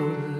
كل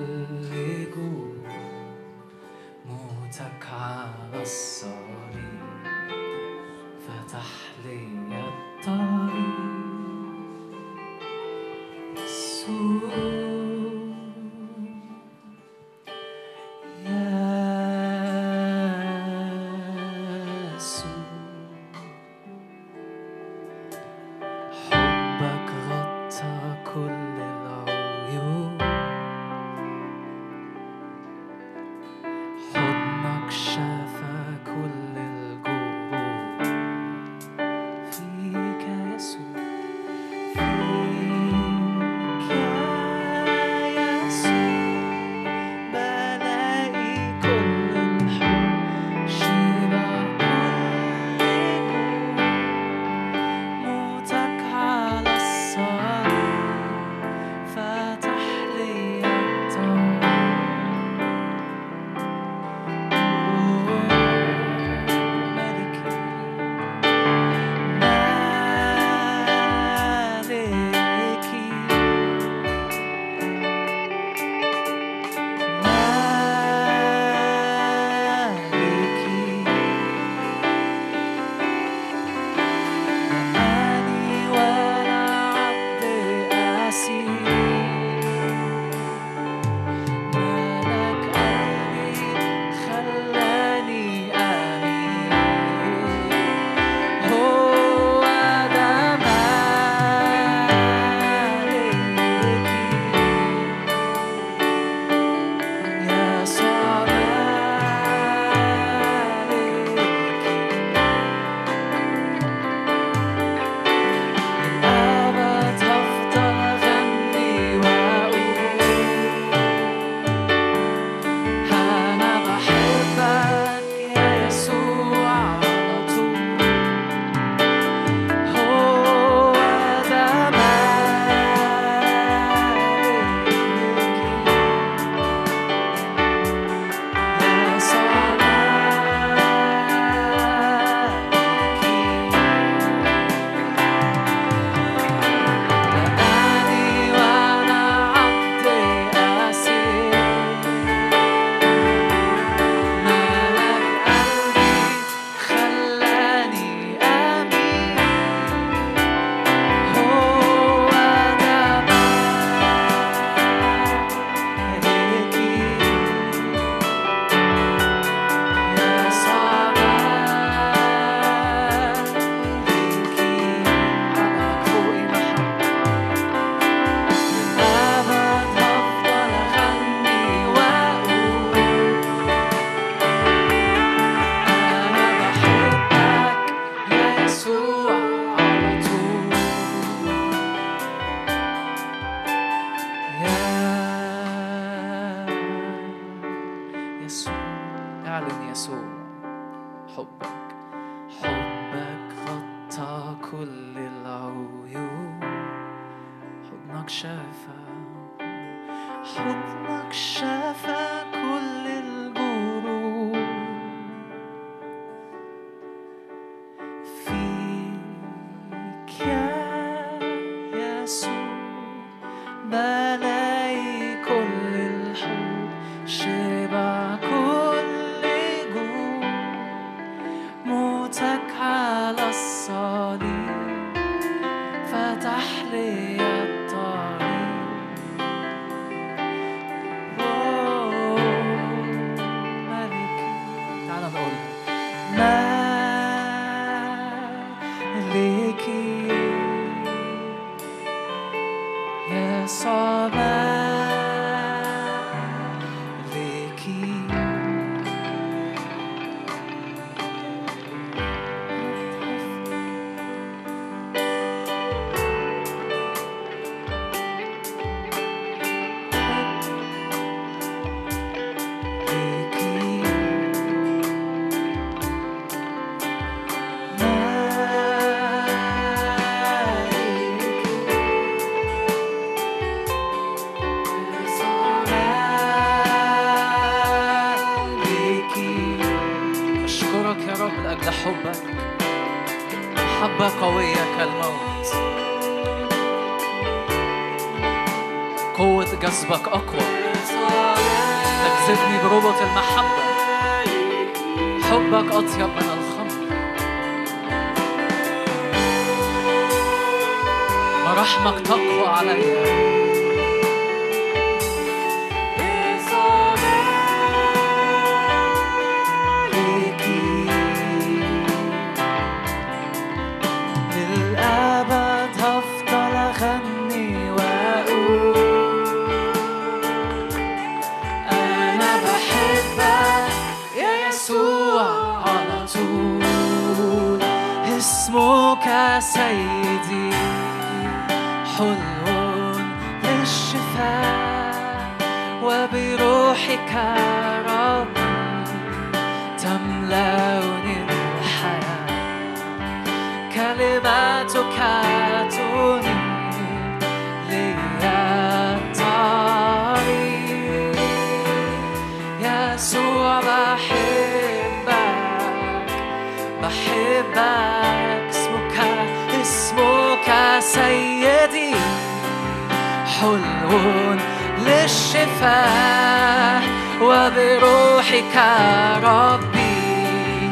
أطيب من الخمر. مراحمك تقوى عليّ سيدي حلو للشفاء وبروحك. حلول للشفاء وبروحك ربي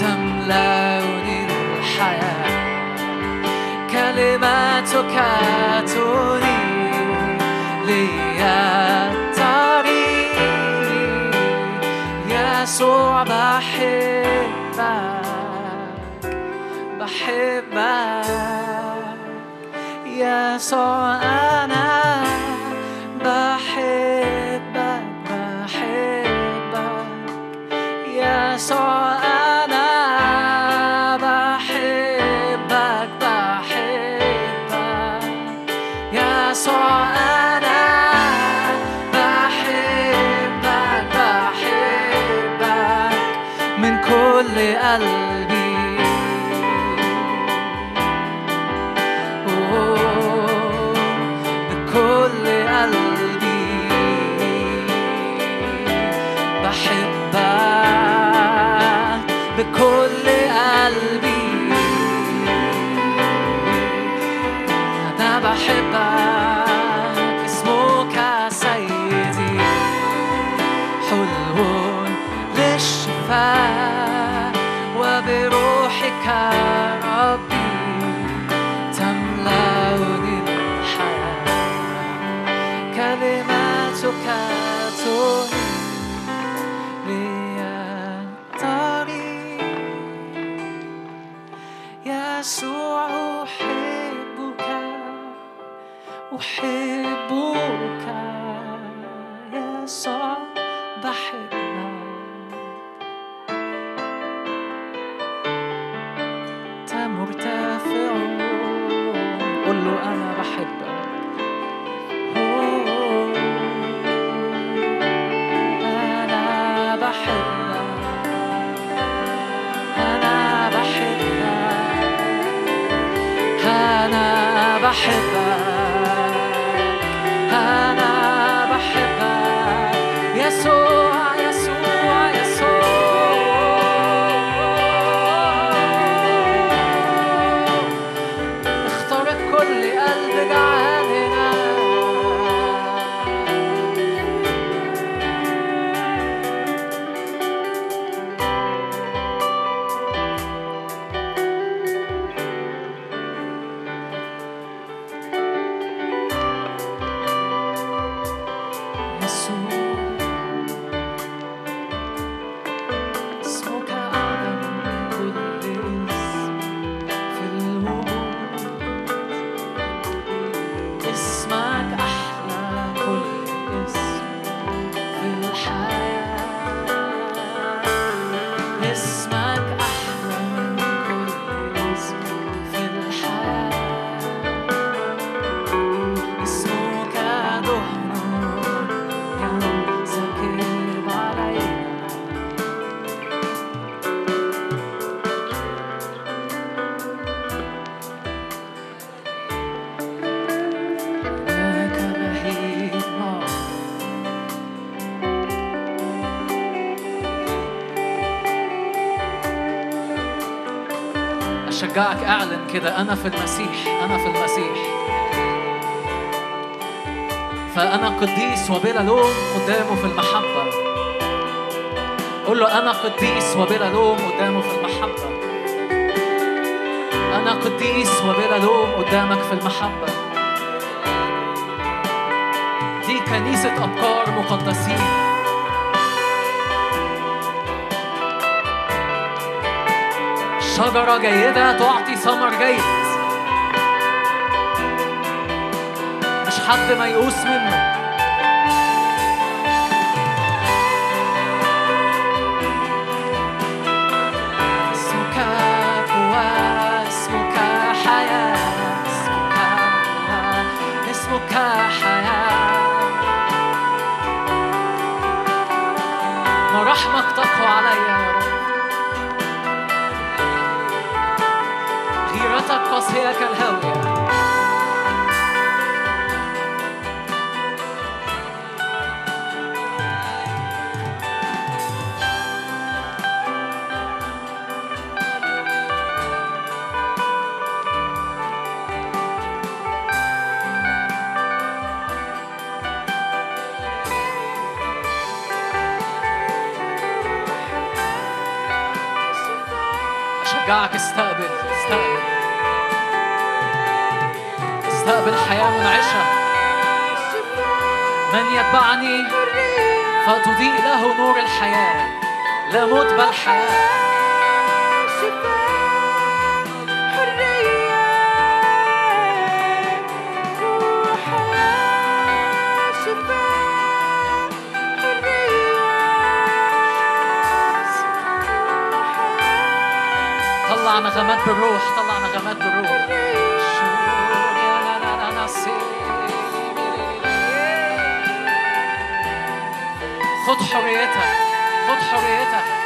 تملأني الحياة. كلماتك تري لي الطريق يسوع بحبك بحبك. يسوع أنا صح كده أنا في المسيح أنا في المسيح. فأنا قديس وبلا لوم قدامه في المحبة. قول له أنا قديس وبلا لوم قدامه في المحبة. أنا قديس وبلا لوم قدامك في المحبة. دي كنيسة أبكار مقدسين. شجرة جيدة تعطي ثمر جيد. مش حد ميؤوس منه. اسمك قوة اسمك غيرتك قاسية كالهاوية أشجعك حياة منعشة من يتبعني فتضيء له نور الحياة. لا موت بل حياة. طلع نغمات بالروح. حريتك خد حريتك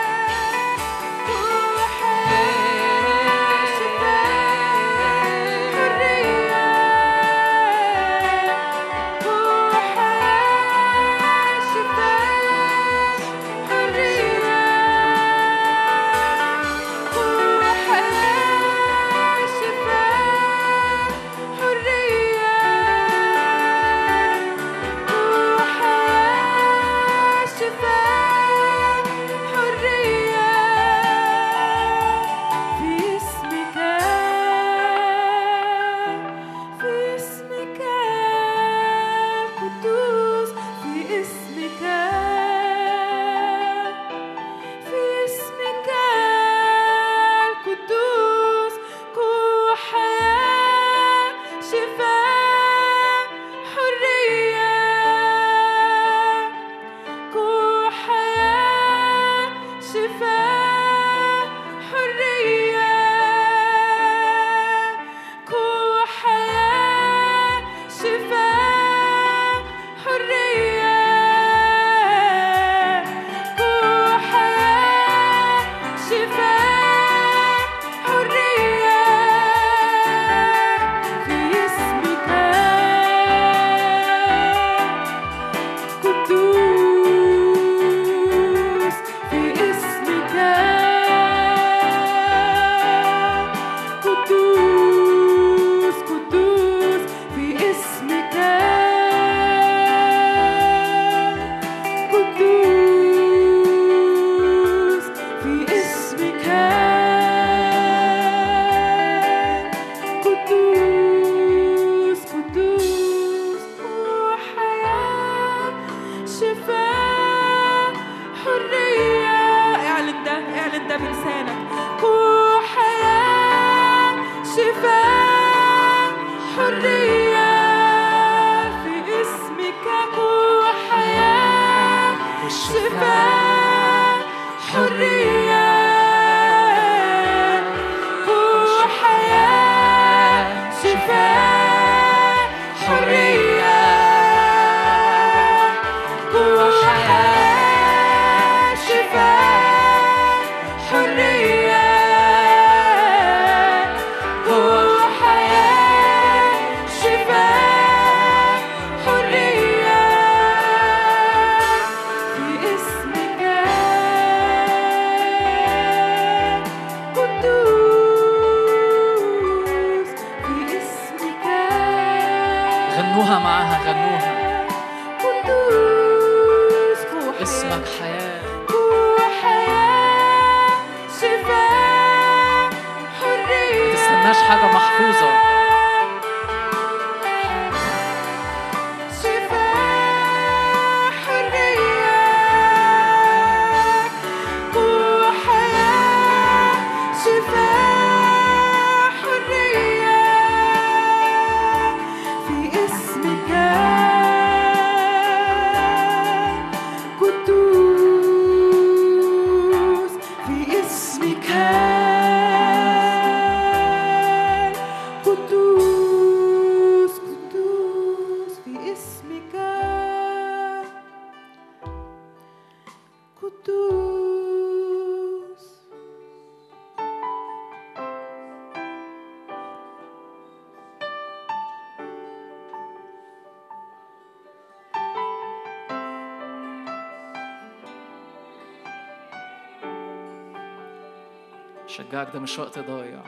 شجعك ده مش وقت ضايع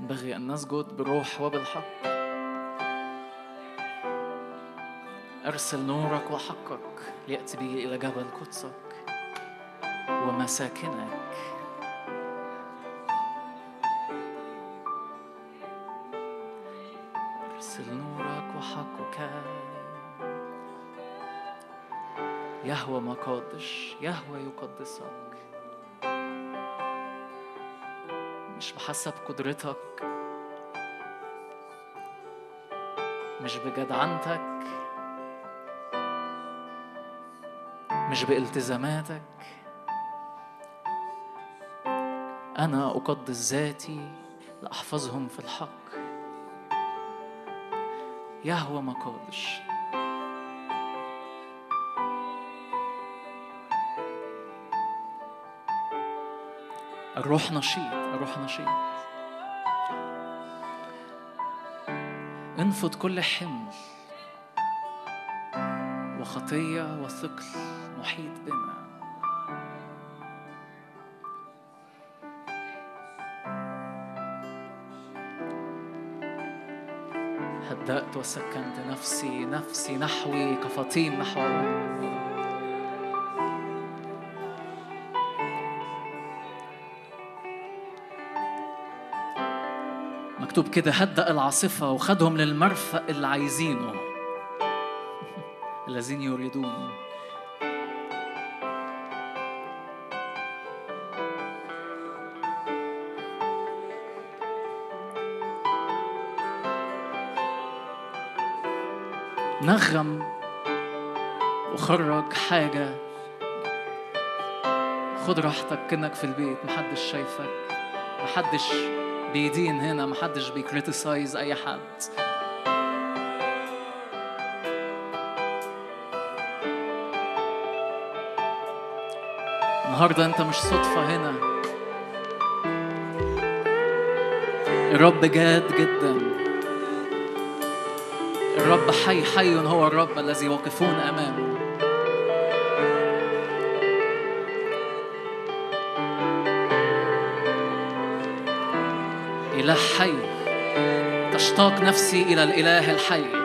ينبغي أن نسجد بالروح وبالحق. أرسل نورك وحقك ليأتي به إلى جبل قدسك ومساكنك. مقادش يهوى يقدسك. مش بحسب قدرتك مش بجدعنتك مش بالتزاماتك. أنا أقدس ذاتي لأحفظهم في الحق. يهوى مقادش الروح نشيط الروح نشيط. انفض كل حمل وخطية وثقل محيط بنا. هدأت وسكنت نفسي نفسي نحوي كفطيم نحو مكتوب كده هدأ العاصفة وخدهم للمرفأ اللي عايزينه. الذين يريدون. نغم وخرج حاجة. خد راحتك كأنك في البيت محدش شايفك محدش بيدين هنا محدش بيكريتيسايز أي حد. النهارده أنت مش صدفة هنا. الرب جاد جدا. الرب حي حي هو الرب الذي واقفون أمامه. إله حي. تشتاق نفسي إلى الإله الحي.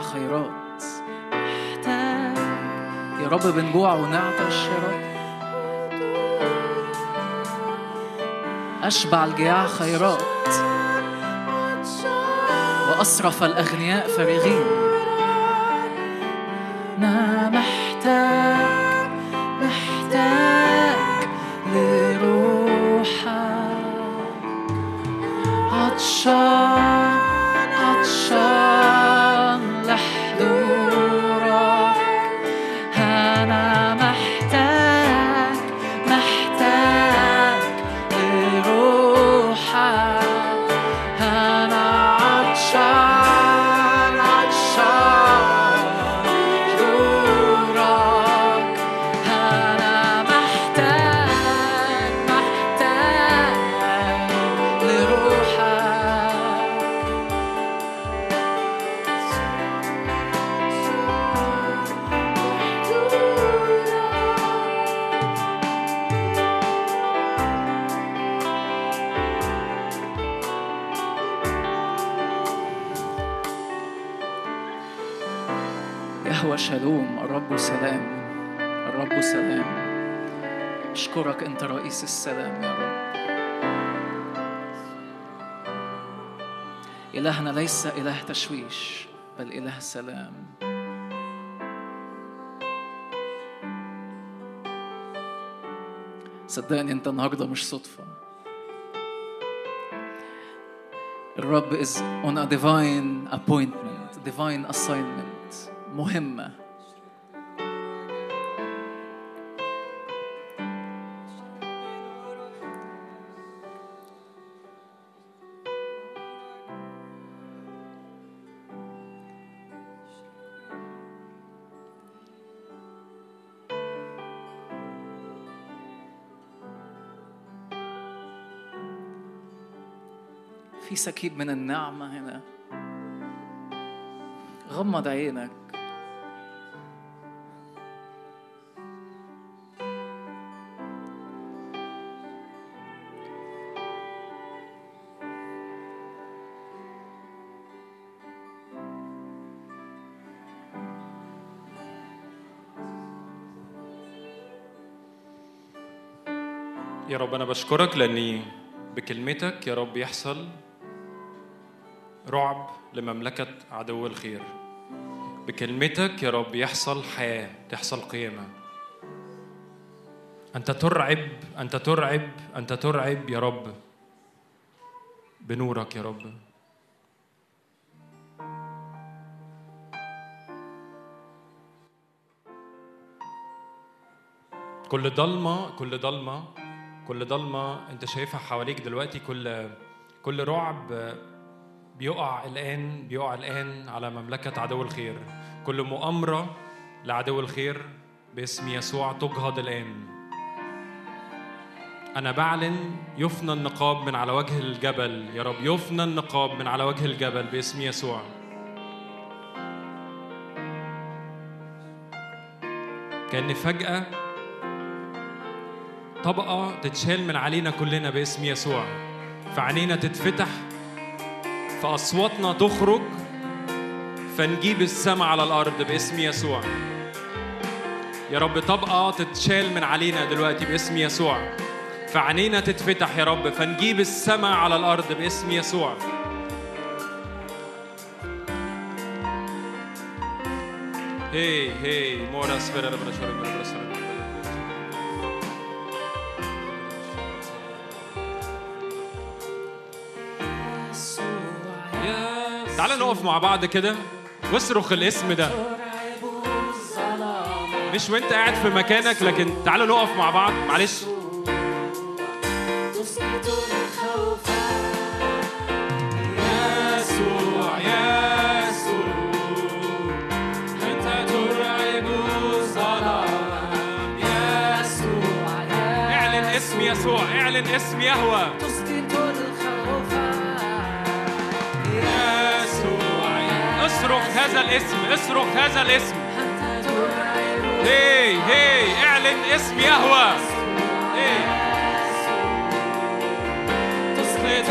خيرات. يا رب بنجوع ونعطش يا رب أشبع الجياع خيرات. وأصرف الأغنياء فارغين صدقني أنت النهاردة مش صدفة الرب is on a divine appointment divine assignment مهمة سكيب من النعمة هنا. غمض عينك. يا رب أنا بشكرك لأني بكلمتك يا رب يحصل رعب لمملكة عدو الخير. بكلمتك يا رب يحصل حياة تحصل قيامة. أنت ترعب أنت ترعب أنت ترعب يا رب. بنورك يا رب. كل ضلمة كل ضلمة كل ضلمة أنت شايفها حواليك دلوقتي كل كل رعب بيقع الآن بيقع الآن على مملكة عدو الخير. كل مؤامرة لعدو الخير باسم يسوع تجهض الآن. أنا بعلن يفنى النقاب من على وجه الجبل. يا رب يفنى النقاب من على وجه الجبل باسم يسوع. كأن فجأة طبقة تتشال من علينا كلنا باسم يسوع. فعينينا تتفتح فأصواتنا تخرج فنجيب السماء على الأرض باسم يسوع. يا رب طبقة تتشال من علينا دلوقتي باسم يسوع. فعينينا تتفتح يا رب فنجيب السماء على الأرض باسم يسوع. هي هي مورا سبيرا ربنا شرب ربنا نقف مع بعض كده واصرخ الاسم ده. مش وانت قاعد في مكانك لكن تعالوا نقف مع بعض. معلش. اعلن اسم يسوع اعلن اسم يهوه اصرخ هذا الاسم اصرخ هذا الاسم. هي هي اعلن اسم يهوه هي. تسقط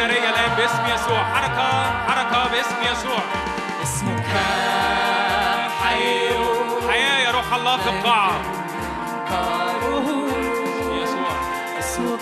نارية الآن باسم يسوع. حركة حركة باسم يسوع. اسمك حي. حياة يا روح الله في القاعة. يسوع. اسمك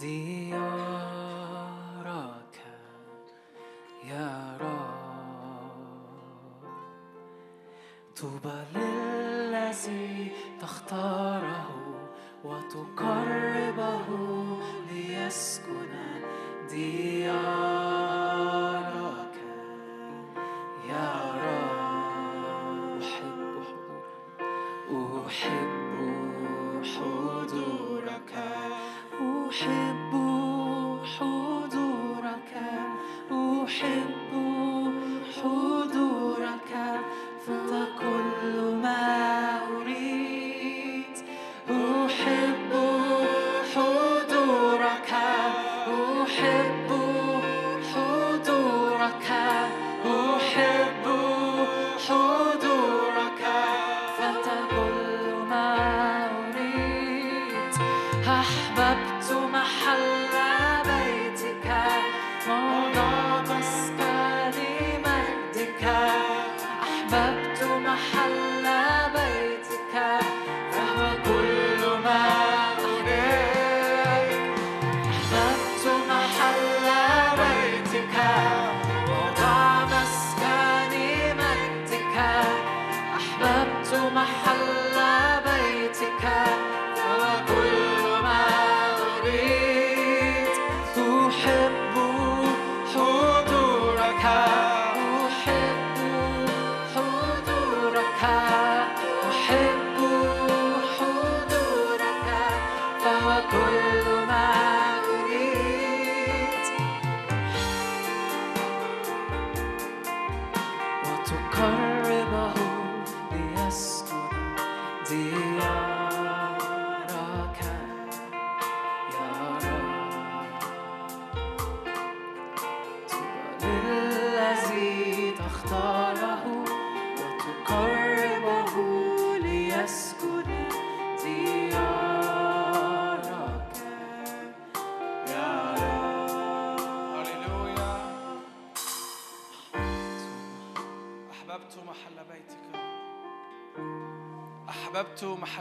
ديارك يا رب. طوبى للذي تختاره وتقربه ليسكن ديارك.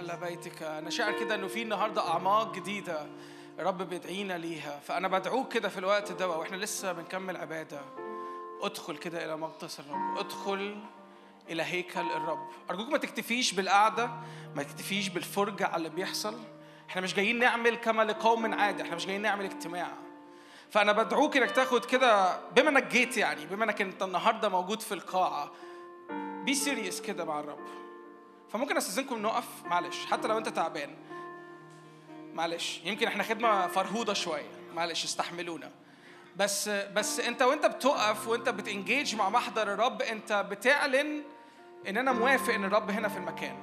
محل بيتك. أنا شاعر كده إنه في النهاردة أعماق جديدة الرب بيدعينا ليها. فأنا بدعوك كده في الوقت ده وإحنا لسه بنكمل عبادة. ادخل كده إلى مقدس الرب. ادخل إلى هيكل الرب. أرجوك ما تكتفيش بالقعدة ما تكتفيش بالفرجة على اللي بيحصل. إحنا مش جايين نعمل كما لقوم عادي إحنا مش جايين نعمل اجتماع. فأنا بدعوك إنك تاخد كده بما إنك جيت يعني بما إنك أنت النهارده موجود في القاعة بي سيريس كده مع الرب. فممكن أستأذنكم نقف؟ معلش حتى لو أنت تعبان. معلش يمكن إحنا خدمة فرهودة شوية. معلش استحملونا. بس بس أنت وأنت بتقف وأنت بتنجيج مع محضر الرب أنت بتعلن إن أنا موافق إن الرب هنا في المكان.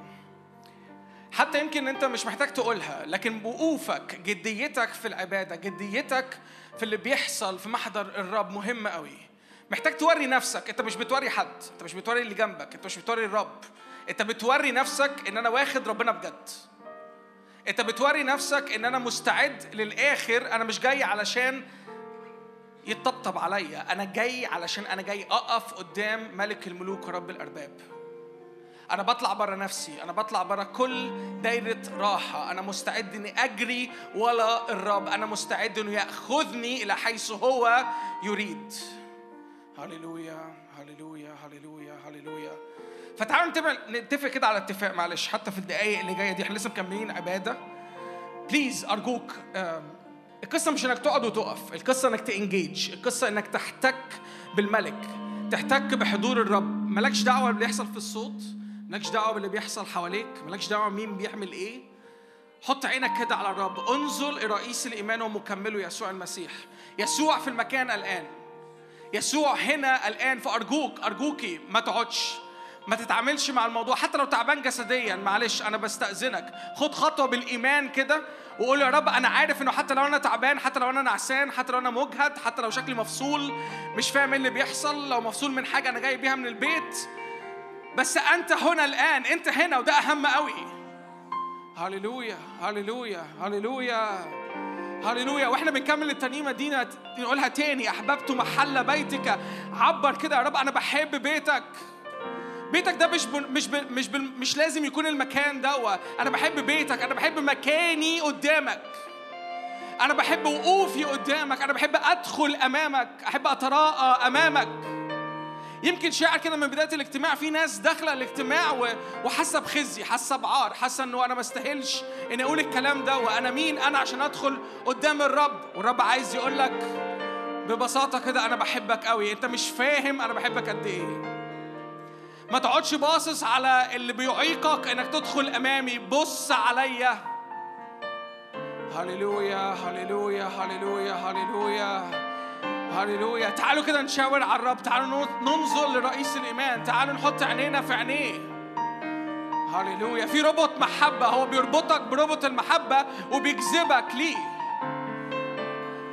حتى يمكن أنت مش محتاج تقولها لكن وقوفك جديتك في العبادة جديتك في اللي بيحصل في محضر الرب مهم قوي محتاج توري نفسك. أنت مش بتوري حد أنت مش بتوري اللي جنبك أنت مش بتوري الرب. انت بتوري نفسك ان أنا واخد ربنا بجد. انت بتوري نفسك ان أنا مستعد للآخر أنا مش جاي علشان يتطبطب عليا أنا جاي علشان أنا جاي اقف قدام ملك الملوك ورب الأرباب. أنا بطلع بره نفسي أنا بطلع بره كل دايرة راحة. أنا مستعد اني اجري ولا الرب. أنا مستعد انه يأخذني إلى حيث هو يريد. هللويا هللويا هللويا هللويا. فتعالوا نتفق كده على اتفاق معلش حتى في الدقائق اللي جاية دي إحنا لسه مكملين. عبادة بليز أرجوك القصة مش إنك تقعد وتقف القصة إنك تانجيج القصة إنك تحتك بالملك تحتك بحضور الرب. مالكش دعوة باللي بيحصل في الصوت مالكش دعوة باللي بيحصل حواليك مالكش دعوة مين بيعمل إيه. حط عينك كده على الرب. انظر لرئيس الإيمان ومكمله يسوع المسيح. يسوع في المكان الآن. يسوع هنا الآن. فأرجوك أرجوكي ما تقعدش. ما تتعاملش مع الموضوع حتى لو تعبان جسديا معلش أنا بستأذنك. خد خطوة بالإيمان كده وقول يا رب أنا عارف إنه حتى لو أنا تعبان حتى لو أنا نعسان حتى لو أنا مجهد حتى لو شكلي مفصول مش فاهم إيه اللي بيحصل لو مفصول من حاجة أنا جاي بيها من البيت. بس أنت هنا الآن أنت هنا وده أهم قوي. هللويا هللويا هللويا هللويا. وإحنا بنكمل الترنيمه دي نقولها تاني. أحببت محل بيتك. عبر كده يا رب أنا بحب بيتك. بيتك ده مش مش مش مش لازم يكون المكان ده أنا بحب بيتك أنا بحب مكاني قدامك. أنا بحب وقوفي قدامك أنا بحب أدخل أمامك أحب أتراءى أمامك. يمكن شاعر كده من بداية الاجتماع في ناس داخلة الاجتماع وحاسة بخزي حاسة بعار حاسة إنه أنا ما استاهلش إني أقول الكلام ده. وأنا مين؟ أنا عشان أدخل قدام الرب. والرب عايز يقول لك ببساطة كده أنا بحبك قوي أنت مش فاهم أنا بحبك قد إيه. ما تقعدش باصص على اللي بيعيقك إنك تدخل أمامي. بص عليا. هللويا هللويا هللويا هللويا هللويا. تعالوا كده نشاور على الرب. تعالوا ننظر لرئيس الإيمان. تعالوا نحط عينينا في عينيه. هللويا. في ربط محبة. هو بيربطك بربط المحبة وبيجذبك ليه.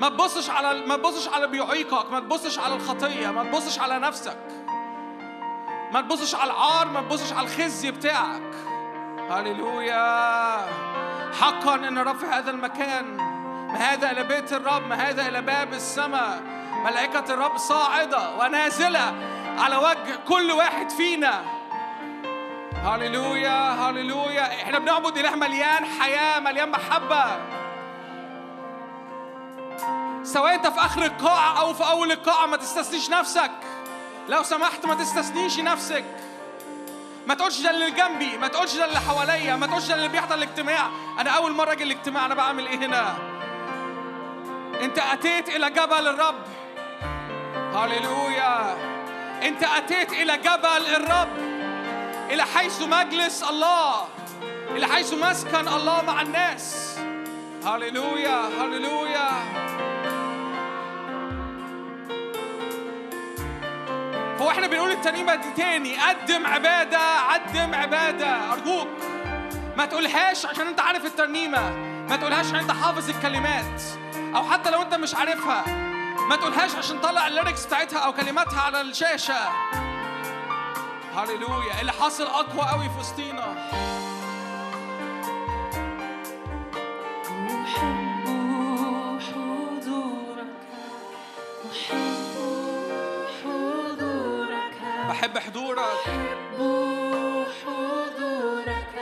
ما تبصش على ما تبصش على بيعيقك. ما تبصش على الخطية. ما تبصش على نفسك. ما تبصش على العار ما تبصش على الخزي بتاعك. هللويا. حقا إن الرب في هذا المكان. ما هذا إلى بيت الرب ما هذا إلى باب السماء. ملائكة الرب صاعدة ونازلة على وجه كل واحد فينا. هللويا هللويا. إحنا بنعبد إله مليان حياة مليان محبة. سواء أنت في آخر القاعة أو في أول القاعة ما تستثنيش نفسك. لو سمحت ما تستثنيش نفسك. ما تقولش ده اللي جنبي ما تقولش ده اللي حواليا ما تقولش ده اللي بيحضر الاجتماع. أنا أول مرة أجي الاجتماع أنا بعمل إيه هنا؟ أنت أتيت إلى جبل الرب. هللويا. أنت أتيت إلى جبل الرب. إلى حيث مجلس الله. إلى حيث مسكن الله مع الناس. هللويا هللويا. هو إحنا بنقول الترنيمه دي تاني. قدم عبادة قدم عبادة. أرجوك ما تقولهاش عشان أنت عارف الترنيمة. ما تقولهاش عشان أنت حافظ الكلمات. أو حتى لو أنت مش عارفها ما تقولهاش عشان طلع الليركس بتاعتها أو كلماتها على الشاشة. هللويا اللي حاصل أقوى قوي في وسطينا أحب حضورك. أحب بحب حضورك. أحب حضورك.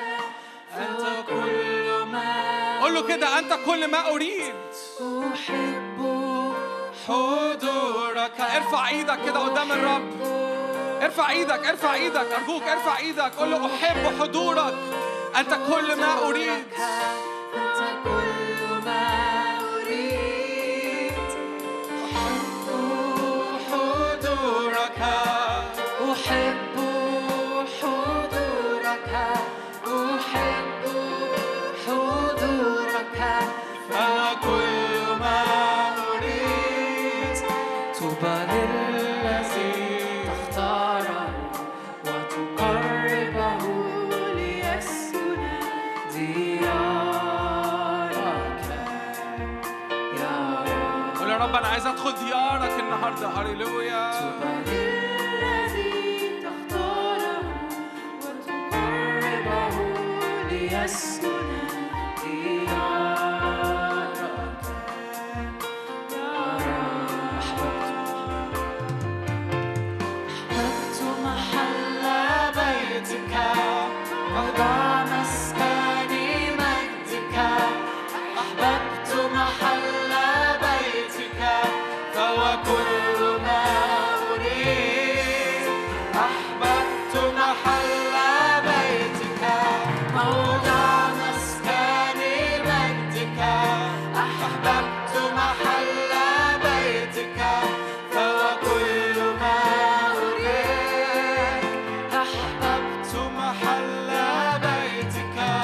أنت كل ما قول له كده أنت كل ما أريد. أحب حضورك. ارفع إيدك كده قدام الرب. ارفع إيدك ارفع إيدك أرجوك ارفع إيدك. قول له أحب حضورك. أنت كل ما أريد. أنت كل ما بيتك مع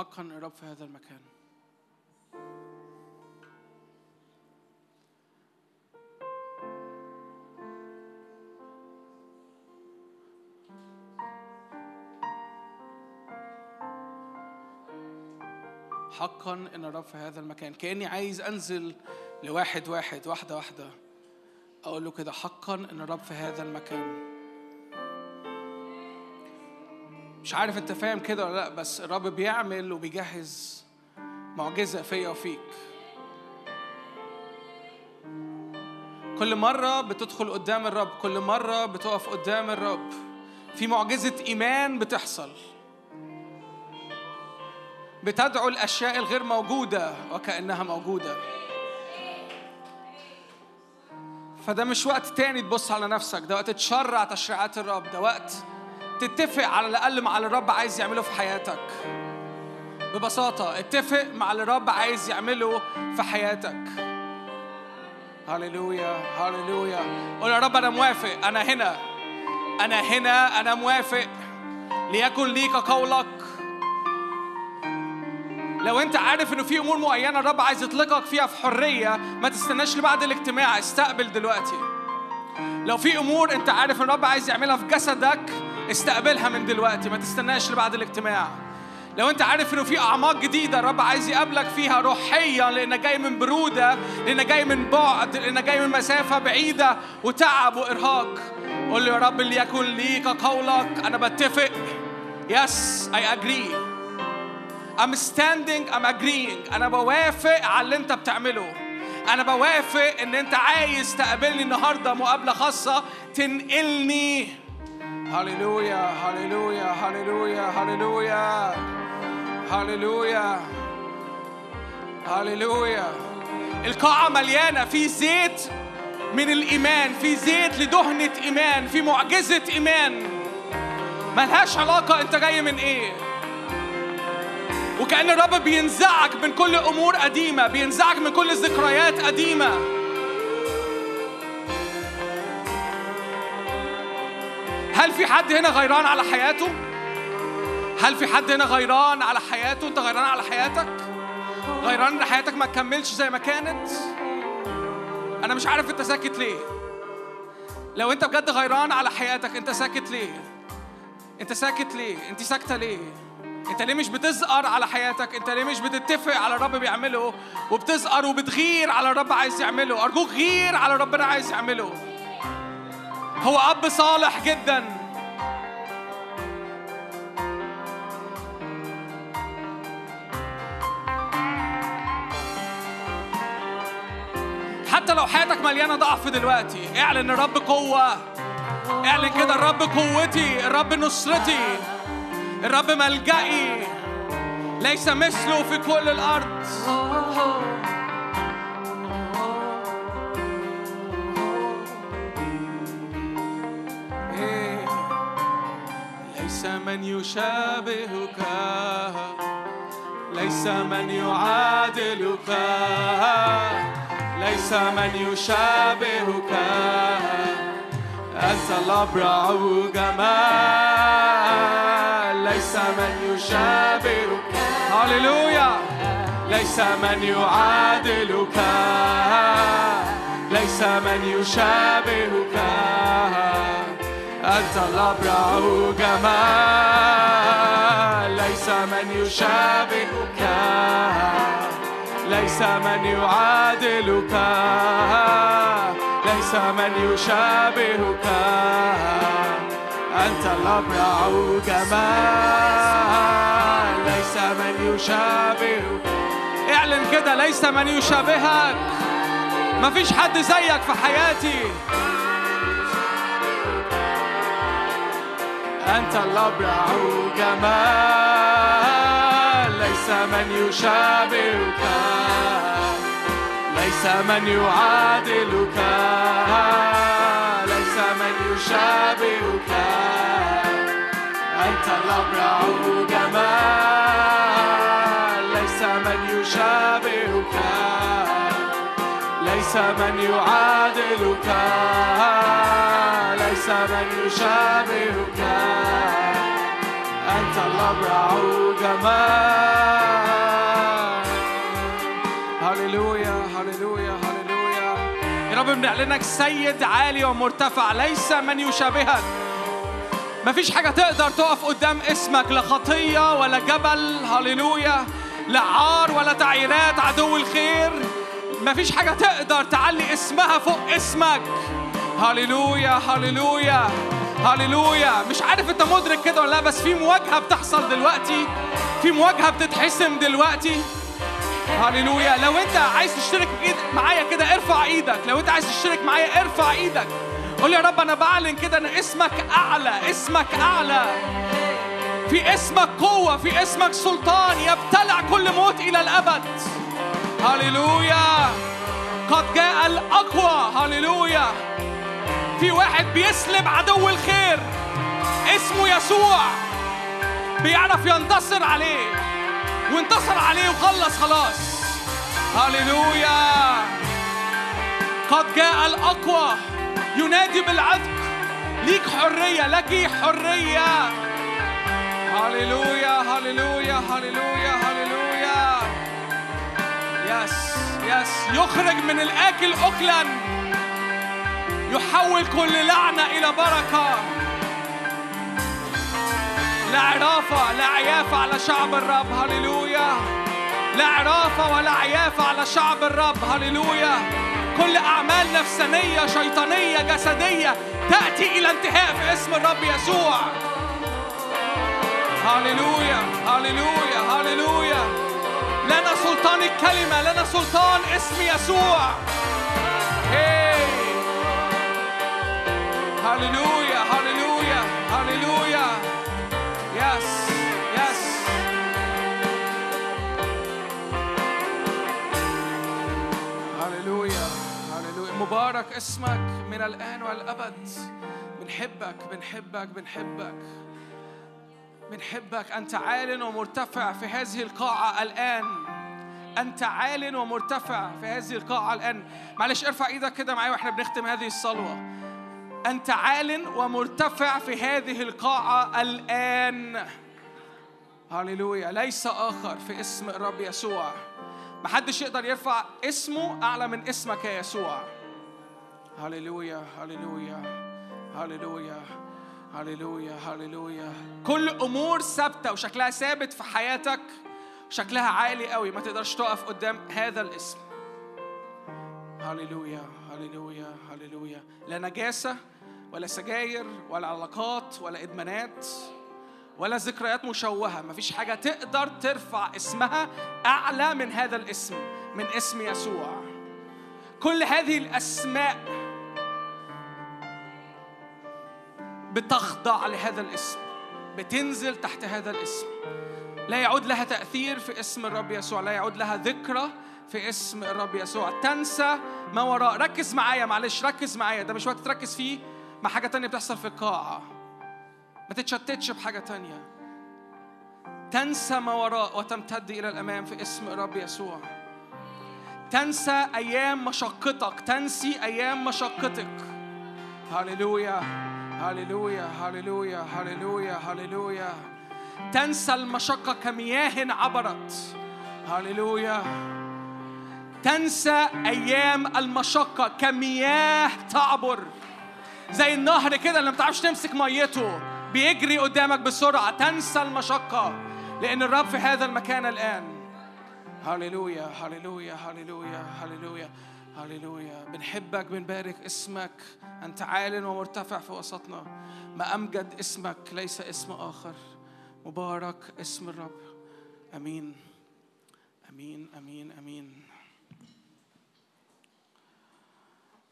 حقا الرب في هذا المكان. حقا إن الرب في هذا المكان. كأني عايز أنزل لواحد واحد واحدة واحدة. أقول له كده حقا إن الرب في هذا المكان. مش عارف انت فاهم كده ولا لأ بس الرب بيعمل وبيجهز معجزة فيا وفيك. كل مرة بتدخل قدام الرب كل مرة بتقف قدام الرب. في معجزة إيمان بتحصل. بتدعو الأشياء الغير موجودة وكأنها موجودة. فده مش وقت تاني تبص على نفسك ده وقت تشرع تشريعات الرب ده وقت تتفق على الأقل مع اللي الرب عايز يعمله في حياتك. ببساطة اتفق مع اللي الرب عايز يعمله في حياتك. هللويا هللويا. قول يا رب أنا موافق. أنا هنا. أنا هنا. أنا موافق. ليكن ليك قولك لو أنت عارف إنه في أمور معينة الرب عايز يطلقك فيها في حرية ما تستناش لبعد الاجتماع. استقبل دلوقتي. لو في أمور أنت عارف إن الرب عايز يعملها في جسدك استقبلها من دلوقتي ما تستناش لبعد الاجتماع. لو انت عارف انه في اعماق جديدة الرب عايز يقابلك فيها روحيا لأنك جاي من برودة لأنك جاي من بعد لأنك جاي من مسافة بعيدة وتعب وإرهاق. قول له يا رب ليكن ليك قولك أنا بتفق. يس اي اجري I'm standing I'm agreeing. أنا بوافق على اللي أنت بتعمله. أنا بوافق إن أنت عايز تقابلني النهاردة مقابلة خاصة تنقلني هللويا هللويا هللويا هللويا هللويا هللويا القاعة مليانة. في زيت من الإيمان في زيت لدهنة إيمان في معجزة إيمان. ملهاش علاقة أنت جاي من إيه. وكأن الرب بينزعك من كل أمور قديمة بينزعك من كل ذكريات قديمة. هل في حد هنا غيران على حياته؟ هل في حد هنا غيران على حياته؟ أنت غيران على حياتك؟ غيران إن حياتك ما تكملش زي ما كانت؟ أنا مش عارف أنت ساكت ليه؟ لو أنت بجد غيران على حياتك أنت ساكت ليه؟ أنت ساكت ليه؟ أنت ساكتة ليه؟ أنت ليه مش بتزقر على حياتك أنت ليه مش بتتفق على الرب بيعمله وبتزقر وبتغير على الرب عايز يعمله أرجوك غير على ربنا عايز يعمله هو أب صالح جدا. حتى لو حياتك مليانة ضعف دلوقتي اعلن الرب قوة. اعلن كده الرب قوتي الرب نصرتي الرب ملجئي. ليس مثله في كل الأرض. ليس من يشابهك. ليس من يعادلك. ليس من يشابهك. أنت الأبرع جمال ليس من يشابهك. هللويا. ليس من يعادلك. ليس من يشابهك. أنت الأبرع جمال ليس من يشابهك ليس من يعادلك ليس من يشابهك. أنت الأبرع جمال ليس من يشابهك. اعلن كده ليس من يشابهك. مفيش حد زيك في حياتي. أنت الأبرع جمال ليس من يشابهك. ليس من يعادلك. ليس من يشابهك. أنت الأبرع جمال ليس من يشابهك. ليس من يعادلك. ليس من يشابهك أنت الأبرع جمال هللويا هللويا هللويا يا رب بنعلنك سيد عالي ومرتفع ليس من يشابهك. مفيش حاجة تقدر تقف قدام اسمك لا خطية ولا جبل. هللويا. لا عار ولا تعييرات عدو الخير. مفيش حاجة تقدر تعلي اسمها فوق اسمك. هللويا هللويا هللويا. مش عارف انت مدرك كده ولا لا بس في مواجهة بتحصل دلوقتي. في مواجهة بتتحسم دلوقتي. هللويا. لو انت عايز تشترك معايا كده ارفع إيدك. لو انت عايز تشترك معايا ارفع إيدك. قول يا رب أنا بعلن كده ان اسمك اعلى اسمك اعلى. في اسمك قوة في اسمك سلطان يبتلع كل موت إلى الأبد. هللويا. قد جاء الأقوى. هللويا. في واحد بيسلب عدو الخير اسمه يسوع. بيعرف ينتصر عليه. وانتصر عليه وخلص خلاص. هللويا. قد جاء الأقوى. ينادي بالعتق. ليك حرية لك حرية. هللويا هللويا هللويا هللويا. يس يس يخرج من الآكل أكلا. يحول كل لعنة إلى بركة. لا عرافة لا عيافة على شعب الرب. هللويا. لا عرافة ولا عيافة على شعب الرب. هللويا. كل أعمال نفسانية شيطانية جسدية تأتي إلى انتهاء في اسم الرب يسوع. هللويا. هللويا. هللويا. لنا سلطان الكلمة لنا سلطان اسم يسوع. هي. هللويا هللويا يس يس هللويا هللويا مبارك اسمك من الآن والأبد بنحبك بنحبك بنحبك. بنحبك. أنت عال ومرتفع في هذه القاعة الآن. أنت عال ومرتفع في هذه القاعة الآن. معلش ارفع إيدك كده معايا وإحنا بنختم هذه الصلوة. أنت عال ومرتفع في هذه القاعة الآن. هللويا. ليس آخر في اسم الرب يسوع. محدش يقدر يرفع اسمه أعلى من اسمك يا يسوع. هللويا هللويا هللويا هللويا هللويا. كل أمور ثابتة وشكلها ثابت في حياتك شكلها عالي قوي. ما تقدرش تقف قدام هذا الاسم. هللويا. هللويا هللويا لا نجاسة ولا سجاير ولا علاقات ولا إدمانات ولا ذكريات مشوهة. مفيش حاجة تقدر ترفع اسمها أعلى من هذا الاسم من اسم يسوع. كل هذه الأسماء بتخضع لهذا الاسم بتنزل تحت هذا الاسم. لا يعود لها تأثير في اسم الرب يسوع لا يعود لها ذكرى في اسم الرب يسوع. تنسى ما وراء. ركز معايا معلش ركز معايا. ده مش وقت تركز فيه مع حاجة تانية بتحصل في القاعة. ما تتشتتش بحاجة تانية. تنسى ما وراء وتمتد إلى الأمام في اسم الرب يسوع. تنسى أيام مشقتك. تنسي أيام مشقتك. هللويا هللويا هللويا هللويا هللويا. تنسى المشقة كمياه عبرت. هللويا. تنسى أيام المشقة كمياه تعبر. زي النهر كده اللي ما بتعرفش تمسك ميته بيجري قدامك بسرعة. تنسى المشقة لأن الرب في هذا المكان الآن. هللويا هللويا هللويا هللويا هللويا. بنحبك بنبارك اسمك. أنت عال ومرتفع في وسطنا. ما أمجد اسمك ليس اسم آخر. مبارك اسم الرب. أمين. أمين أمين أمين.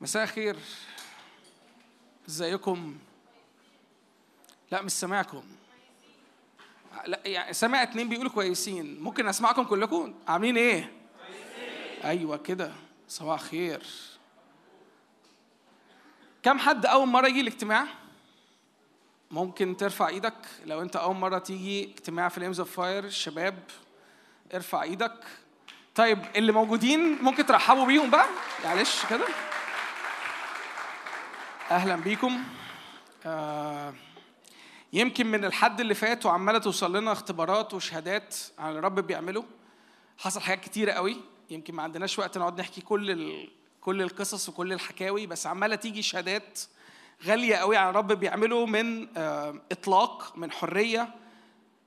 مساء خير ازيكم؟ لا مش سامعكم. لا يعني سامع اتنين بيقولوا كويسين. ممكن اسمعكم كلكم؟ عاملين إيه؟ أيوه كده. صباح خير. كم حد أول مرة يجي الاجتماع؟ ممكن ترفع إيدك. لو انت أول مرة تيجي اجتماع في ال arms of fire الشباب ارفع إيدك. طيب اللي موجودين ممكن ترحبوا بيهم بقى؟ معلش كده. أهلا بيكم. آه يمكن من الحد اللي فات وعمالة توصل لنا اختبارات وشهادات عن الرب بيعمله. حصل حاجات كتيرة قوي. يمكن ما عندناش وقت نقعد نحكي كل ال... كل القصص وكل الحكاوي بس عمالة تيجي شهادات غالية قوي عن الرب بيعمله من آه، إطلاق من حرية.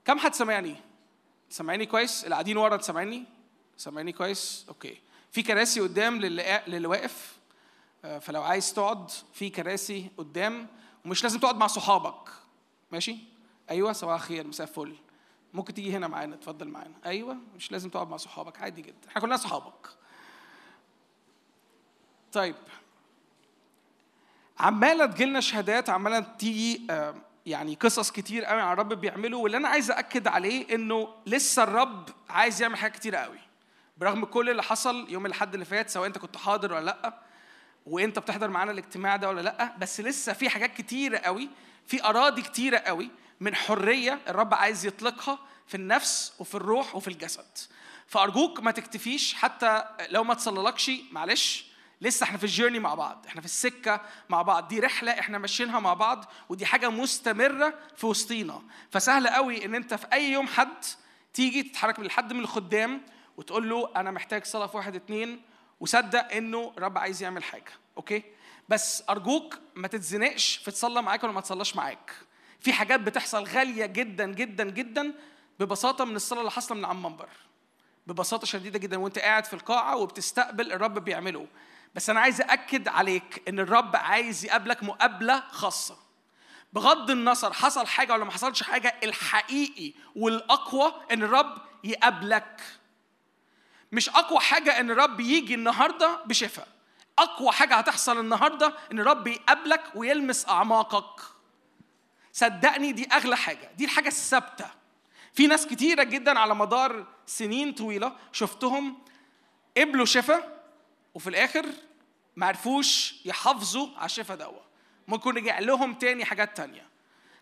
كم حد سمعني؟ سامعيني كويس؟ اللي قاعدين ورا سامعيني سامعيني كويس؟ أوكي. في كراسي قدام للي للي واقف؟ فلو عايز تقعد في كراسي قدام ومش لازم تقعد مع صحابك. ماشي؟ أيوه صباح الخير مساء الفل. ممكن تيجي هنا معانا اتفضل معانا. أيوه مش لازم تقعد مع صحابك عادي جدا. إحنا كلنا صحابك. طيب. عمالة تجيلنا شهادات عمالة تيجي آه، يعني قصص كتير قوي عن الرب بيعمله واللي أنا عايز اكد عليه إنه لسه الرب عايز يعمل حاجات كتير قوي. برغم كل اللي حصل يوم الأحد اللي فات سواء أنت كنت حاضر ولا لأ وانت بتحضر معانا الاجتماع ده ولا لأ بس لسه في حاجات كتيرة قوي في أراضي كتيرة قوي من حرية الرب عايز يطلقها في النفس وفي الروح وفي الجسد. فأرجوك ما تكتفيش حتى لو ما تصللكش معلش لسه إحنا في الجيرني مع بعض إحنا في السكة مع بعض دي رحلة إحنا ماشيينها مع بعض ودي حاجة مستمرة في وسطينا. فسهل قوي إن أنت في أي يوم حد تيجي تتحرك من حد من الخدام وتقول له أنا محتاج صلاة في واحد اتنين وصدق انه الرب عايز يعمل حاجة أوكي؟ بس أرجوك ما تتزنقش في تصلى معاك ولا ما تصلاش معاك. في حاجات بتحصل غالية جدا جدا جدا ببساطة من الصلاة اللي حاصلة من على المنبر. ببساطة شديدة جدا وأنت قاعد في القاعة وبتستقبل الرب بيعمله. بس أنا عايز اكد عليك إن الرب عايز يقابلك مقابلة خاصة. بغض النظر حصل حاجة ولا ما حصلش حاجة الحقيقي والأقوى إن الرب يقابلك. مش أقوى حاجة إن الرب يجي النهارده بشفاء. أقوى حاجة هتحصل النهارده إن الرب يقابلك ويلمس أعماقك. صدقني دي أغلى حاجة دي الحاجة الثابتة. في ناس كتيرة جدا على مدار سنين طويلة شفتهم قبلوا شفاء وفي الآخر ما عرفوش يحافظوا على الشفاء دوت ممكن رجع لهم تاني حاجات تانية.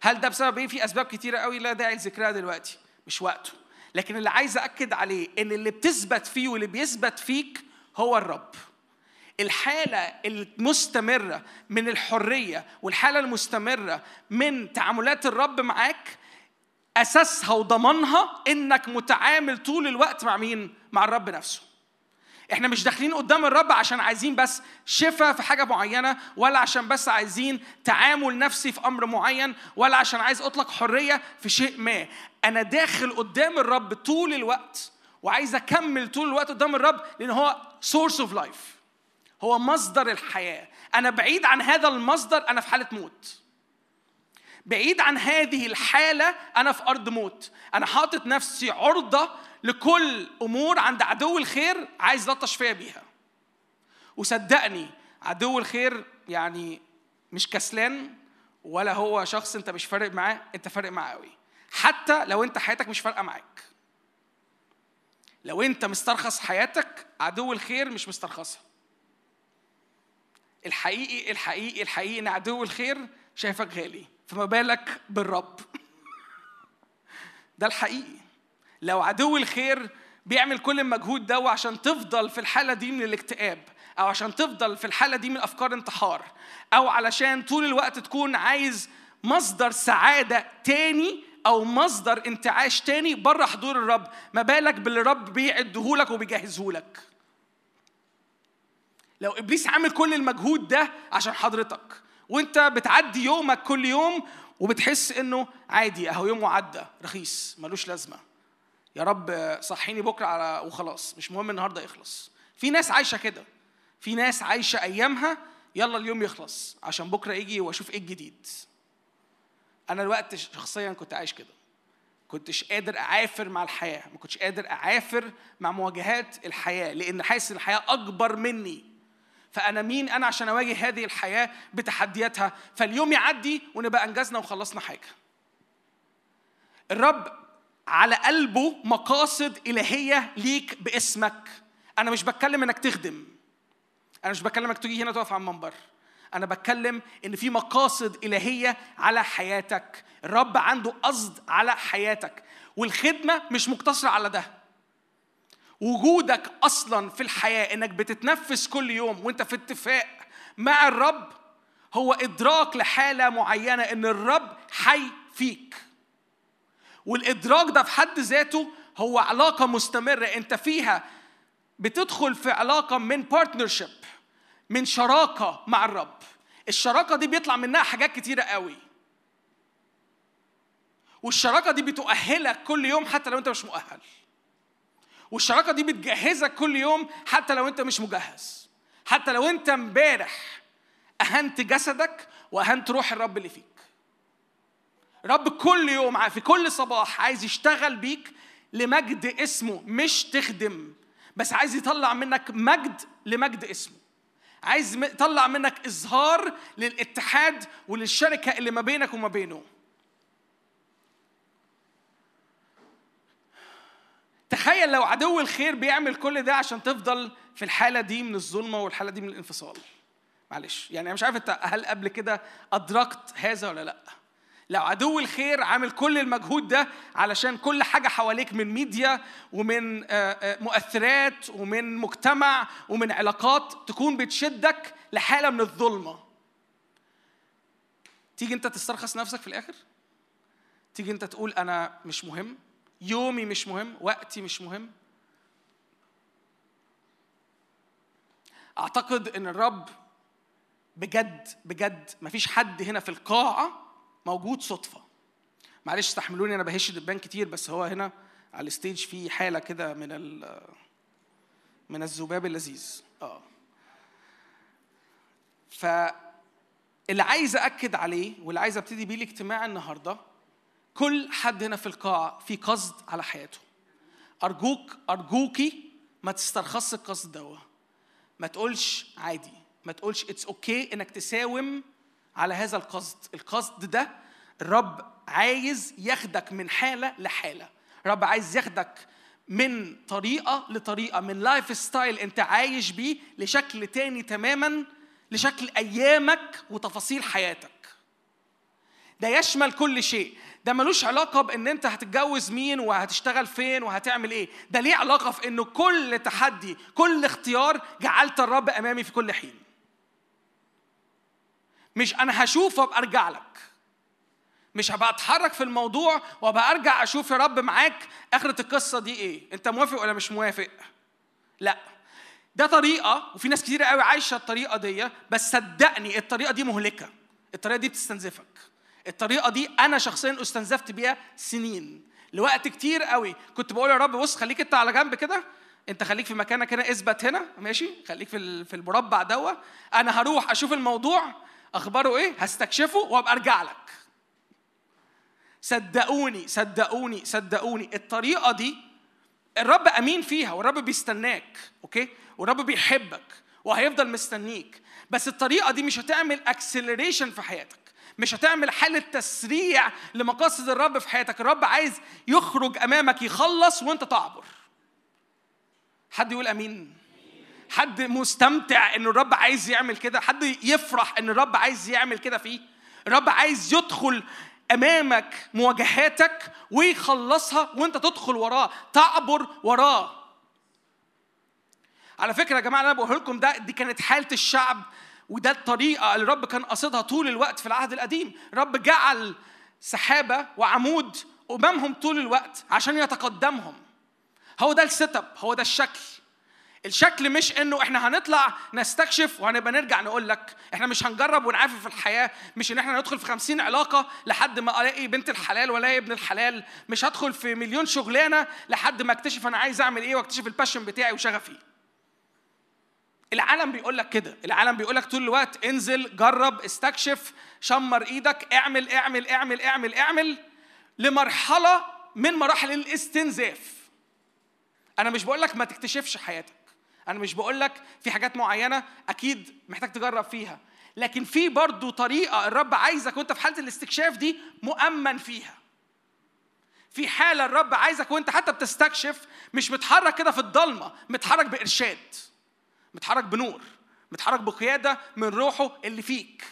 هل ده بسبب إيه؟ في أسباب كتيرة قوي لا داعي لذكرها دلوقتي مش وقته. لكن اللي عايز أكد عليه إن اللي بتثبت فيه واللي بيثبت فيك هو الرب الحالة المستمرة من الحرية والحالة المستمرة من تعاملات الرب معاك أساسها وضمانها إنك متعامل طول الوقت مع مين؟ مع الرب نفسه. إحنا مش داخلين قدام الرب عشان عايزين بس شفاء في حاجة معينة ولا عشان بس عايزين تعامل نفسي في أمر معين ولا عشان عايز أطلق حرية في شيء ما. أنا داخل قدام الرب طول الوقت وعايز أكمل طول الوقت قدام الرب لأن هو source of life هو مصدر الحياة. أنا بعيد عن هذا المصدر أنا في حالة موت. بعيد عن هذه الحالة أنا في أرض موت. أنا حاطط نفسي عرضة لكل أمور عند عدو الخير عايز يلطش فيا بيها. وصدقني عدو الخير يعني مش كسلان ولا هو شخص أنت مش فارق معاه أنت فارق معاه قوي حتى لو أنت حياتك مش فارقة معاك. لو أنت مسترخص حياتك عدو الخير مش مسترخصها. الحقيقي الحقيقي الحقيقي إن عدو الخير شايفك غالي. فما بالك بالرب. ده الحقيقي. لو عدو الخير بيعمل كل المجهود ده عشان تفضل في الحالة دي من الاكتئاب أو عشان تفضل في الحالة دي من أفكار انتحار أو علشان طول الوقت تكون عايز مصدر سعادة تاني أو مصدر انتعاش تاني بره حضور الرب ما بالك باللي الرب بيعدهولك وبيجهزهولك لو إبليس عامل كل المجهود ده عشان حضرتك وانت بتعدي يومك كل يوم وبتحس انه عادي اهو يوم وعدى رخيص ملوش لازمة. يا رب صحيني بكرة على وخلاص مش مهم النهارده يخلص. في ناس عايشة كده في ناس عايشة أيامها يلا اليوم يخلص عشان بكرة يجي وأشوف إيه الجديد. أنا الوقت شخصيا كنت عايش كده. كنتش قادر أعافر مع الحياة ما كنتش قادر أعافر مع مواجهات الحياة لأن حاسس الحياة أكبر مني. فأنا مين أنا عشان أواجه هذه الحياة بتحدياتها؟ فاليوم يعدي ونبقى أنجزنا وخلصنا حاجة. الرب على قلبه مقاصد إلهية ليك باسمك. أنا مش بتكلم إنك تخدم. أنا مش بتكلم إنك تيجي هنا تقف على المنبر. أنا بتكلم إن في مقاصد إلهية على حياتك. الرب عنده قصد على حياتك. والخدمة مش مقتصرة على ده. وجودك أصلا في الحياة إنك بتتنفس كل يوم وإنت في اتفاق مع الرب هو إدراك لحالة معينة إن الرب حي فيك. والإدراك ده في حد ذاته هو علاقة مستمرة أنت فيها بتدخل في علاقة من بارتنرشيب من شراكة مع الرب. الشراكة دي بيطلع منها حاجات كتيرة قوي. والشراكة دي بتؤهلك كل يوم حتى لو أنت مش مؤهل. والشراكة دي بتجهزك كل يوم حتى لو انت مش مجهز. حتى لو انت امبارح أهنت جسدك وأهنت روح الرب اللي فيك. رب كل يوم في كل صباح عايز يشتغل بيك لمجد اسمه مش تخدم بس عايز يطلع منك مجد لمجد اسمه. عايز يطلع منك إظهار للاتحاد وللشركة اللي ما بينك وما بينه. تخيل لو عدو الخير بيعمل كل ده عشان تفضل في الحالة دي من الظلمة والحالة دي من الانفصال. معلش. يعني أنا مش عارف أنت هل قبل كده أدركت هذا ولا لأ. لو عدو الخير عامل كل المجهود ده علشان كل حاجة حواليك من ميديا ومن آه، آه، مؤثرات ومن مجتمع ومن علاقات تكون بتشدك لحالة من الظلمة. تيجي أنت تسترخص نفسك في الآخر؟ تيجي أنت تقول أنا مش مهم؟ يومي مش مهم وقتي مش مهم. أعتقد إن الرب بجد بجد مفيش حد هنا في القاعة موجود صدفة. معلش استحملوني أنا بهش دبان كتير بس هو هنا على الستيج في حالة كده من ال من الذباب اللذيذ. آه. ف اللي عايز أكد عليه واللي عايز أبتدي بيه الاجتماع النهارده كل حد هنا في القاعة في قصد على حياته. أرجوك أرجوكي ما تسترخص القصد دوا ما تقولش عادي. ما تقولش it's okay إنك تساوم على هذا القصد. القصد ده الرب عايز ياخدك من حالة لحالة. الرب عايز ياخدك من طريقة لطريقة من lifestyle أنت عايش بيه لشكل تاني تماما لشكل أيامك وتفاصيل حياتك. ده يشمل كل شيء. ده ملوش علاقة بإن أنت هتتجوز مين وهتشتغل فين وهتعمل إيه. ده ليه علاقة في إنه كل تحدي كل اختيار جعلت الرب أمامي في كل حين. مش أنا هشوف وأبقى أرجع لك. مش هبقى أتحرك في الموضوع وأبقى أرجع أشوف يا رب معاك آخرة القصة دي إيه. أنت موافق ولا مش موافق؟ لا. ده طريقة وفي ناس كتير قوي عايشة الطريقة دي بس صدقني الطريقة دي مهلكة. الطريقة دي بتستنزفك. الطريقة دي أنا شخصيا استنزفت بيها سنين. لوقت كتير قوي. كنت بقول يا رب بص خليك انت على جنب كده. انت خليك في مكانك هنا اثبت هنا ماشي؟ خليك في في المربع دوا أنا هروح أشوف الموضوع أخباره إيه؟ هستكشفه وأبقى أرجع لك. صدقوني صدقوني صدقوني. الطريقة دي الرب أمين فيها والرب بيستناك okay؟ والرب بيحبك وهيفضل مستنيك. بس الطريقة دي مش هتعمل acceleration في حياتك. مش هتعمل حالة تسريع لمقاصد الرب في حياتك. الرب عايز يخرج أمامك يخلص وأنت تعبر. حد يقول أمين؟ حد مستمتع إن الرب عايز يعمل كده؟ حد يفرح إن الرب عايز يعمل كده فيه؟ الرب عايز يدخل أمامك مواجهاتك ويخلصها وأنت تدخل وراه تعبر وراه. على فكرة يا جماعة أنا بقول لكم ده دي كانت حالة الشعب وده الطريقة اللي الرب كان قصدها طول الوقت في العهد القديم. الرب جعل سحابة وعمود أمامهم طول الوقت عشان يتقدمهم. هو ده ال setup هو ده الشكل. الشكل مش إنه إحنا هنطلع نستكشف وهنبقى نرجع نقول لك إحنا مش هنجرب ونعافي في الحياة مش إن إحنا ندخل في خمسين علاقة لحد ما ألاقي بنت الحلال ولا ابن الحلال. مش هدخل في مليون شغلانة لحد ما أكتشف أنا عايز أعمل إيه وأكتشف الباشن بتاعي وشغفي. العالم بيقول لك كده العالم بيقول لك طول الوقت انزل جرب استكشف شمر إيدك اعمل اعمل اعمل اعمل اعمل لمرحلة من مراحل الاستنزاف. أنا مش بقول لك ما تكتشفش حياتك أنا مش بقول لك في حاجات معينة أكيد محتاج تجرب فيها لكن في برضه طريقة الرب عايزك وأنت في حالة الاستكشاف دي مؤمن فيها. في حالة الرب عايزك وأنت حتى بتستكشف مش متحرك كده في الضلمة متحرك بإرشاد. متحرك بنور متحرك بقيادة من روحه اللي فيك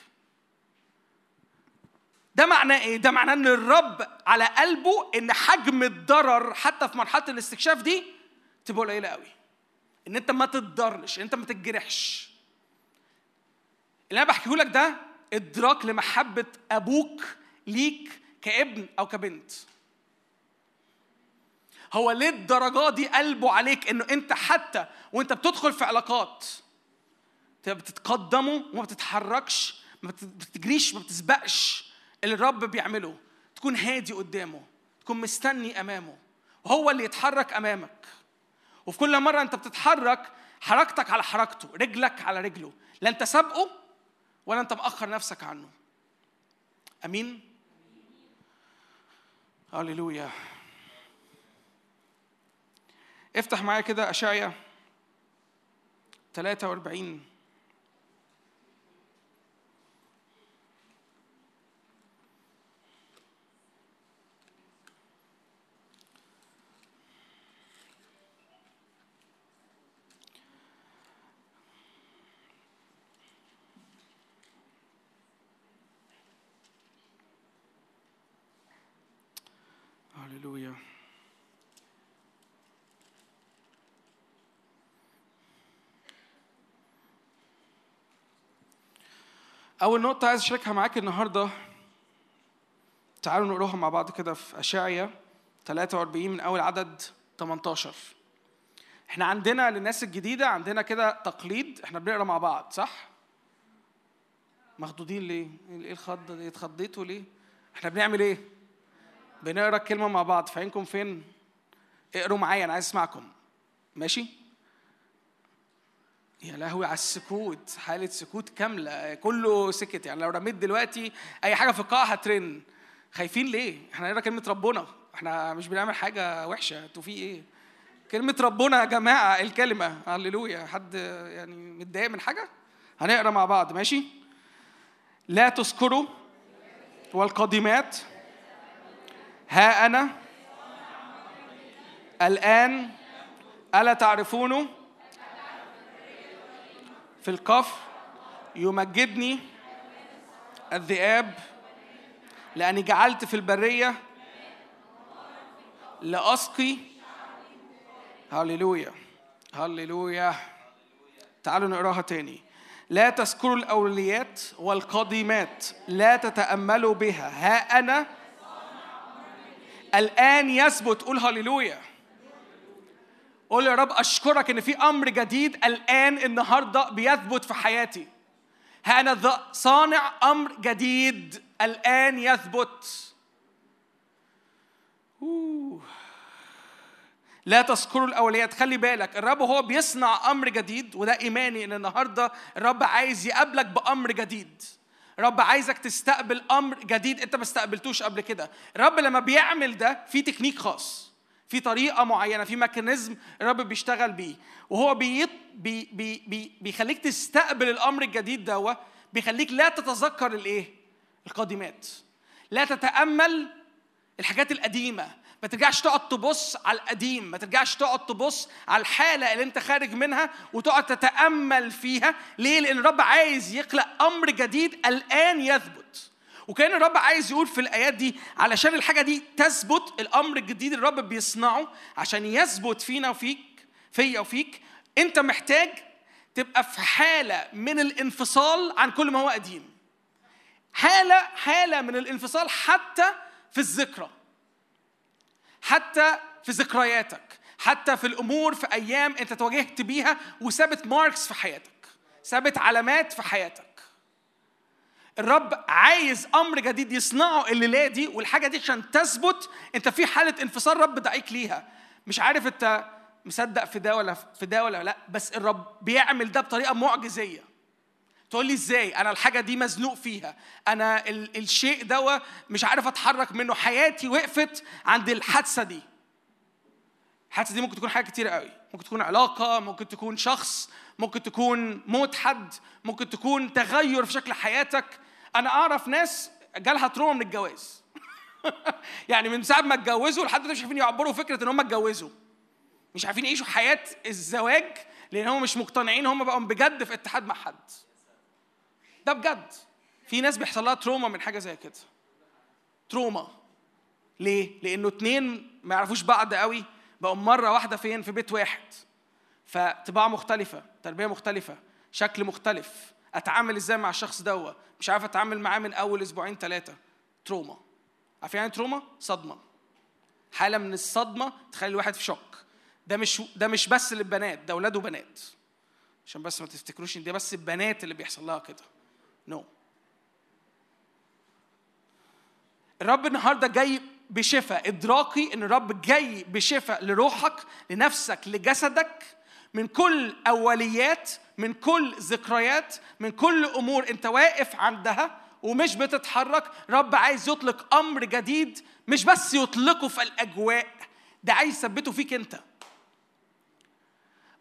ده معناه إيه؟ ده معناه إن الرب على قلبه إن حجم الضرر حتى في مرحلة الاستكشاف دي تبقى قليلة قوي. إن أنت ما تتضرش، إن أنت ما تتجرحش. اللي أنا بحكيه لك ده إدراك لمحبة أبوك ليك كابن أو كبنت هو ليه الدرجة دي قلبه عليك إنه أنت حتى وأنت بتدخل في علاقات بتتقدمه وما بتتحركش ما بتجريش ما بتسبقش اللي الرب بيعمله. تكون هادي قدامه تكون مستني أمامه. وهو اللي يتحرك أمامك. وفي كل مرة أنت بتتحرك حركتك على حركته رجلك على رجله. لا أنت سابقه ولا أنت مأخر نفسك عنه. آمين؟ هللويا. افتح معايا كده أشعيا 43 هللويا. أول نقطة عايز أشاركها معاك النهاردة تعالوا نقراها مع بعض كده في أشعيا 43 من أول عدد 18 إحنا عندنا للناس الجديدة عندنا كده تقليد إحنا بنقرأ مع بعض صح؟ مخضوضين ليه؟ إيه الخضة دي؟ اتخضيتوا ليه؟ إحنا بنعمل إيه؟ بنقرأ الكلمة مع بعض فاهمكم فين؟ اقروا معايا أنا عايز أسمعكم ماشي؟ يا لهوي على السكوت حالة سكوت كاملة كله سكت. يعني لو رميت دلوقتي أي حاجة في القاعة هترن. خايفين ليه؟ إحنا نقرأ كلمة ربنا. إحنا مش بنعمل حاجة وحشة. أنتوا في إيه؟ كلمة ربنا يا جماعة الكلمة. هللويا. حد يعني متضايق من حاجة؟ هنقرأ مع بعض. ماشي؟ لا تذكروا والقادمات ها أنا؟ الآن ألا تعرفونه في القفر يمجدني الذئاب لأني جعلت في البرية لأسقي. هللويا هللويا. تعالوا نقراها تاني. لا تذكروا الأوليات والقديمات لا تتأملوا بها. ها أنا؟ الآن يثبت. قول هللويا. قول يا رب أشكرك إن في أمر جديد الآن النهاردة بيثبت في حياتي. أنا صانع أمر جديد الآن يثبت. لا تذكروا الاوليات خلي بالك الرب هو بيصنع أمر جديد وده إيماني إن النهارده الرب عايز يقابلك بأمر جديد. الرب عايزك تستقبل أمر جديد أنت ما استقبلتوش قبل كده. الرب لما بيعمل ده في تكنيك خاص. في طريقة معينة في mechanism الرب بيشتغل بيه. وهو بي بي بي بي بيخليك تستقبل الأمر الجديد ده بيخليك لا تتذكر الإيه؟ القادمات. لا تتأمل الحاجات القديمة. ما ترجعش تقعد تبص على القديم ما ترجعش تقعد تبص على الحالة اللي أنت خارج منها وتقعد تتأمل فيها. ليه؟ لأن الرب عايز يخلق أمر جديد الآن يثبت. وكان الرب عايز يقول في الآيات دي علشان الحاجة دي تثبت الأمر الجديد الرب بيصنعه عشان يثبت فينا وفيك فيا وفيك. أنت محتاج تبقى في حالة من الانفصال عن كل ما هو قديم. حالة حالة من الانفصال حتى في الذكرى. حتى في ذكرياتك. حتى في الأمور في أيام أنت تواجهت بيها وسابت ماركس في حياتك. سابت علامات في حياتك. الرب عايز أمر جديد يصنعه الليلة دي والحاجة دي عشان تثبت أنت في حالة انفصال رب دعيك ليها. مش عارف أنت مصدق في ده ولا في ده ولا لأ بس الرب بيعمل ده بطريقة معجزية. تقول لي إزاي؟ أنا الحاجة دي مزنوق فيها. أنا ال- الشيء ده مش عارف أتحرك منه. حياتي وقفت عند الحادثة دي. الحادثة دي ممكن تكون حاجة كتير قوي. ممكن تكون علاقة ممكن تكون شخص ممكن تكون موت حد ممكن تكون تغير في شكل حياتك. أنا اعرف ناس جالها تروما من الجواز. يعني من ساعة ما اتجوزوا لحد دلوقتي مش عارفين يعبروا فكرة إن هم اتجوزوا. مش عارفين يعيشوا حياة الزواج لأن هم مش مقتنعين هم بقوا بجد في اتحاد مع حد. ده بجد. في ناس بيحصل لها trauma من حاجة زي كده. trauma. ليه؟ لأنه اتنين ما يعرفوش بعض قوي بقوا مرة واحدة فين؟ في بيت واحد. فطباع مختلفة تربية مختلفة شكل مختلف. أتعامل إزاي مع الشخص دوت مش عارف أتعامل معاه من أول أسبوعين ثلاثة trauma. عارفين يعني trauma؟ صدمة. حالة من الصدمة تخلي الواحد في شوك. ده مش ده مش بس للبنات ده أولاد وبنات. عشان بس ما تفتكروش إن ده بس البنات اللي بيحصل لها كده. نو no. الرب النهارده جاي بشفاء إدراكي إن الرب جاي بشفاء لروحك لنفسك لجسدك من كل أوليات من كل ذكريات من كل أمور. أنت واقف عندها ومش بتتحرك. رب عايز يطلق أمر جديد مش بس يطلقه في الأجواء ده عايز يثبته فيك أنت.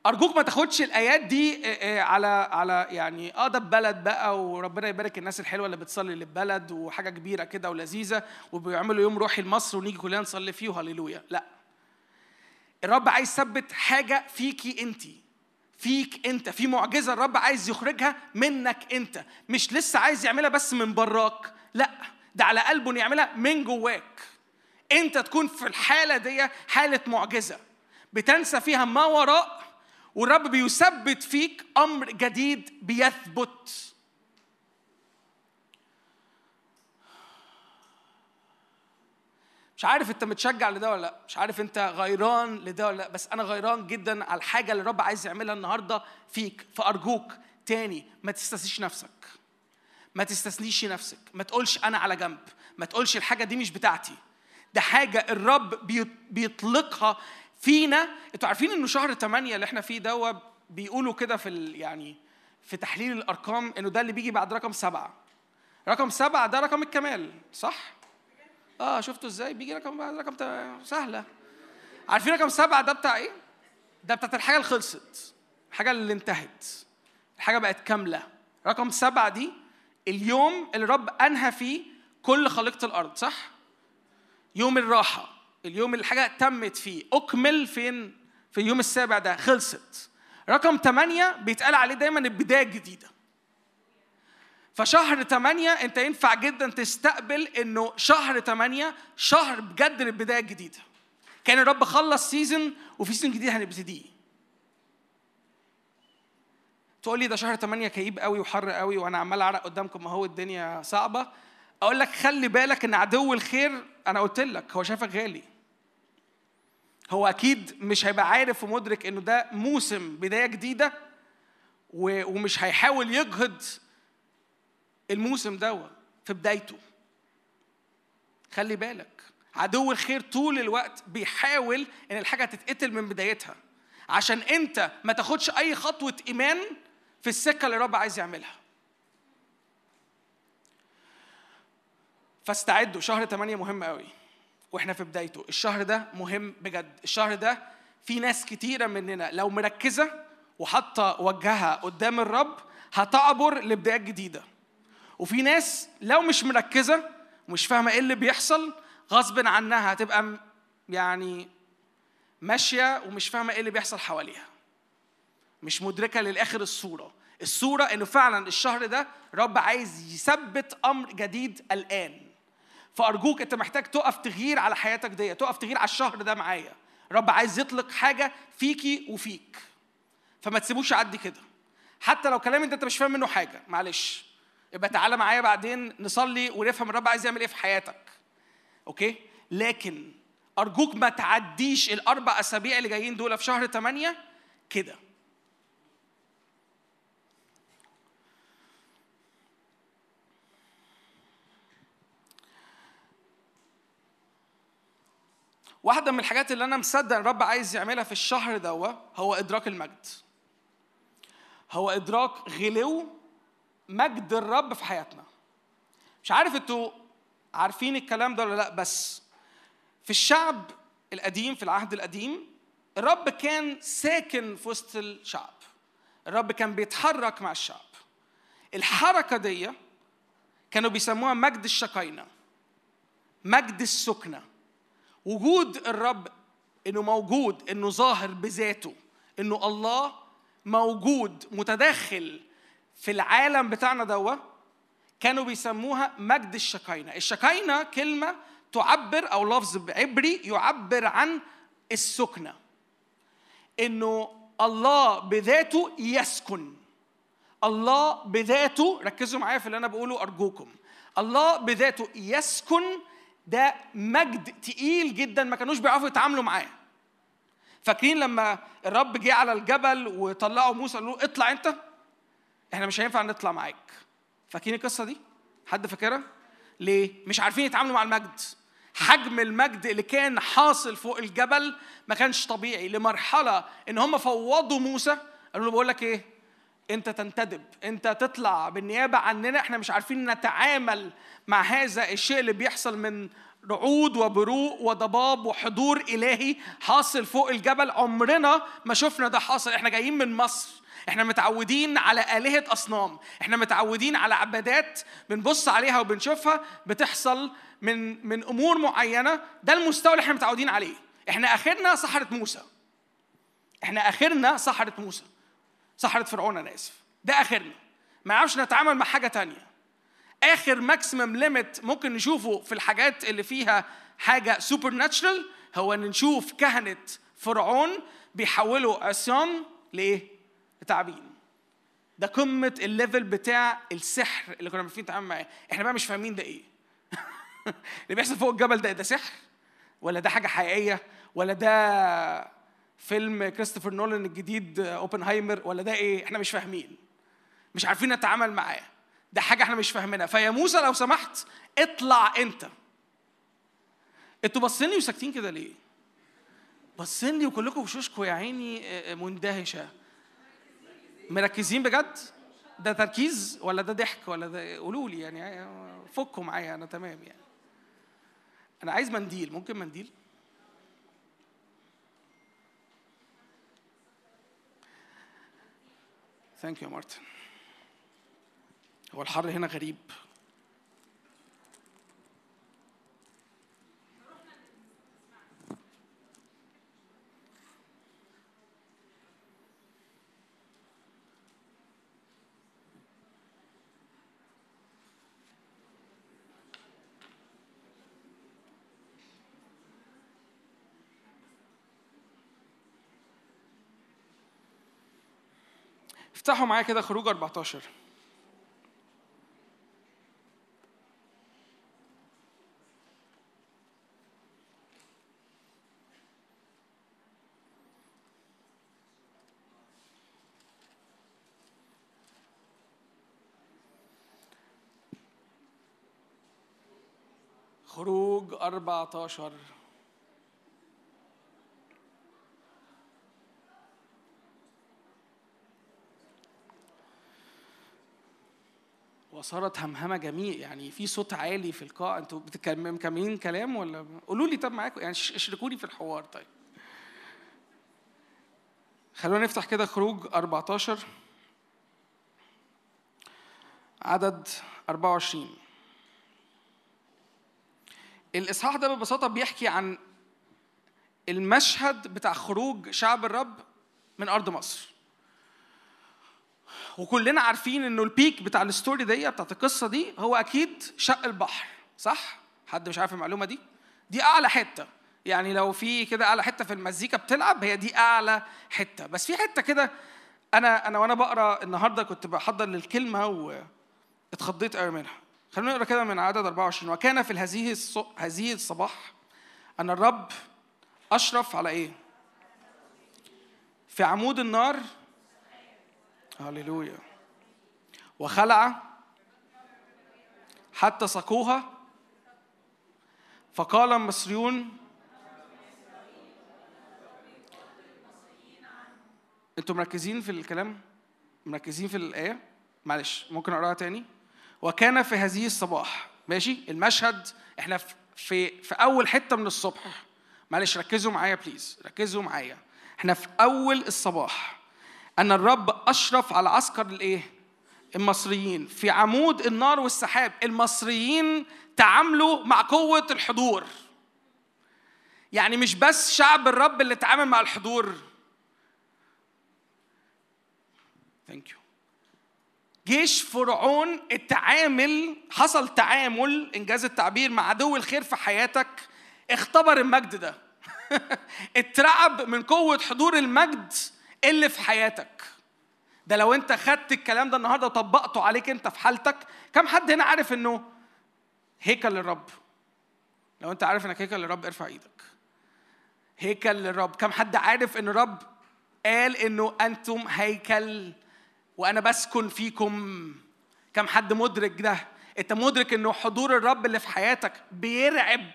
أرجوك ما تاخدش الآيات دي آه، آه، على على يعني آه ده بلد بقى وربنا يبارك الناس الحلوة اللي بتصلي للبلد وحاجة كبيرة كده ولذيذة وبيعملوا يوم روحي لمصر ونيجي كلنا نصلي فيه وهللويا. لا. الرب عايز يثبت حاجة فيكي انت فيك انت. في معجزة الرب عايز يخرجها منك انت. مش لسه عايز يعملها بس من براك. لا ده على قلبه يعملها من جواك. انت تكون في الحالة دي حالة معجزة. بتنسى فيها ما وراء والرب بيثبت فيك أمر جديد بيثبت. مش عارف انت متشجع لده ولا لأ. مش عارف انت غيران لده ولا لأ. بس أنا غيران جدا على الحاجة اللي الرب عايز يعملها النهارده فيك فارجوك تاني. ما تستسيش نفسك. ما تستثنيش نفسك. ما تقولش أنا على جنب. ما تقولش الحاجة دي مش بتاعتي. ده حاجة الرب بيطلقها فينا. أنتوا عارفين إنه شهر 8 اللي إحنا فيه ده بيقولوا كده في ال... يعني في تحليل الأرقام إنه ده اللي بيجي بعد رقم سبعة. رقم سبعة ده رقم الكمال صح؟ آه شفتوا إزاي؟ بيجي رقم رقم سهلة. عارفين رقم سبعة ده بتاع إيه؟ ده بتاعت الحاجة اللي خلصت الحاجة اللي انتهت الحاجة بقت كاملة. رقم سبعة دي اليوم اللي الرب أنهى فيه كل خليقة الأرض صح؟ يوم الراحة اليوم اللي الحاجة تمت فيه. أكمل فين؟ في اليوم السابع ده خلصت. رقم ثمانية بيتقال عليه دايما البداية الجديدة. فشهر ثمانية انت ينفع جدا تستقبل انه شهر ثمانية شهر بجد للبداية الجديدة. كان الرب خلص season وفي season جديد هنبتديه. تقول لي ده شهر 8 كئيب قوي وحر قوي وأنا عمال اعرق قدامكم ما هو الدنيا صعبة. أقول لك خلي بالك ان عدو الخير أنا قلت لك هو شايفك غالي. هو أكيد مش هيبقى عارف ومدرك انه ده موسم بداية جديدة ومش هيحاول يجهد الموسم ده في بدايته. خلي بالك عدو الخير طول الوقت بيحاول إن الحاجة تتقتل من بدايتها عشان أنت ما تاخدش أي خطوة إيمان في السكة اللي الرب عايز يعملها. فاستعدوا شهر 8 مهم قوي وإحنا في بدايته. الشهر ده مهم بجد. الشهر ده في ناس كتيرة مننا لو مركزة وحاطة وجهها قدام الرب هتعبر لبدايات جديدة. وفي ناس لو مش مركزة ومش فاهمة إيه اللي بيحصل غصب عنها هتبقى يعني ماشية ومش فاهمة إيه اللي بيحصل حواليها. مش مدركة للآخر الصورة. الصورة إنه فعلا الشهر ده رب عايز يثبت أمر جديد الآن. فأرجوك أنت محتاج تقف تغيير على حياتك دي تقف تغيير على الشهر ده معايا. رب عايز يطلق حاجة فيكي وفيك. فما تسيبوش يعدي كده. حتى لو كلام أنت مش فاهم منه حاجة معلش. يبقى تعالى معايا بعدين نصلي ونفهم الرب عايز يعمل إيه في حياتك. أوكي؟ لكن أرجوك ما تعديش الأربع أسابيع اللي جايين دول في شهر 8 كده. واحدة من الحاجات اللي أنا مصدق الرب عايز يعملها في الشهر دوا هو إدراك المجد. هو إدراك غلو مجد الرب في حياتنا. مش عارف أنتوا عارفين الكلام ده ولا لا بس في الشعب القديم في العهد القديم الرب كان ساكن في وسط الشعب. الرب كان بيتحرك مع الشعب. الحركة دي كانوا بيسموها مجد الشقينة. مجد السكنة وجود الرب إنه موجود إنه ظاهر بذاته إنه الله موجود متداخل في العالم بتاعنا دوا كانوا بيسموها مجد الشكاينة. الشكاينة كلمة تعبر أو لفظ عبري يعبر عن السكنة. إنه الله بذاته يسكن. الله بذاته ركزوا معايا في اللي أنا بقوله أرجوكم. الله بذاته يسكن ده مجد تقيل جدا ما كانوش بيعرفوا يتعاملوا معاه. فاكرين لما الرب جه على الجبل وطلعوا موسى قالوا له اطلع أنت؟ إحنا مش هينفع نطلع معاك. فاكرين القصة دي؟ حد فاكرها؟ ليه؟ مش عارفين يتعاملوا مع المجد. حجم المجد اللي كان حاصل فوق الجبل ما كانش طبيعي لمرحلة إن هم فوضوا موسى قالوا له بقول لك إيه؟ أنت تنتدب. أنت تطلع بالنيابة عننا. إحنا مش عارفين نتعامل مع هذا الشيء اللي بيحصل من رعود وبروق وضباب وحضور إلهي حاصل فوق الجبل. عمرنا ما شفنا ده حاصل. إحنا جايين من مصر. إحنا متعودين على آلهة أصنام. إحنا متعودين على عبادات بنبص عليها وبنشوفها بتحصل من من أمور معينة. ده المستوى اللي إحنا متعودين عليه. إحنا آخرنا سحرة موسى. إحنا آخرنا سحرة موسى. سحرة فرعون أنا آسف. ده آخرنا. ما نعرفش نتعامل مع حاجة تانية. آخر maximum limit ممكن نشوفه في الحاجات اللي فيها حاجة supernatural هو إن نشوف كهنة فرعون بيحولوا عصيان لإيه؟ لتعابين ده قمة ال level بتاع السحر اللي كنا عارفين نتعامل معاه. إحنا بقى مش فاهمين ده إيه. اللي بيحصل فوق الجبل ده ده سحر؟ ولا ده حاجة حقيقية؟ ولا ده فيلم كريستوفر نولان الجديد أوبنهايمر؟ ولا ده إيه؟ إحنا مش فاهمين. مش عارفين نتعامل معاه. ده حاجة إحنا مش فاهمينها. فيا موسى لو سمحت اطلع أنت. أنتوا باصين لي وساكتين كده ليه؟ باصين لي وكلكم وشوشكم يا عيني مندهشة. مركزين بجد؟ ده تركيز ولا ده ضحك ولا ده قولوا لي يعني فكوا معايا أنا تمام يعني. أنا عايز منديل ممكن منديل؟ thank you مارتن. هو الحر هنا غريب. افتحوا معايا كده خروج 14 خروج 14 وصارت همهمة جميع. يعني في صوت عالي في القاعه أنتوا مكملين كلام ولا قولوا لي طب معاكم. يعني اشركوني في الحوار. طيب. خلونا نفتح كده خروج 14 عدد 24 الإصحاح ده ببساطة بيحكي عن المشهد بتاع خروج شعب الرب من أرض مصر. وكلنا عارفين إنه البيك بتاع الستوري دي بتاعت القصة دي هو أكيد شق البحر صح؟ حد مش عارف المعلومة دي؟ دي أعلى حتة. يعني لو في كده أعلى حتة في المزيكا بتلعب هي دي أعلى حتة. بس في حتة كده أنا أنا وأنا بقرأ النهارده كنت بحضر للكلمة واتخضيت قوي منها. خلينا نقرأ كده من عدد 24 وكان في هذه هذه الصباح أن الرب أشرف على إيه؟ في عمود النار هللويا. وخلع حتى سقوها فقال المصريون أنتوا مركزين في الكلام؟ مركزين في الآية؟ معلش ممكن أقراها تاني؟ وكان في هذه الصباح ماشي؟ المشهد إحنا في في أول حتة من الصبح. معلش ركزوا معايا please ركزوا معايا. إحنا في أول الصباح. أن الرب أشرف على عسكر الإيه؟ المصريين. في عمود النار والسحاب المصريين تعاملوا مع قوة الحضور. يعني مش بس شعب الرب اللي تعامل مع الحضور. thank you جيش فرعون التعامل حصل تعامل إنجاز التعبير مع عدو الخير في حياتك اختبر المجد ده. اترعب من قوة حضور المجد اللي في حياتك. ده لو انت خدت الكلام ده النهارده وطبقته عليك انت في حالتك كم حد هنا عارف انه هيكل الرب لو انت عارف انك هيكل للرب ارفع إيدك. هيكل للرب. كم حد عارف ان الرب قال انه أنتم هيكل وأنا بسكن فيكم؟ كم حد مدرك ده؟ انت مدرك انه حضور الرب اللي في حياتك بيرعب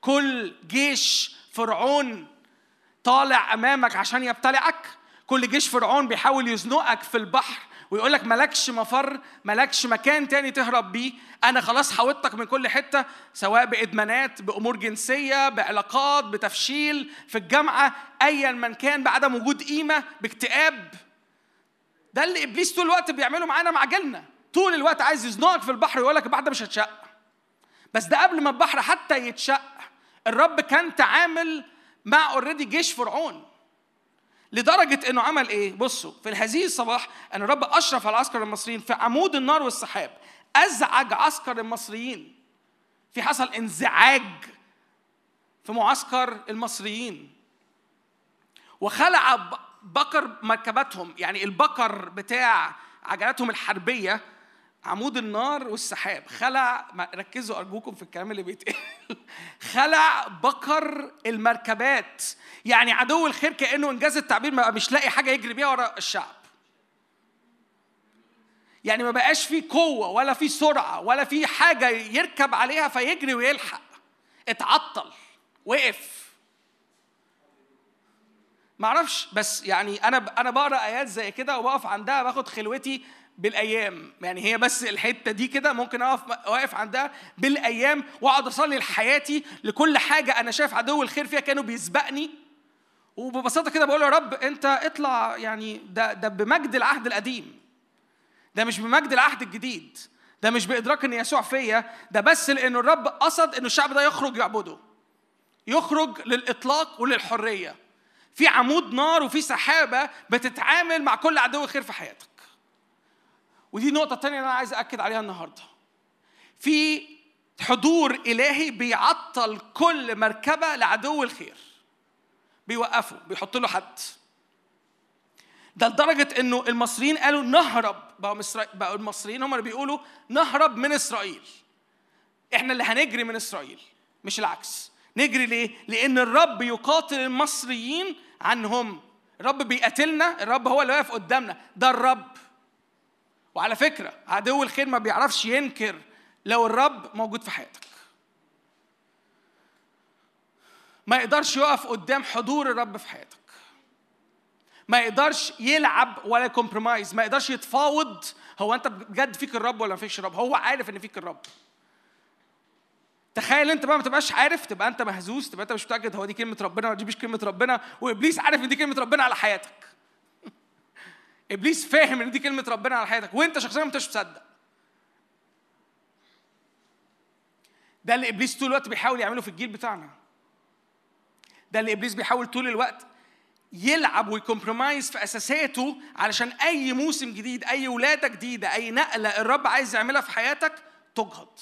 كل جيش فرعون طالع أمامك عشان يبتلعك؟ كل جيش فرعون بيحاول يزنقك في البحر ويقول لك مالكش مفر مالكش مكان تاني تهرب بيه. أنا خلاص حاوطتك من كل حتة سواء بإدمانات بأمور جنسية بعلاقات بتفشيل في الجامعة ايا من كان بعدم وجود قيمة باكتئاب. ده اللي إبليس طول الوقت بيعمله معانا مع جيلنا. طول الوقت عايز يزنقك في البحر ويقول لك البحر ده مش هتشق. بس ده قبل ما البحر حتى يتشق الرب كان تعامل مع اوريدي جيش فرعون. لدرجة إنه عمل إيه؟ بصوا في هذه الصباح أن الرب أشرف على عسكر المصريين في عمود النار والسحاب. أزعج عسكر المصريين. في حصل انزعاج في معسكر المصريين. وخلع ب- بكر مركباتهم. يعني البكر بتاع عجلاتهم الحربية عمود النار والسحاب. خلع ركزوا أرجوكم في الكلام اللي بيتقال. خلع بكر المركبات. يعني عدو الخير كأنه إنجاز التعبير ما مش لاقي حاجة يجري بيها ورا الشعب. يعني ما بقاش فيه قوة ولا فيه سرعة ولا فيه حاجة يركب عليها فيجري ويلحق. اتعطل وقف. معرفش بس يعني أنا أنا بقرأ آيات زي كده وبقف عندها باخد خلوتي بالأيام. يعني هي بس الحتة دي كده ممكن أقف واقف عندها بالأيام وأقعد أصلي لحياتي لكل حاجة أنا شايف عدو الخير فيها كانوا بيسبقني. وببساطة كده بقول يا رب أنت اطلع يعني ده ده بمجد العهد القديم. ده مش بمجد العهد الجديد. ده مش بإدراك إن يسوع فيا. ده بس لأنه الرب قصد انه الشعب ده يخرج يعبده. يخرج للإطلاق وللحرية. في عمود نار وفي سحابة بتتعامل مع كل عدو خير في حياتك. ودي الثانية اللي أنا عايز اكد عليها النهارده في حضور إلهي بيعطل كل مركبة لعدو الخير بيوقفه بيحط له حد ده لدرجة إنه المصريين قالوا نهرب بقوا. بقوا المصريين هم اللي بيقولوا نهرب من إسرائيل. إحنا اللي هنجري من إسرائيل مش العكس. نجري ليه؟ لأن الرب يقاتل المصريين عنهم. الرب بيقاتلنا، الرب هو اللي واقف قدامنا، ده الرب. وعلى فكرة عدو الخير ما بيعرفش ينكر لو الرب موجود في حياتك. ما يقدرش يقف قدام حضور الرب في حياتك. ما يقدرش يلعب ولا compromise ما يقدرش يتفاوض. هو أنت بجد فيك الرب ولا ما فيكش الرب؟ هو عارف إن فيك الرب. تخيل أنت بقى ما تبقاش عارف تبقى أنت مهزوز تبقى أنت مش متأكد هو دي كلمة ربنا ولا دي مش كلمة ربنا وإبليس عارف إن دي كلمة ربنا على حياتك. إبليس فاهم إن دي كلمة ربنا على حياتك وأنت شخصيا ما انتش مصدق. ده اللي إبليس طول الوقت بيحاول يعمله في الجيل بتاعنا. ده اللي إبليس بيحاول طول الوقت يلعب ويكمبرومايز في اساساته علشان أي موسم جديد أي ولادة جديدة أي نقلة الرب عايز يعملها في حياتك تجهض.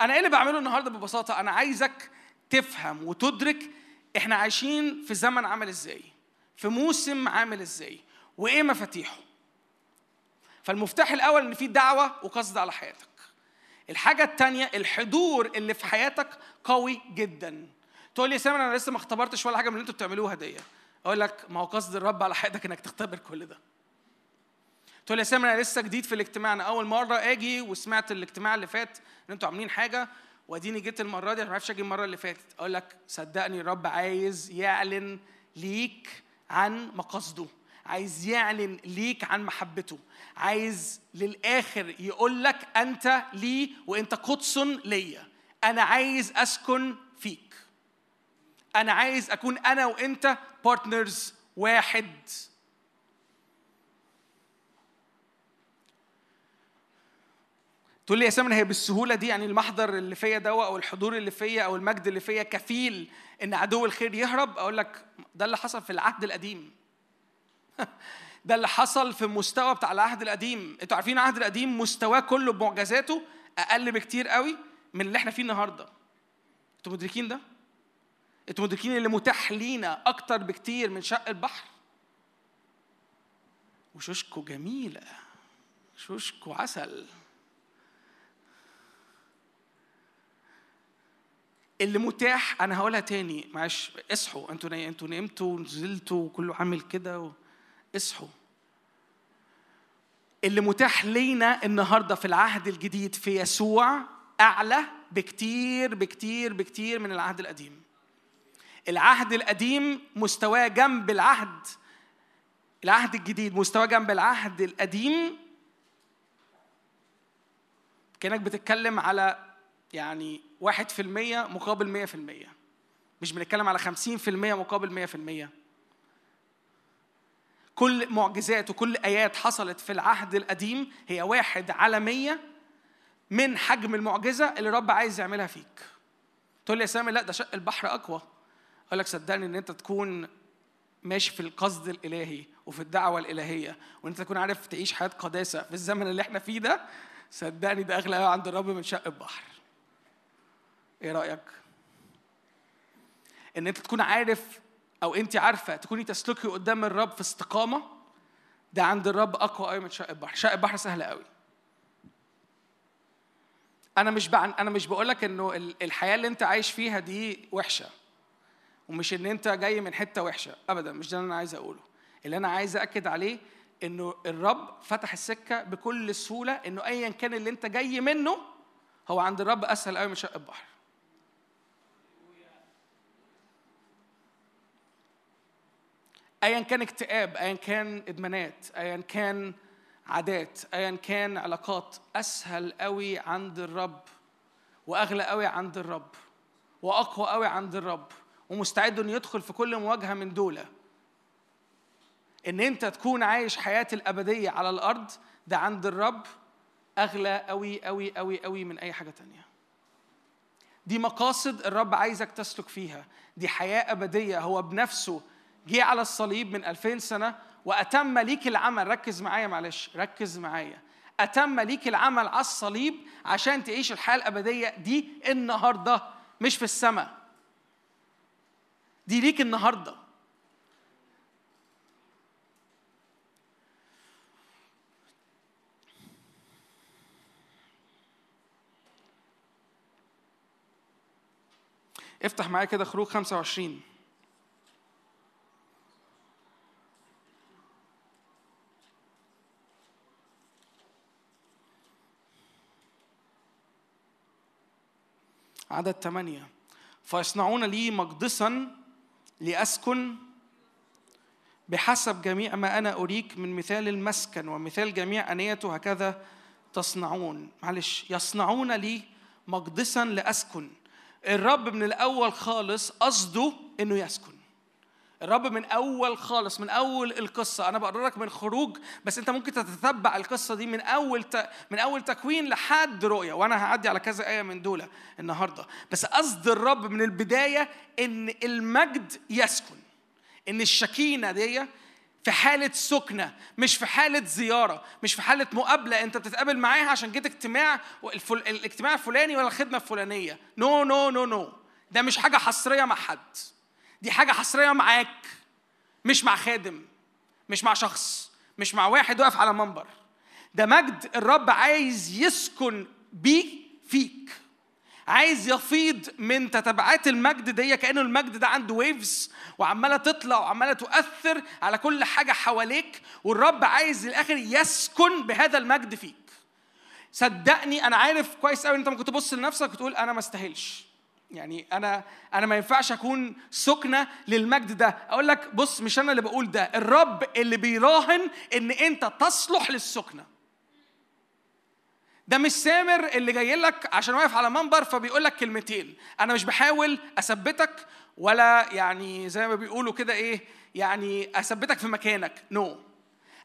أنا إيه اللي بعمله النهارده ببساطة؟ أنا عايزك تفهم وتدرك إحنا عايشين في زمن عامل إزاي. في موسم عامل إزاي وإيه مفاتيحه. فالمفتاح الأول إن في دعوة وقصد على حياتك. الحاجة الثانية الحضور اللي في حياتك قوي جدا. تقول لي يا سامر أنا لسه ما اختبرتش ولا حاجة من اللي أنتوا بتعملوها دي أقول لك ما هو قصد الرب على حياتك إنك تختبر كل ده. تقول لي يا سامر أنا لسه جديد في الاجتماع. أنا أول مرة آجي وسمعت الاجتماع اللي فات إن أنتوا عاملين حاجة وأديني جيت المرة دي ما عرفتش أجي المرة اللي فاتت. أقول لك صدقني الرب عايز يعلن ليك عن مقاصده عايز يعلن ليك عن محبته. عايز للآخر يقول لك أنت لي وأنت قدس ليا. أنا عايز أسكن فيك. أنا عايز أكون أنا وأنت partners واحد. تقول لي يا سامر هي بالسهولة دي يعني المحضر اللي فيا دوا أو الحضور اللي فيا أو المجد اللي فيا كفيل إن عدو الخير يهرب أقول لك ده اللي حصل في العهد القديم. ده اللي حصل في المستوى بتاع العهد القديم. أنتوا عارفين العهد القديم مستواه كله بمعجزاته أقل بكتير قوي من اللي إحنا فيه النهارده. أنتوا مدركين ده؟ أنتوا مدركين اللي متاح لينا أكتر بكتير من شق البحر؟ وشوشكو جميلة شوشكو عسل. اللي متاح أنا هقولها تاني. معلش اصحوا. أنتوا. أنتوا نمتوا ونزلتوا وكله عامل كده و... اصحوا. اللي متاح لينا النهارده في العهد الجديد في يسوع أعلى بكتير بكتير بكتير من العهد القديم. العهد القديم مستواه جنب العهد العهد الجديد مستواه جنب العهد القديم. كأنك بتتكلم على يعني واحد في المية مقابل مية في المية. مش بنتكلم على خمسين في المية مقابل مية في المية. كل معجزات وكل آيات حصلت في العهد القديم هي واحد على مية من حجم المعجزة اللي الرب عايز يعملها فيك. تقول لي يا سامي لا ده شق البحر أقوى. أقول لك صدقني إن أنت تكون ماشي في القصد الإلهي وفي الدعوة الإلهية وأنت تكون عارف تعيش حياة قداسة في الزمن اللي إحنا فيه ده صدقني ده أغلى عند الرب من شق البحر. إيه رأيك؟ ان انت تكون عارف أو انت عارفة تكوني تسلكي قدام الرب في استقامة ده عند الرب أقوى قوي من شق البحر. شق البحر سهل قوي أنا مش بع... أنا مش بقول لك إنه ال- الحياة اللي أنت عايش فيها دي وحشة ومش إن أنت جاي من حتة وحشة ابدا مش ده اللي أنا عايز أقوله. اللي أنا عايز اكد عليه إنه الرب فتح السكة بكل سهولة إنه ايا كان اللي أنت جاي منه هو عند الرب أسهل قوي من شق البحر. ايا كان اكتئاب ايا كان إدمانات ايا كان عادات ايا كان علاقات أسهل قوي عند الرب وأغلى قوي عند الرب وأقوى قوي عند الرب ومستعد إنه يدخل في كل مواجهة من دول. إن أنت تكون عايش حياه الأبدية على الأرض ده عند الرب أغلى قوي قوي قوي قوي من أي حاجة تانية. دي مقاصد الرب عايزك تسلك فيها. دي حياة أبدية هو بنفسه جه على الصليب من 2000 سنة وأتم ليك العمل. ركز معايا معلش ركز معايا. أتم ليك العمل على الصليب عشان تعيش الحياة الأبدية دي النهارده مش في السماء. دي ليك النهارده. افتح معايا كده خروج 25 عدد ثمانية فيصنعون لي مقدسا لأسكن بحسب جميع ما أنا أريك من مثال المسكن ومثال جميع أنيته هكذا تصنعون. معلش يصنعون لي مقدسا لأسكن. الرب من الأول خالص قصده إنه يسكن. الرب من أول خالص من أول القصة. أنا بقرأ لك من خروج بس أنت ممكن تتتبع القصة دي من أول ت... من أول تكوين لحد رؤية. وأنا هعدي على كذا آية من دول النهارده. بس قصد الرب من البداية إن المجد يسكن إن الشكينة دي في حالة سكنة مش في حالة زيارة مش في حالة مقابلة. أنت بتتقابل معاها عشان جيت اجتماع والفل... الاجتماع الفلاني ولا الخدمة الفلانية. no no no no ده مش حاجة حصرية مع حد. دي حاجة حصرية معاك مش مع خادم مش مع شخص مش مع واحد واقف على منبر. ده مجد الرب عايز يسكن بيه فيك. عايز يفيض من تتبعات المجد دي كانه المجد ده عنده ويفز وعمالة تطلع وعمالة تؤثر على كل حاجة حواليك والرب عايز للآخر يسكن بهذا المجد فيك. صدقني أنا عارف كويس قوي أنت ممكن تبص لنفسك وتقول أنا ما استاهلش. يعني أنا أنا ما ينفعش أكون سكنة للمجد ده. أقول لك بص مش أنا اللي بقول ده الرب اللي بيراهن إن أنت تصلح للسكنة. ده مش سامر اللي جاي لك عشان واقف على منبر فبيقول لك كلمتين. أنا مش بحاول أثبتك ولا يعني زي ما بيقولوا كده إيه يعني أثبتك في مكانك. نو no.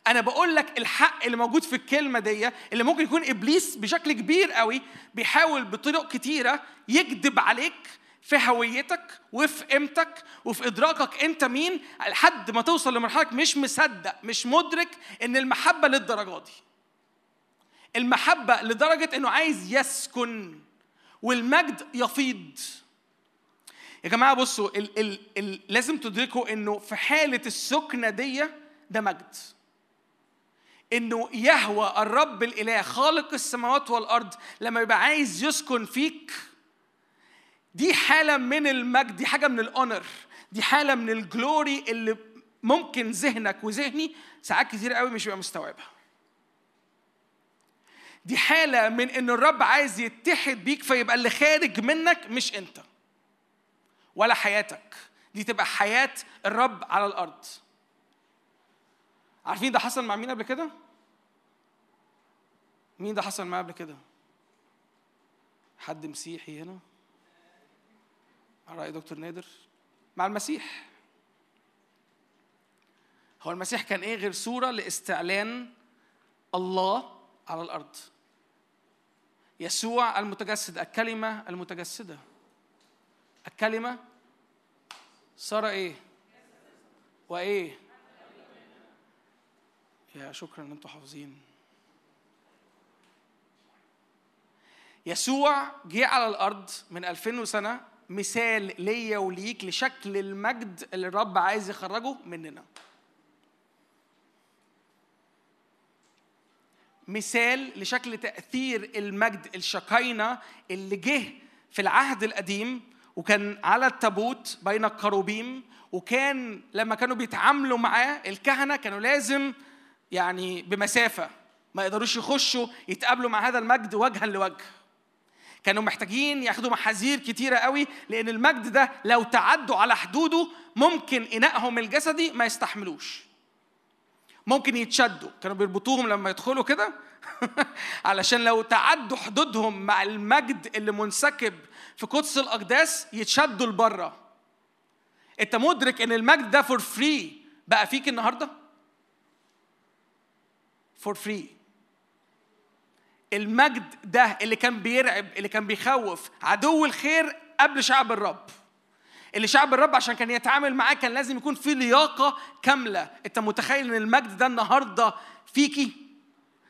أنا بقول لك الحق اللي موجود في الكلمة دي اللي ممكن يكون إبليس بشكل كبير قوي بيحاول بطرق كتيرة يكذب عليك في هويتك وفي قيمتك وفي إدراكك أنت مين لحد ما توصل لمرحلة مش مصدق مش مدرك إن المحبة للدرجة دي. المحبة لدرجة إنه عايز يسكن والمجد يفيض. يا جماعة بصوا ال ال ال لازم تدركوا إنه في حالة السكنة دي ده مجد. إنه يهوى الرب الإله خالق السماوات والأرض لما يبقى عايز يسكن فيك دي حالة من المجد دي حاجة من الأونر دي حالة من الجلوري اللي ممكن ذهنك وذهني ساعات كتير قوي مش بيبقى مستوعبها. دي حالة من إن الرب عايز يتحد بيك فيبقى اللي خارج منك مش أنت ولا حياتك. دي تبقى حياة الرب على الأرض. عارفين ده حصل مع مين قبل كده؟ مين ده حصل معاه قبل كده؟ حد مسيحي هنا؟ على رأي دكتور نادر مع المسيح هو المسيح كان إيه غير صورة لاستعلان الله على الأرض يسوع المتجسد الكلمة المتجسدة الكلمة صار إيه وإيه يا شكرا إن أنتوا حافظين. يسوع جه على الأرض من 2000 سنه مثال ليا وليك لشكل المجد اللي الرب عايز يخرجه مننا. مثال لشكل تأثير المجد الشكاينة اللي جه في العهد القديم وكان على التابوت بين الكروبيم وكان لما كانوا بيتعاملوا معاه الكهنة كانوا لازم يعني بمسافة ما يقدروش يخشوا يتقابلوا مع هذا المجد وجها لوجه. كانوا محتاجين ياخدوا محاذير كتيرة قوي لأن المجد ده لو تعدوا على حدوده ممكن إنائهم الجسدي ما يستحملوش. ممكن يتشدوا كانوا بيربطوهم لما يدخلوا كده علشان لو تعدوا حدودهم مع المجد اللي منسكب في قدس الأقداس يتشدوا لبره. أنت مدرك إن المجد ده for free بقى فيك النهارده؟ for free المجد ده اللي كان بيرعب اللي كان بيخوف عدو الخير قبل شعب الرب. اللي شعب الرب عشان كان يتعامل معاه كان لازم يكون في لياقة كاملة. انت متخيل إن المجد ده النهاردة فيكي؟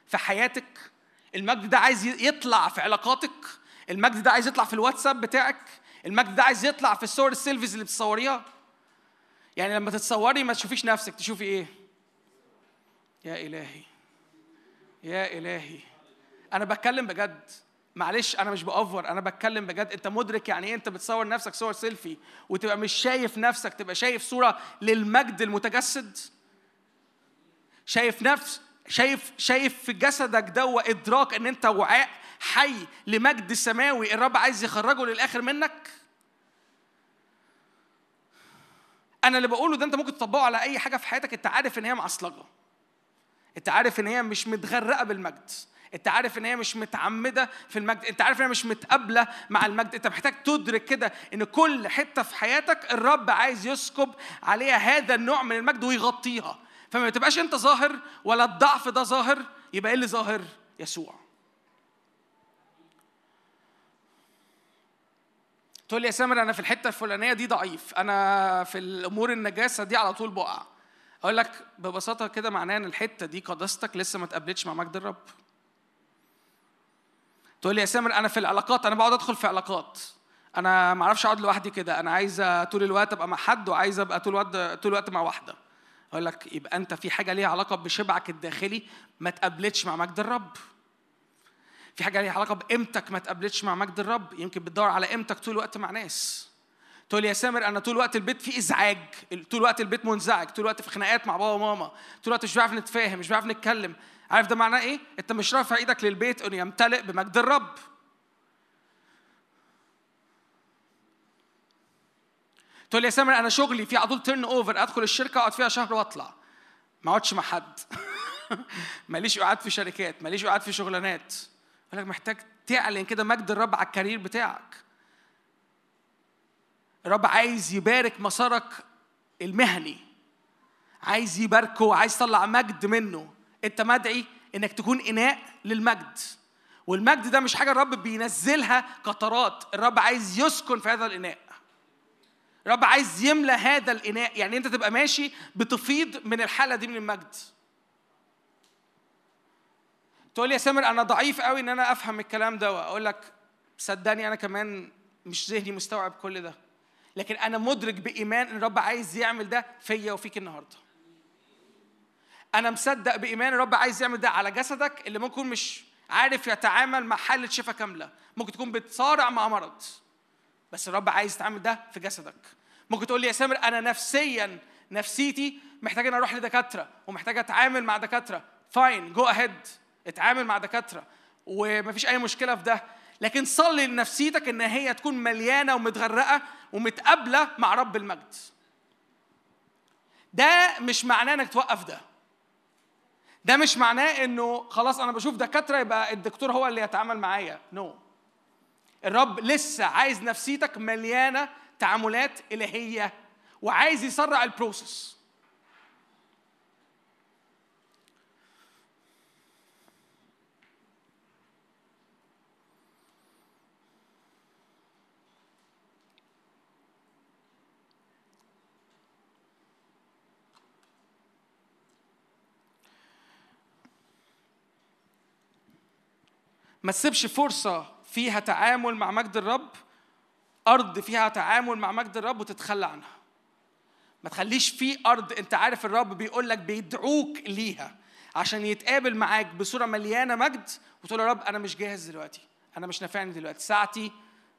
في حياتك؟ المجد ده عايز يطلع في علاقاتك؟ المجد ده عايز يطلع في الواتساب بتاعك؟ المجد ده عايز يطلع في الصور ال selfies اللي بتصوريها؟ يعني لما تتصوري ما تشوفيش نفسك تشوفي إيه؟ يا إلهي. يا إلهي. أنا بتكلم بجد. معلش أنا مش بأفور. أنا بتكلم بجد. أنت مدرك يعني إيه أنت بتصور نفسك صور سيلفي وتبقى مش شايف نفسك تبقى شايف صورة للمجد المتجسد؟ شايف نفس شايف شايف في جسدك ده ادراك إن أنت وعاء حي لمجد سماوي الرب عايز يخرجه للآخر منك؟ أنا اللي بقوله ده أنت ممكن تطبقه على أي حاجة في حياتك أنت عارف إن هي معصلجة. انت عارف ان هي مش متغرقة بالمجد. انت عارف ان هي مش متعمدة في المجد. انت عارف ان هي مش متقابلة مع المجد. انت محتاج تدرك كده ان كل حتة في حياتك الرب عايز يسكب عليها هذا النوع من المجد ويغطيها. فما تبقاش انت ظاهر ولا الضعف ده ظاهر يبقى إيه اللي ظاهر؟ يسوع. تقول لي يا سامر أنا في الحتة الفلانية دي ضعيف. أنا في الأمور النجاسة دي على طول بقع. أقول لك ببساطة كده معناه إن الحتة دي قداستك لسه ما تقابلتش مع مجد الرب. تقول لي يا سامر أنا في العلاقات أنا بقعد أدخل في علاقات. أنا ما أعرفش أقعد لوحدي كده أنا عايز طول الوقت أبقى مع حد وعايز أبقى طول الوقت طول الوقت مع واحدة. أقول لك يبقى أنت في حاجة ليها علاقة بشبعك الداخلي ما تقابلتش مع مجد الرب. في حاجة ليها علاقة بقيمتك ما تقابلتش مع مجد الرب يمكن بتدور على قيمتك طول الوقت مع ناس. تقول يا سامر أنا طول الوقت البيت فيه إزعاج. طول الوقت البيت منزعج. طول الوقت في خناقات مع بابا وماما. طول الوقت مش بنعرف نتفاهم مش بنعرف نتكلم. عارف ده معناه إيه؟ أنت مش رافع إيدك للبيت إنه يمتلئ بمجد الرب. تقول يا سامر أنا شغلي في على طول turnover أدخل الشركة أقعد فيها شهر وأطلع. ما أقعدش مع حد. ماليش قعاد في شركات ماليش قعاد في شغلانات. لك محتاج تعلن كده مجد الرب على ال career بتاعك. الرب عايز يبارك مسارك المهني عايز يباركه عايز يطلع مجد منه. انت مدعي انك تكون إناء للمجد والمجد ده مش حاجة الرب بينزلها قطرات الرب عايز يسكن في هذا الإناء. الرب عايز يملى هذا الإناء يعني انت تبقى ماشي بتفيض من الحالة دي من المجد. تقول لي يا سامر أنا ضعيف قوي إن أنا أفهم الكلام ده وأقول لك صدقني أنا كمان مش ذهني مستوعب كل ده. لكن أنا مدرك بإيمان إن الرب عايز يعمل ده فيا وفيك النهارده. أنا مصدق بإيمان الرب عايز يعمل ده على جسدك اللي ممكن مش عارف يتعامل مع حالة شفاء كاملة. ممكن تكون بتصارع مع مرض بس الرب عايز يتعامل ده في جسدك. ممكن تقول لي يا سامر أنا نفسيا نفسيتي محتاج إن أروح لدكاترة ومحتاج أتعامل مع دكاترة. فاين جو اهيد اتعامل مع دكاترة. ومفيش أي مشكلة في ده. لكن صلي لنفسيتك إن هي تكون مليانة ومتغرقة ومتقابلة مع رب المجد. ده مش معناه إنك توقف ده. ده مش معناه إنه خلاص أنا بشوف دكاترة يبقى الدكتور هو اللي يتعامل معايا. no no. الرب لسه عايز نفسيتك مليانة تعاملات إلهية وعايز يسرع ال process ما تسيبش فرصة فيها تعامل مع مجد الرب أرض فيها تعامل مع مجد الرب وتتخلى عنها. ما تخليش في أرض أنت عارف الرب بيقول لك بيدعوك ليها عشان يتقابل معاك بصورة مليانة مجد وتقول يا رب أنا مش جاهز دلوقتي أنا مش نافعني دلوقتي. ساعتي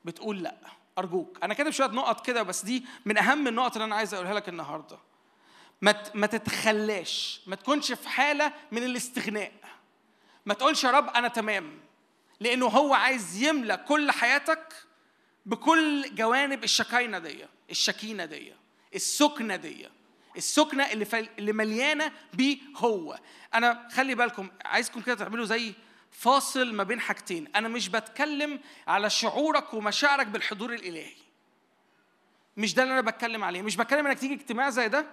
بتقول لأ أرجوك. أنا كاتب شوية نقط كده بس دي من أهم النقط اللي أنا عايز أقولها لك النهاردة. ما تتخلاش ما تكونش في حالة من الاستغناء. ما تقولش يا رب أنا تمام. لأنه هو عايز يملى كل حياتك بكل جوانب الشكاينة دي الشكينة دي السكنة دي السكنة اللي فل... اللي مليانة بيه هو. أنا خلي بالكم عايزكم كده تعملوا زي فاصل ما بين حاجتين. أنا مش بتكلم على شعورك ومشاعرك بالحضور الإلهي. مش ده اللي أنا بتكلم عليه. مش بتكلم إنك تيجي اجتماع زي ده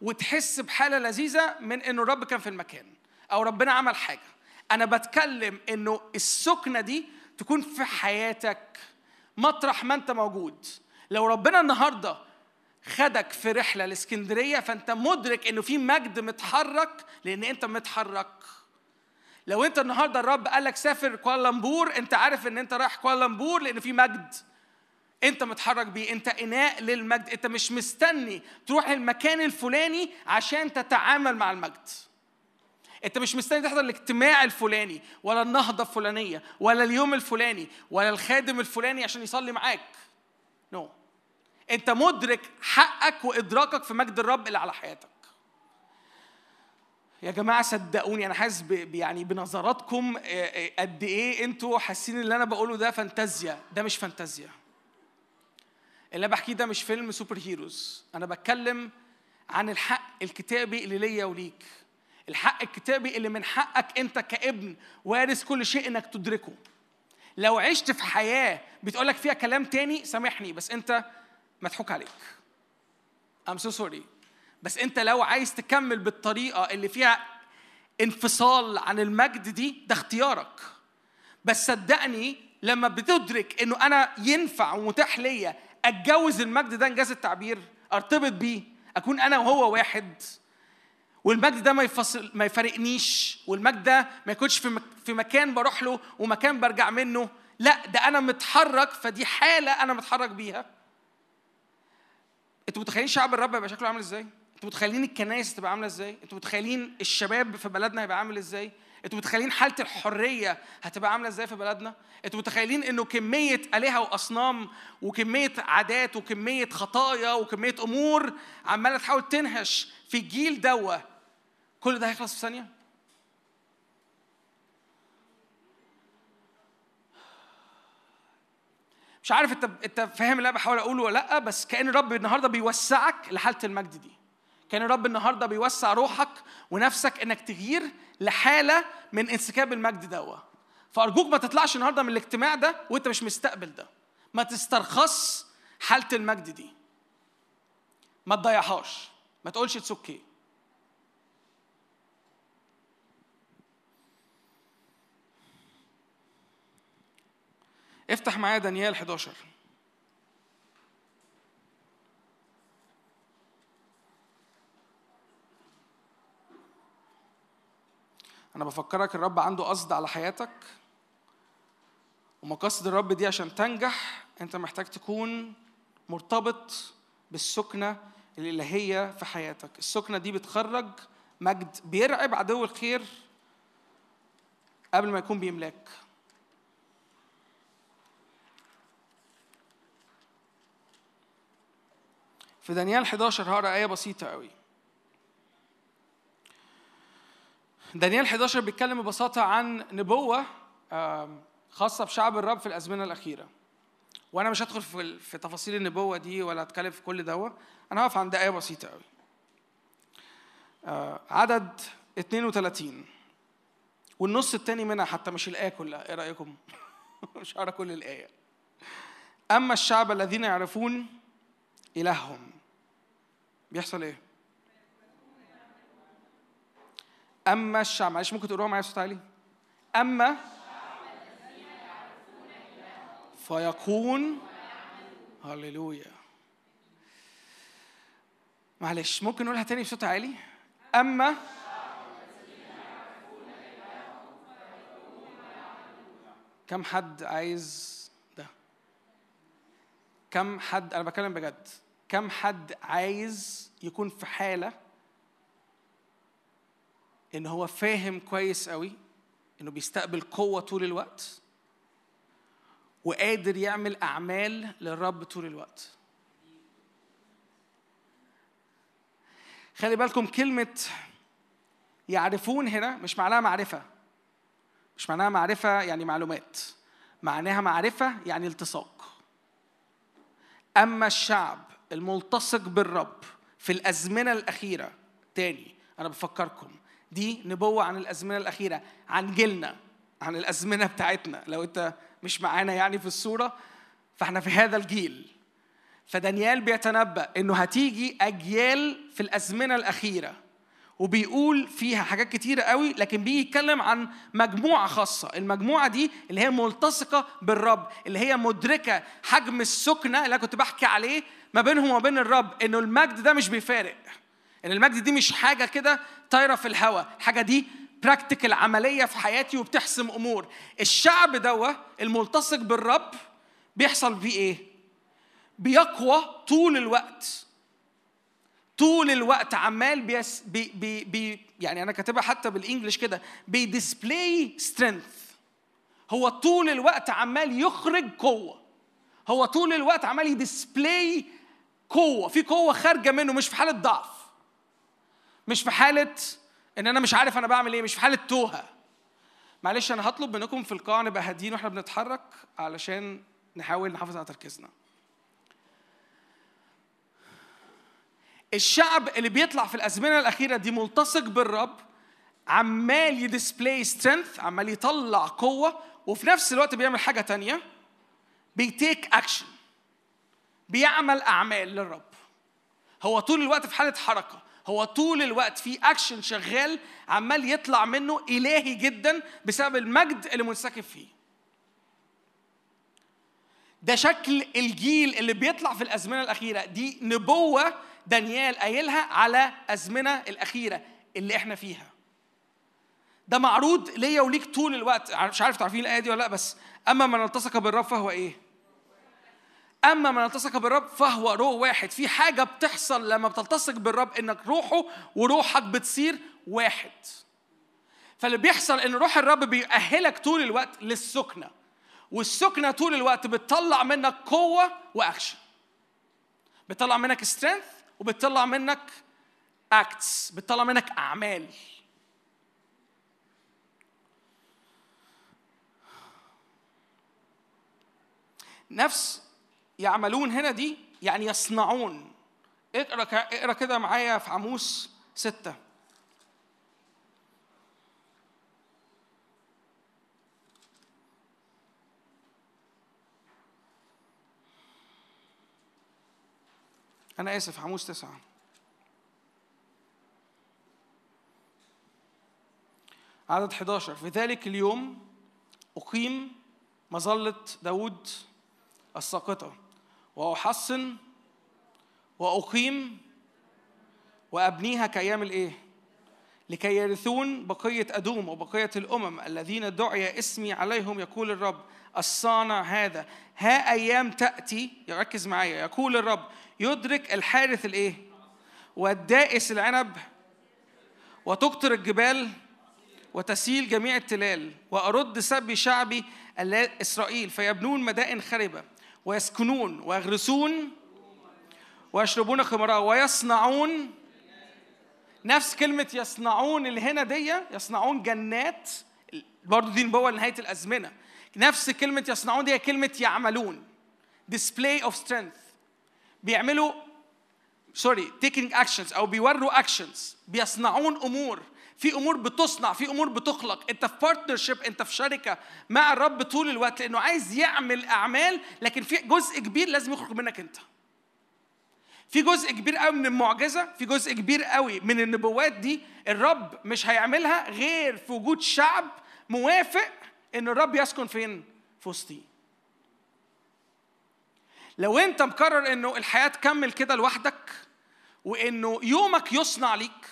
وتحس بحالة لذيذة من إنه الرب كان في المكان أو ربنا عمل حاجة. أنا بتكلم إنه السكنة دي تكون في حياتك مطرح ما أنت موجود. لو ربنا النهارده خدك في رحلة لإسكندرية فأنت مدرك إنه في مجد متحرك لأن أنت متحرك. لو أنت النهارده الرب قال لك سافر كوالالمبور أنت عارف إن أنت رايح كوالالمبور لأن في مجد. أنت متحرك بيه أنت إناء للمجد. أنت مش مستني تروح المكان الفلاني عشان تتعامل مع المجد. انت مش مستني تحضر الاجتماع الفلاني ولا النهضة الفلانية ولا اليوم الفلاني ولا الخادم الفلاني عشان يصلي معاك. نو no. انت مدرك حقك وإدراكك في مجد الرب اللي على حياتك. يا جماعة صدقوني أنا حاسس يعني بنظراتكم قد إيه أنتوا حاسين اللي أنا بقوله ده فانتازيا. ده مش فانتازيا. اللي أنا بحكيه ده مش فيلم سوبر هيروز. أنا بتكلم عن الحق الكتابي اللي ليا وليك. الحق الكتابي اللي من حقك انت كابن وارث كل شيء انك تدركه. لو عشت في حياة بتقولك فيها كلام تاني سامحني بس انت مضحوك عليك. I'm so sorry. بس انت لو عايز تكمل بالطريقة اللي فيها انفصال عن المجد دي ده اختيارك. بس صدقني لما بتدرك انه أنا ينفع ومتاح ليا اتجوز المجد ده انجاز التعبير ارتبط بيه اكون أنا وهو واحد. والمجد ده ما يفصل ما يفارقنيش والمجد ده ما يكونش في في مكان بروح له ومكان برجع منه. لا ده أنا متحرك فدي حالة أنا متحرك بيها. أنتوا متخيلين شعب الرب هيبقى شكله عامل إزاي؟ أنتوا متخيلين الكنائس تبقى عاملة إزاي؟ أنتوا متخيلين الشباب في بلدنا هيبقى عامل إزاي؟ أنتوا متخيلين حالة الحرية هتبقى عاملة إزاي في بلدنا؟ أنتوا متخيلين إنه كمية آلهة وأصنام وكمية عادات وكمية خطايا وكمية أمور عمالة تحاول تنهش في الجيل دوه كل ده هيخلص في ثانية؟ مش عارف انت انت فاهم اللي أنا بحاول اقوله ولا لأ بس كأن الرب النهارده بيوسعك لحالة المجد دي. كأن الرب النهارده بيوسع روحك ونفسك إنك تغير لحالة من انسكاب المجد دوا فأرجوك ما تطلعش النهارده من الاجتماع ده وأنت مش مستقبل ده. ما تسترخص حالة المجد دي. ما تضيعهاش. ما تقولش it's okay افتح معايا دانيال 11 أنا بفكرك الرب عنده قصد على حياتك ومقاصد الرب دي عشان تنجح أنت محتاج تكون مرتبط بالسكنة الإلهية في حياتك. السكنة دي بتخرج مجد بيرعب عدو الخير قبل ما يكون بيملاك. في دانيال 11 هقرأ آية بسيطة قوي. دانيال 11 بيتكلم ببساطة عن نبوة خاصة بشعب الرب في الأزمنة الأخيرة. وأنا مش هدخل في تفاصيل النبوة دي ولا أتكلم في كل دوا أنا هقف عند آية بسيطة قوي. آه، عدد 32 والنص التاني منها حتى مش الآية كلها. إيه رأيكم؟ مش هقرأ كل الآية. أما الشعب الذين يعرفون إلههم. بيحصل إيه؟ أما الشعب معلش ممكن تقروها معايا بصوت عالي؟ أما فيكون هللويا معلش ممكن نقولها تاني بصوت عالي؟ أما كم حد عايز ده؟ كم حد أنا بتكلم بجد كم حد عايز يكون في حالة إن هو فاهم كويس قوي إنه بيستقبل قوة طول الوقت وقادر يعمل أعمال للرب طول الوقت. خلي بالكم كلمة يعرفون هنا مش معناها معرفة. مش معناها معرفة يعني معلومات. معناها معرفة يعني التصاق أما الشعب الملتصق بالرب في الأزمنة الأخيرة. تاني أنا بفكركم. دي نبوة عن الأزمنة الأخيرة عن جيلنا عن الأزمنة بتاعتنا. لو أنت مش معانا يعني في الصورة فإحنا في هذا الجيل. فدانيال بيتنبأ إنه هتيجي أجيال في الأزمنة الأخيرة. وبيقول فيها حاجات كتيرة قوي لكن بيجي يتكلم عن مجموعة خاصة. المجموعة دي اللي هي ملتصقة بالرب اللي هي مدركة حجم السكنة اللي أنا كنت بحكي عليه ما بينهم وما بين الرب إنه المجد ده مش بيفارق. إن المجد دي مش حاجة كده طايرة في الهواء الحاجة دي practical عملية في حياتي وبتحسم أمور. الشعب دوا الملتصق بالرب بيحصل فيه إيه؟ بيقوى طول الوقت. طول الوقت عمال بيس بي بي بي يعني أنا كاتبها حتى بال English كده بي display strength هو طول الوقت عمال يخرج قوة. هو طول الوقت عمال ي display قوة. في قوة خارجة منه مش في حالة ضعف. مش في حالة إن أنا مش عارف أنا بعمل إيه مش في حالة توهة. معلش أنا هطلب منكم في القاعة نبقى هاديين وإحنا بنتحرك علشان نحاول نحافظ على تركيزنا. الشعب اللي بيطلع في الأزمنة الأخيرة دي ملتصق بالرب عمال ي display strength عمال يطلع قوة وفي نفس الوقت بيعمل حاجة تانية بي take action بيعمل أعمال للرب. هو طول الوقت في حالة حركة هو طول الوقت في اكشن شغال عمال يطلع منه إلهي جدا بسبب المجد اللي منسكب فيه. ده شكل الجيل اللي بيطلع في الأزمنة الأخيرة. دي نبوة دانيال قايلها على أزمنة الأخيرة اللي إحنا فيها. ده معروض ليا وليك طول الوقت. مش عارف تعرفين الآية دي ولا لأ بس أما من التصق بالرب فهو إيه؟ أما من التصق بالرب فهو روح واحد. في حاجة بتحصل لما بتلتصق بالرب إنك روحه وروحك بتصير واحد. فاللي بيحصل إن روح الرب بيأهلك طول الوقت للسكنة والسكنة طول الوقت بتطلع منك قوة واكشن بتطلع منك strength وبتطلع منك acts بتطلع منك أعمال. نفس يعملون هنا دي يعني يصنعون. اقرأ اقرأ كده معايا في عموس ستة. أنا آسف عموس تسعة. عدد 11 في ذلك اليوم أقيم مظلة داود الساقطة وأحصن وأقيم وأبنيها كأيام الإيه؟ لكي يرثون بقية أدوم وبقية الأمم الذين دعي اسمي عليهم يقول الرب الصانع هذا. ها أيام تأتي يركز معايا يقول الرب يدرك الحارث الإيه؟ والدائس العنب وتقطر الجبال وتسيل جميع التلال وأرد سبي شعبي إسرائيل فيبنون مدائن خربة ويسكنون ويغرسون ويشربون خمرا ويصنعون. نفس كلمة يصنعون اللي هنا دي يصنعون جنات برضو دي نبوة لنهاية الأزمنة. نفس كلمة يصنعون دي كلمة يعملون. Display of strength. بيعملوا sorry taking actions أو بيوروا actions بيصنعون أمور. في أمور بتصنع في أمور بتخلق. أنت في partnership أنت في شركة مع الرب طول الوقت لأنه عايز يعمل أعمال لكن في جزء كبير لازم يخرج منك أنت. في جزء كبير قوي من المعجزة في جزء كبير قوي من النبوات دي الرب مش هيعملها غير في وجود شعب موافق إن الرب يسكن فين؟ في وسطيه لو انت مقرر انه الحياة تكمل كده لوحدك وانه يومك يصنع ليك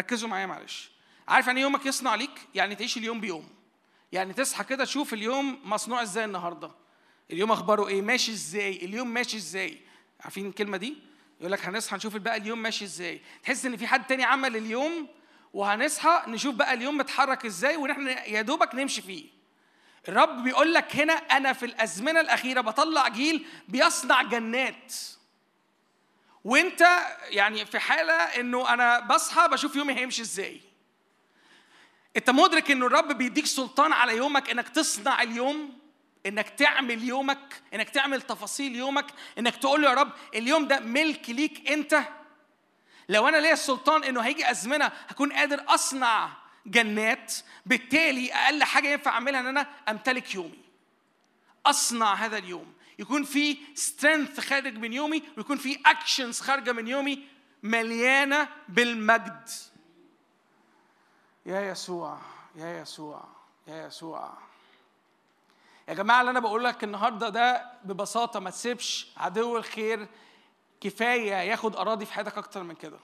ركزوا معايا معلش. عارف يعني يومك يصنع ليك؟ يعني تعيش اليوم بيوم يعني تصحى كده تشوف اليوم مصنوع إزاي النهارده. اليوم أخباره إيه؟ ماشي إزاي؟ اليوم ماشي إزاي؟ عارفين الكلمة دي؟ يقول لك هنصحى نشوف بقى اليوم ماشي إزاي. تحس إن في حد تاني عمل اليوم وهنصحى نشوف بقى اليوم متحرك إزاي ونحن يا دوبك نمشي فيه. الرب بيقول لك هنا أنا في الأزمنة الأخيرة بطلع جيل بيصنع جنات. وأنت يعني في حالة إنه أنا بصحى بشوف يومي هيمشي إزاي. أنت مدرك إنه الرب بيديك سلطان على يومك إنك تصنع اليوم إنك تعمل يومك إنك تعمل تفاصيل يومك إنك تقول له يا رب اليوم ده ملك ليك أنت. لو أنا ليا السلطان إنه هيجي أزمنة هكون قادر أصنع جنات بالتالي أقل حاجة ينفع أعملها إن أنا أمتلك يومي. أصنع هذا اليوم. يكون في strength خارج من يومي ويكون في actions خارجة من يومي مليانة بالمجد. يا يسوع يا يسوع يا يسوع. يا جماعة اللي أنا بقول لك النهارده ده ببساطة ما تسيبش عدو الخير كفاية ياخد أراضي في حياتك أكتر من كده.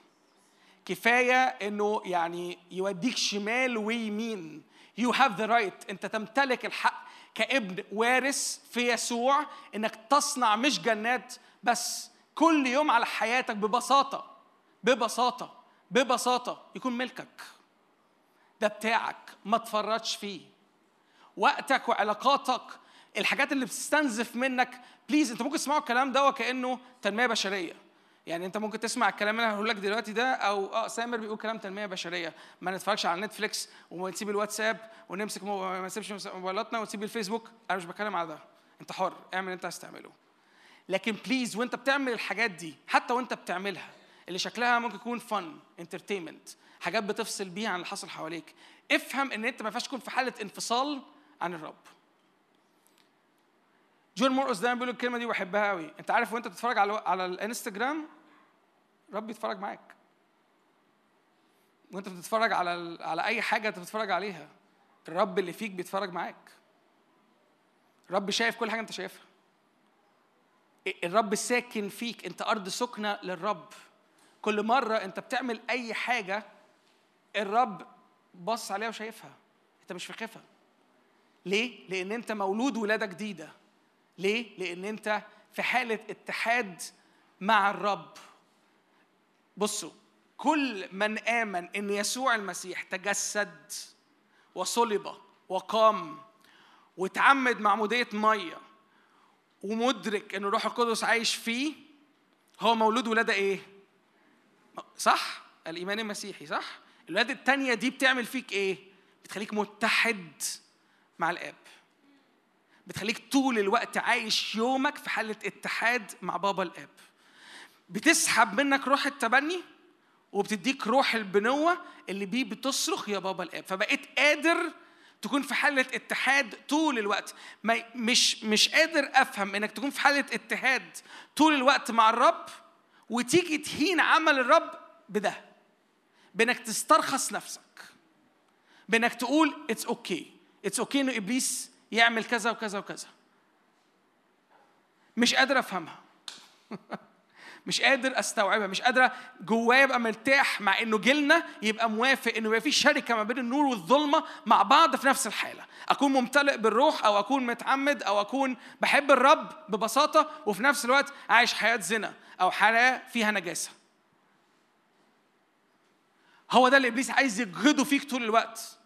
كفاية إنه يعني يوديك شمال ويمين. you have the right أنت تمتلك الحق كابن وارث في يسوع إنك تصنع مش جنات بس كل يوم على حياتك ببساطة ببساطة ببساطة. يكون ملكك. ده بتاعك. ما تفرطش فيه. وقتك وعلاقاتك الحاجات اللي بتستنزف منك. please أنت ممكن تسمعوا الكلام ده وكأنه تنمية بشرية. يعني انت ممكن تسمع الكلام اللي أنا هقول لك دلوقتي ده أو آه سامر بيقول كلام تنمية بشرية. ما نتفرجش على نتفليكس ونسيب الواتساب ونمسك مو... ما نسيبش موبايلاتنا ونسيب الفيسبوك. أنا مش بتكلم على ده. انت حر. اعمل اللي انت عايز تعمله. لكن please وانت بتعمل الحاجات دي حتى وانت بتعملها اللي شكلها ممكن يكون fun entertainment حاجات بتفصل بيها عن اللي حصل حواليك. افهم إن أنت ما ينفعش تكون في حالة انفصال عن الرب. جون مورقس دايما بيقول الكلمة دي وبحبها قوي أنت عارف وأنت بتتفرج على على الإنستجرام؟ الرب بيتفرج معاك. وأنت بتتفرج على على أي حاجة أنت بتتفرج عليها الرب اللي فيك بيتفرج معاك. الرب شايف كل حاجة أنت شايفها. الرب ساكن فيك. أنت أرض سكنة للرب. كل مرة أنت بتعمل أي حاجة الرب بص عليها وشايفها. أنت مش في خفه ليه؟ لأن أنت مولود ولادة جديدة. ليه لأن أنت في حالة اتحاد مع الرب بصوا كل من آمن إن يسوع المسيح تجسد وصلب وقام وتعمد معمودية مية ومدرك إن الروح القدس عايش فيه هو مولود ولادة إيه؟ صح؟ الإيمان المسيحي صح؟ الولادة التانية دي بتعمل فيك إيه؟ بتخليك متحد مع الآب بتخليك طول الوقت عايش يومك في حالة اتحاد مع بابا الآب. بتسحب منك روح التبني وبتديك روح البنوة اللي بيه بتصرخ يا بابا الآب. فبقيت قادر تكون في حالة اتحاد طول الوقت. ما مش مش قادر أفهم إنك تكون في حالة اتحاد طول الوقت مع الرب وتيجي تهين عمل الرب بده. بإنك تسترخص نفسك. بإنك تقول it's okay it's okay إنه إبليس يعمل كذا وكذا وكذا. مش قادر أفهمها. مش قادر أستوعبها. مش قادرة جوايا ابقى مرتاح مع إنه جيلنا يبقى موافق إنه يبقى في شركة ما بين النور والظلمة مع بعض في نفس الحالة. أكون ممتلئ بالروح أو أكون متعمد أو أكون بحب الرب ببساطة وفي نفس الوقت عايش حياة زنا أو حياة فيها نجاسة. هو ده اللي إبليس عايز يجهده فيك طول الوقت.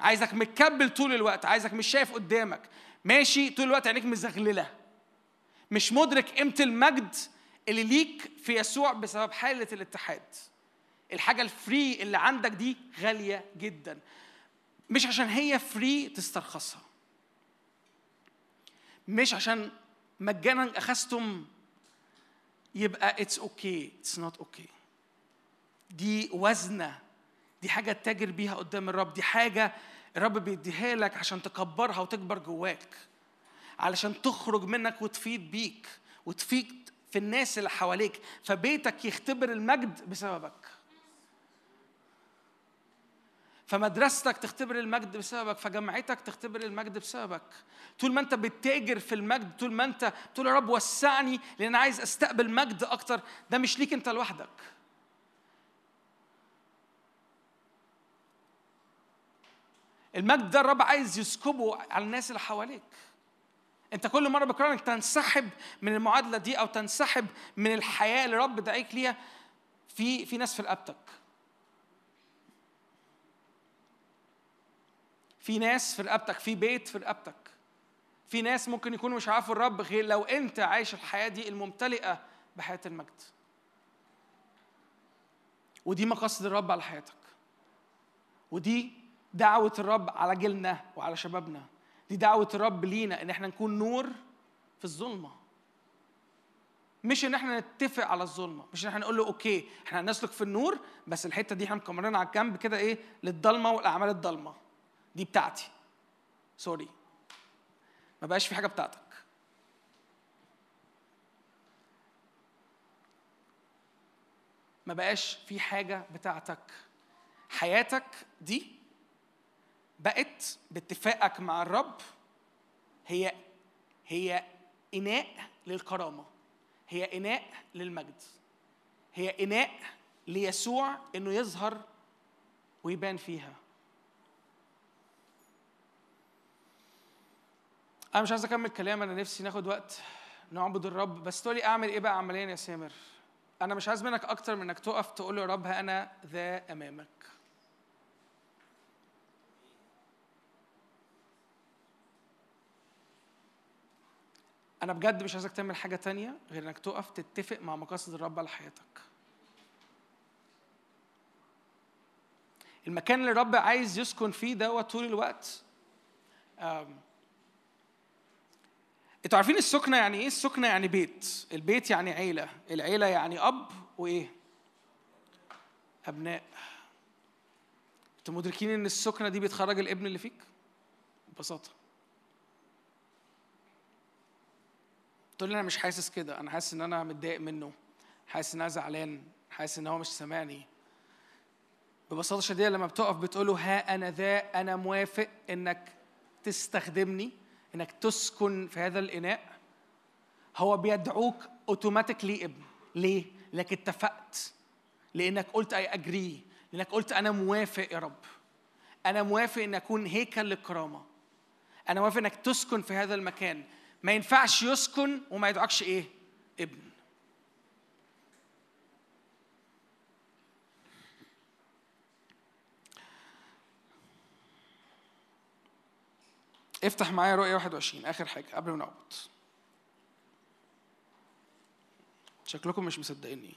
عايزك متكبل طول الوقت عايزك مش شايف قدامك. ماشي طول الوقت عينيك مزغللة. مش مدرك قيمة المجد اللي ليك في يسوع بسبب حالة الاتحاد. الحاجة ال free اللي عندك دي غالية جدا. مش عشان هي free تسترخصها. مش عشان مجانا أخذتم يبقى it's okay it's not okay دي وزنة دي حاجة تتاجر بيها قدام الرب دي حاجة الرب بيديها لك عشان تكبرها وتكبر جواك علشان تخرج منك وتفيض بيك وتفيض في الناس اللي حواليك فبيتك يختبر المجد بسببك. فمدرستك تختبر المجد بسببك فجامعتك تختبر المجد بسببك. طول ما انت بتتاجر في المجد طول ما انت تقول يا رب وسعني لأن عايز أستقبل مجد أكتر ده مش ليك أنت لوحدك. المجد ده الرب عايز يسكبه على الناس اللي حواليك. انت كل مرة بكره انك تنسحب من المعادلة دي أو تنسحب من الحياة اللي الرب دعيك ليها في في ناس في رقبتك. في ناس في رقبتك في بيت في رقبتك. في ناس ممكن يكونوا مش عارفوا الرب غير لو انت عايش الحياة دي الممتلئة بحياة المجد. ودي مقاصد الرب على حياتك. ودي دعوة الرب على جيلنا وعلى شبابنا. دي دعوة الرب لينا إن إحنا نكون نور في الظلمة. مش إن إحنا نتفق على الظلمة مش إن إحنا نقول له okay إحنا هنسلك في النور بس الحتة دي إحنا مكمرينها على الجنب كده إيه؟ للضلمة والأعمال الضلمة. دي بتاعتي. sorry ما بقاش في حاجة بتاعتك. ما بقاش في حاجة بتاعتك. حياتك دي بقت باتفاقك مع الرب هي هي إناء للكرامة هي إناء للمجد هي إناء ليسوع إنه يظهر ويبان فيها. أنا مش عايز أكمل كلام أنا نفسي ناخد وقت نعبد الرب بس تقولي أعمل إيه بقى عمليا يا سامر؟ أنا مش عايز منك أكتر من إنك تقف تقول يا رب أنا ذا أمامك. أنا بجد مش عايزك تعمل حاجة تانية غير إنك تقف تتفق مع مقاصد الرب على حياتك. المكان اللي الرب عايز يسكن فيه دوت طول الوقت أنتوا عارفين السكنة يعني إيه؟ السكنة يعني بيت، البيت يعني عيلة، العيلة يعني أب وإيه؟ أبناء. أنتوا مدركين إن السكنة دي بتخرج الابن اللي فيك؟ ببساطة. تقول لي أنا مش حاسس كده أنا حاسس إن أنا متضايق منه حاسس إن أنا زعلان حاسس إن هو مش سامعني. ببساطة شديدة لما بتقف بتقول له ها أنا ذا أنا موافق إنك تستخدمني إنك تسكن في هذا الإناء. هو بيدعوك اوتوماتيكلي ابن. ليه؟ لأنك اتفقت. لأنك قلت اي اجري لأنك قلت أنا موافق يا رب. أنا موافق ان أكون هيكل للكرامة. أنا موافق إنك تسكن في هذا المكان. ما ينفعش يسكن وما يدعكش إيه؟ ابن. افتح معايا رؤية 21 آخر حاجة قبل ما نعبد شكلكم مش مصدقيني.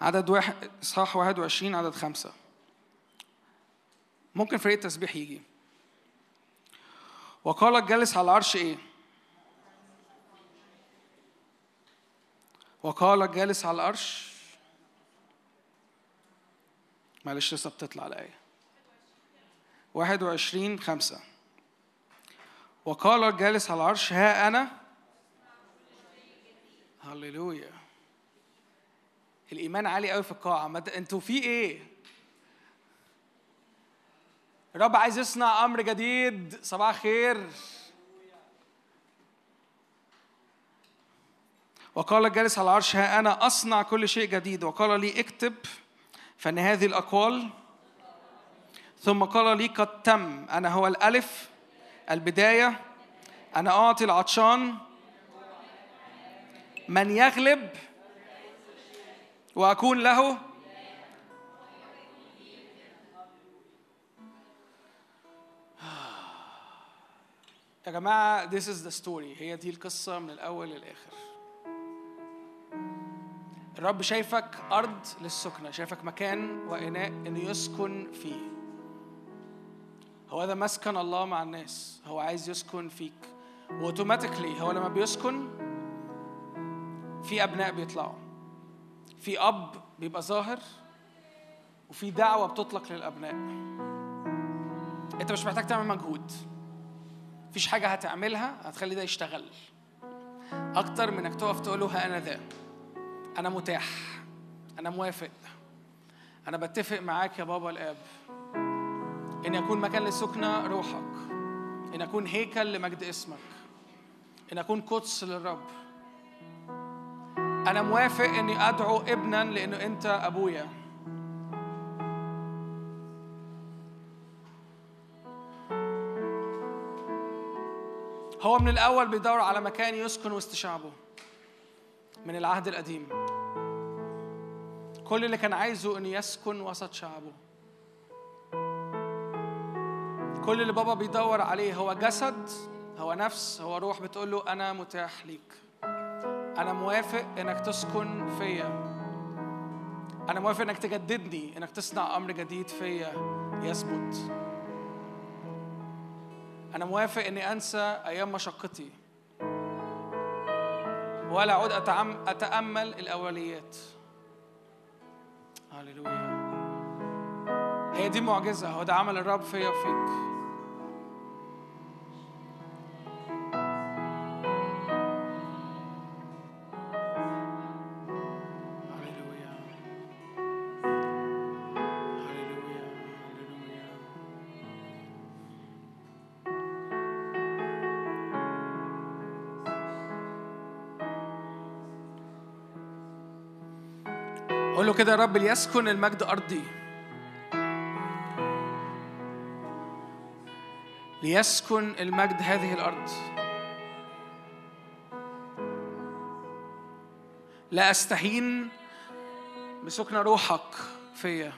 عدد واحد إصحاح 21 عدد خمسة. ممكن فريق التسبيح يجي. وقال الجالس على العرش إيه؟ وقال الجالس على العرش معلش لسه بتطلع الآية 21 خمسة. وقال الجالس على العرش ها أنا؟ هللويا. الإيمان عالي قوي في القاعة. ما أنتوا في إيه؟ الرب عايز يصنع أمر جديد. صباح خير وقال الجالس على العرش ها أنا أصنع كل شيء جديد. وقال لي اكتب. فإن هذه الأقوال. ثم قال لي قد تم. أنا هو الألف البداية. أنا أعطي العطشان. من يغلب وأكون له يا جماعة this is the story. هي دي القصة من الأول للآخر. الرب شايفك أرض للسكنة شايفك مكان وإناء إنه يسكن فيه. هو ده مسكن الله مع الناس. هو عايز يسكن فيك. وأوتوماتيكلي هو لما بيسكن في أبناء بيطلعوا. في أب بيبقى ظاهر وفي دعوة بتطلق للأبناء. أنت مش محتاج تعمل مجهود. مفيش حاجة هتعملها هتخلي ده يشتغل. أكتر من إنك تقف تقول له ها أنا ذا أنا متاح. أنا موافق. أنا بتفق معاك يا بابا الآب. إن يكون مكان لسكنة روحك. إن أكون هيكل لمجد اسمك. إن أكون قدس للرب. أنا موافق إني أدعو ابنا لأنه أنت أبويا. هو من الأول بيدور على مكان يسكن وسط شعبه من العهد القديم. كل اللي كان عايزه إنه يسكن وسط شعبه. كل اللي بابا بيدور عليه هو جسد هو نفس هو روح بتقول له أنا متاح ليك. أنا موافق إنك تسكن فيا. أنا موافق إنك تجددني إنك تصنع أمر جديد فيا. يثبت. أنا موافق إني أنسى أيام مشقتي. ولا أعود أتأمل الأوليات. هللويا. هي دي معجزة هو ده عمل الرب فيا وفيك. كده يا رب ليسكن المجد أرضي. ليسكن المجد هذه الأرض. لا أستهين بسكن روحك فيا.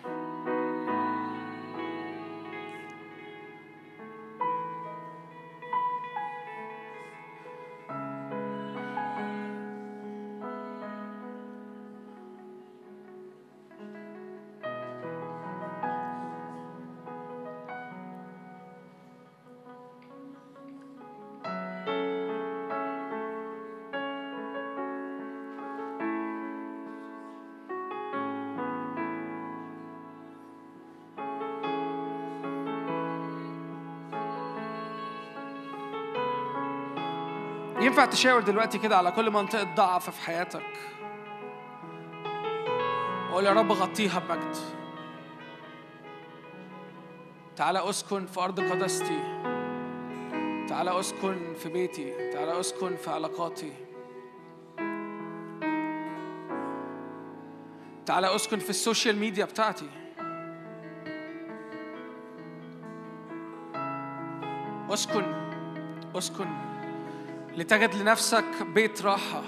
تشاور دلوقتي كده على كل منطقة ضعف في حياتك؟ وقول يا رب غطيها بمجد تعالى أسكن في أرض قدستي. تعالى أسكن في بيتي. تعالى أسكن في علاقاتي. تعالى أسكن في ال social media بتاعتي. أسكن. أسكن. لتجد لنفسك بيت راحة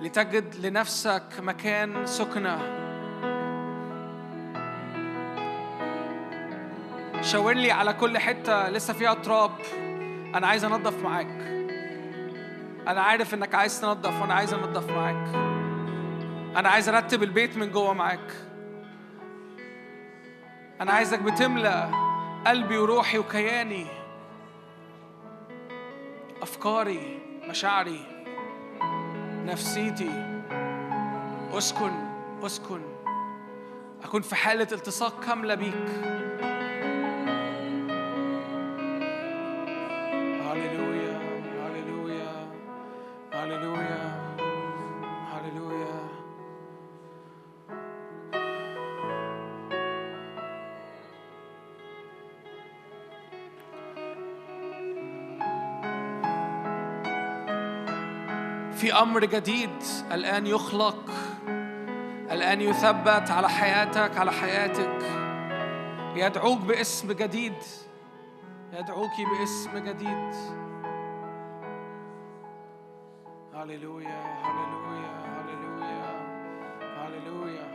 لتجد لنفسك مكان سكنة. شاور لي على كل حتة لسه فيها تراب. أنا عايز أنظف معاك. أنا عارف إنك عايز تنظف وأنا عايز أنظف معاك. أنا عايز أرتب البيت من جوه معاك. أنا عايزك بتملى قلبي وروحي وكياني. أفكاري مشاعري نفسيتي. أسكن أسكن. أكون في حالة التصاق كاملة بيك. أمر جديد. الآن يخلق. الآن يثبت على حياتك على حياتك. يدعوك باسم جديد. يدعوك باسم جديد. هللويا هللويا هللويا هللويا.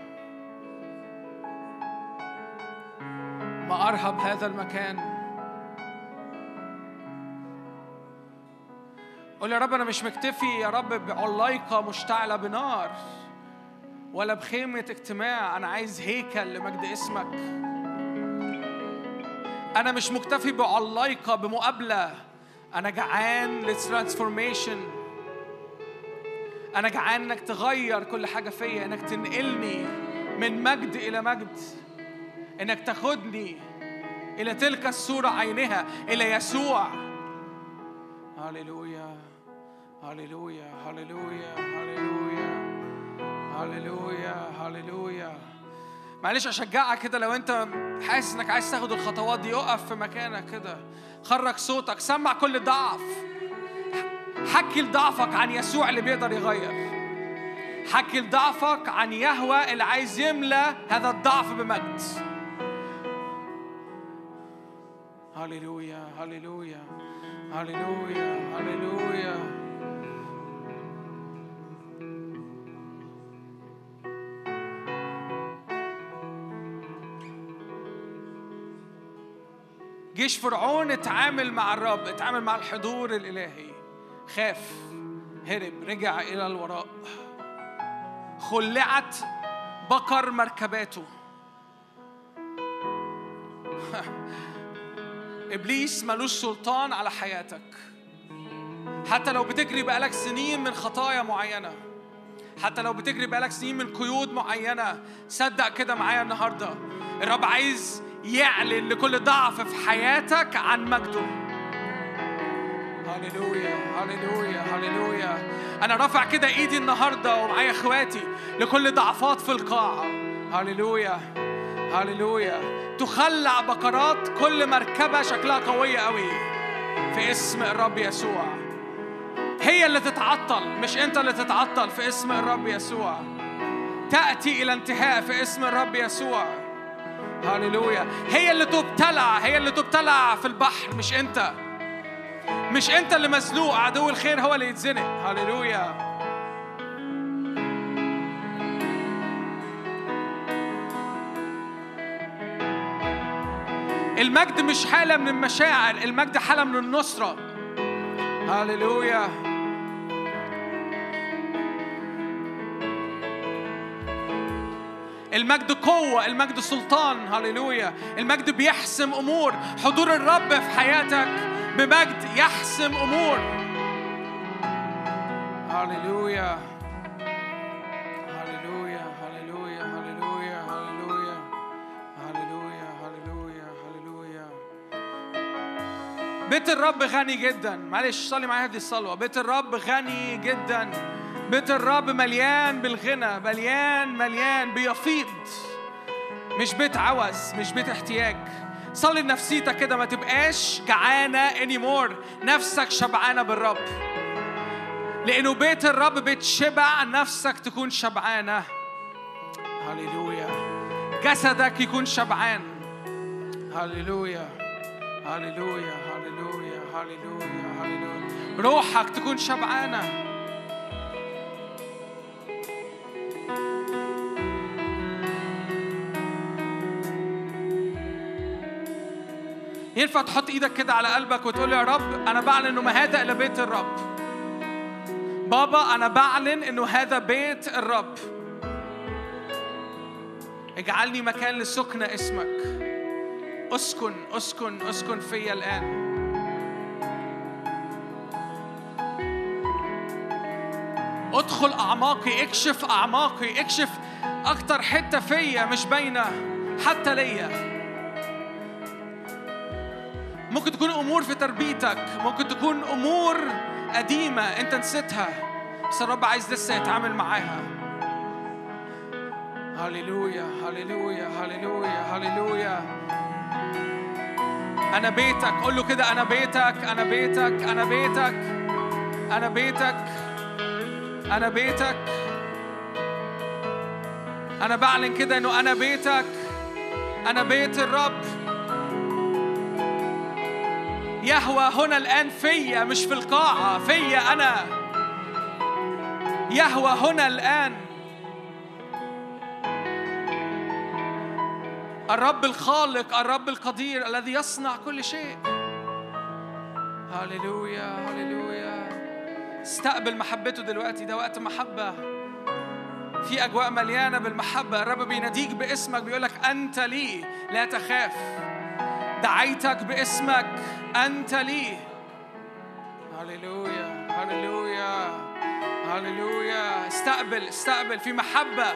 ما أرهب هذا المكان. قول يا رب أنا مش مكتفي يا رب بعلايقة مشتعلة بنار ولا بخيمة اجتماع. أنا عايز هيكل لمجد اسمك. أنا مش مكتفي بعلايقة بمقابلة. أنا جعان للترانسفورميشن. أنا جعان إنك تغير كل حاجة فيا إنك تنقلني من مجد إلى مجد. إنك تاخدني إلى تلك الصورة عينها إلى يسوع. هللويا. هللويا هللويا هللويا هللويا هللويا معلش أشجعك كده لو أنت حاسس إنك عايز تاخد الخطوات دي اقف في مكانك كده. خرج صوتك سمع كل ضعف حكي لضعفك عن يسوع اللي بيقدر يغير. حكي لضعفك عن يهوى اللي عايز يملى هذا الضعف بمجد. هللويا هللويا هللويا هللويا جيش فرعون اتعامل مع الرب اتعامل مع الحضور الإلهي. خاف هرب رجع إلى الوراء. خلعت بقر مركباته. إبليس ملوش سلطان على حياتك. حتى لو بتجري بقالك سنين من خطايا معينة حتى لو بتجري بقالك سنين من قيود معينة صدق كده معايا النهاردة. الرب عايز يعلن لكل ضعف في حياتك عن مجده. هللويا هللويا هللويا. أنا رافع كده إيدي النهارده ومعايا إخواتي لكل ضعفات في القاعه هللويا هللويا. تخلع بقرات كل مركبة شكلها قوية قوي في اسم الرب يسوع. هي اللي تتعطل مش أنت اللي تتعطل في اسم الرب يسوع. تأتي إلى انتهاء في اسم الرب يسوع. هللويا. هي اللي تبتلع هي اللي تبتلع في البحر مش انت. مش انت اللي مزنوق عدو الخير هو اللي يتزنق. هللويا. المجد مش حالة من المشاعر المجد حالة من النصرة. هللويا. المجد قوة المجد سلطان هللويا. المجد بيحسم أمور. حضور الرب في حياتك بمجد يحسم أمور. هللويا. هللويا هللويا هللويا هللويا. هللويا هللويا هللويا. بيت الرب غني جدا. معلش صلي معايا هذه الصلوة. بيت الرب غني جدا. بيت الرب مليان بالغنى مليان مليان بيفيض. مش بيت عوز مش بيت احتياج. صلي لنفسيتك كده ما تبقاش جعانة anymore. نفسك شبعانة بالرب. لأنه بيت الرب بيت شبع نفسك تكون شبعانة. هللويا. جسدك يكون شبعان. هللويا. هللويا. هللويا. هللويا. هللويا. روحك تكون شبعانة. ينفع تحط إيدك كده على قلبك وتقول يا رب أنا بعلن إنه ما هذا إلا بيت الرب. بابا أنا بعلن إنه هذا بيت الرب. اجعلني مكان لسكن اسمك. اسكن اسكن اسكن فيا الآن. ادخل اعماقي اكشف اعماقي اكشف أكتر حتة فيا مش باينة حتى ليا. ممكن تكون امور في تربيتك ممكن تكون امور قديمة انت نسيتها بس الرب عايز لسه يتعامل معاها. هللويا هللويا هللويا هللويا. أنا بيتك قول له كده أنا بيتك أنا بيتك أنا بيتك أنا بيتك. أنا بيتك أنا بعلن كده إنه أنا بيتك. أنا بيت الرب. يهوى هنا الآن فيا مش في القاعة فيا أنا. يهوى هنا الآن. الرب الخالق الرب القدير الذي يصنع كل شيء. هللويا هللويا. استقبل محبته دلوقتي. ده وقت محبة. في أجواء مليانة بالمحبة. الرب بيناديك باسمك بيقولك أنت لي لا تخاف. دعيتك باسمك أنت لي. هللويا هللويا هللويا. استقبل استقبل. في محبة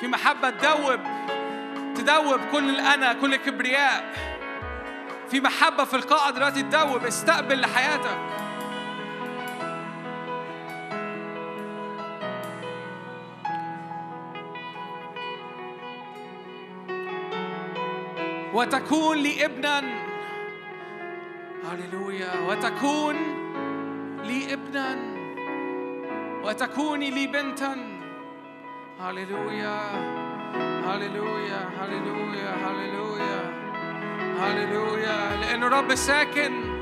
في محبة تدوب تدوب كل الأنا كل الكبرياء. في محبة في القاعة دلوقتي تدوب. استقبل لحياتك. وتكون لي ابنا هللويا. وتكون لي ابنا وتكوني لي بنتا هللويا. هللويا. هللويا. هللويا. هللويا. لأن الرب ساكن.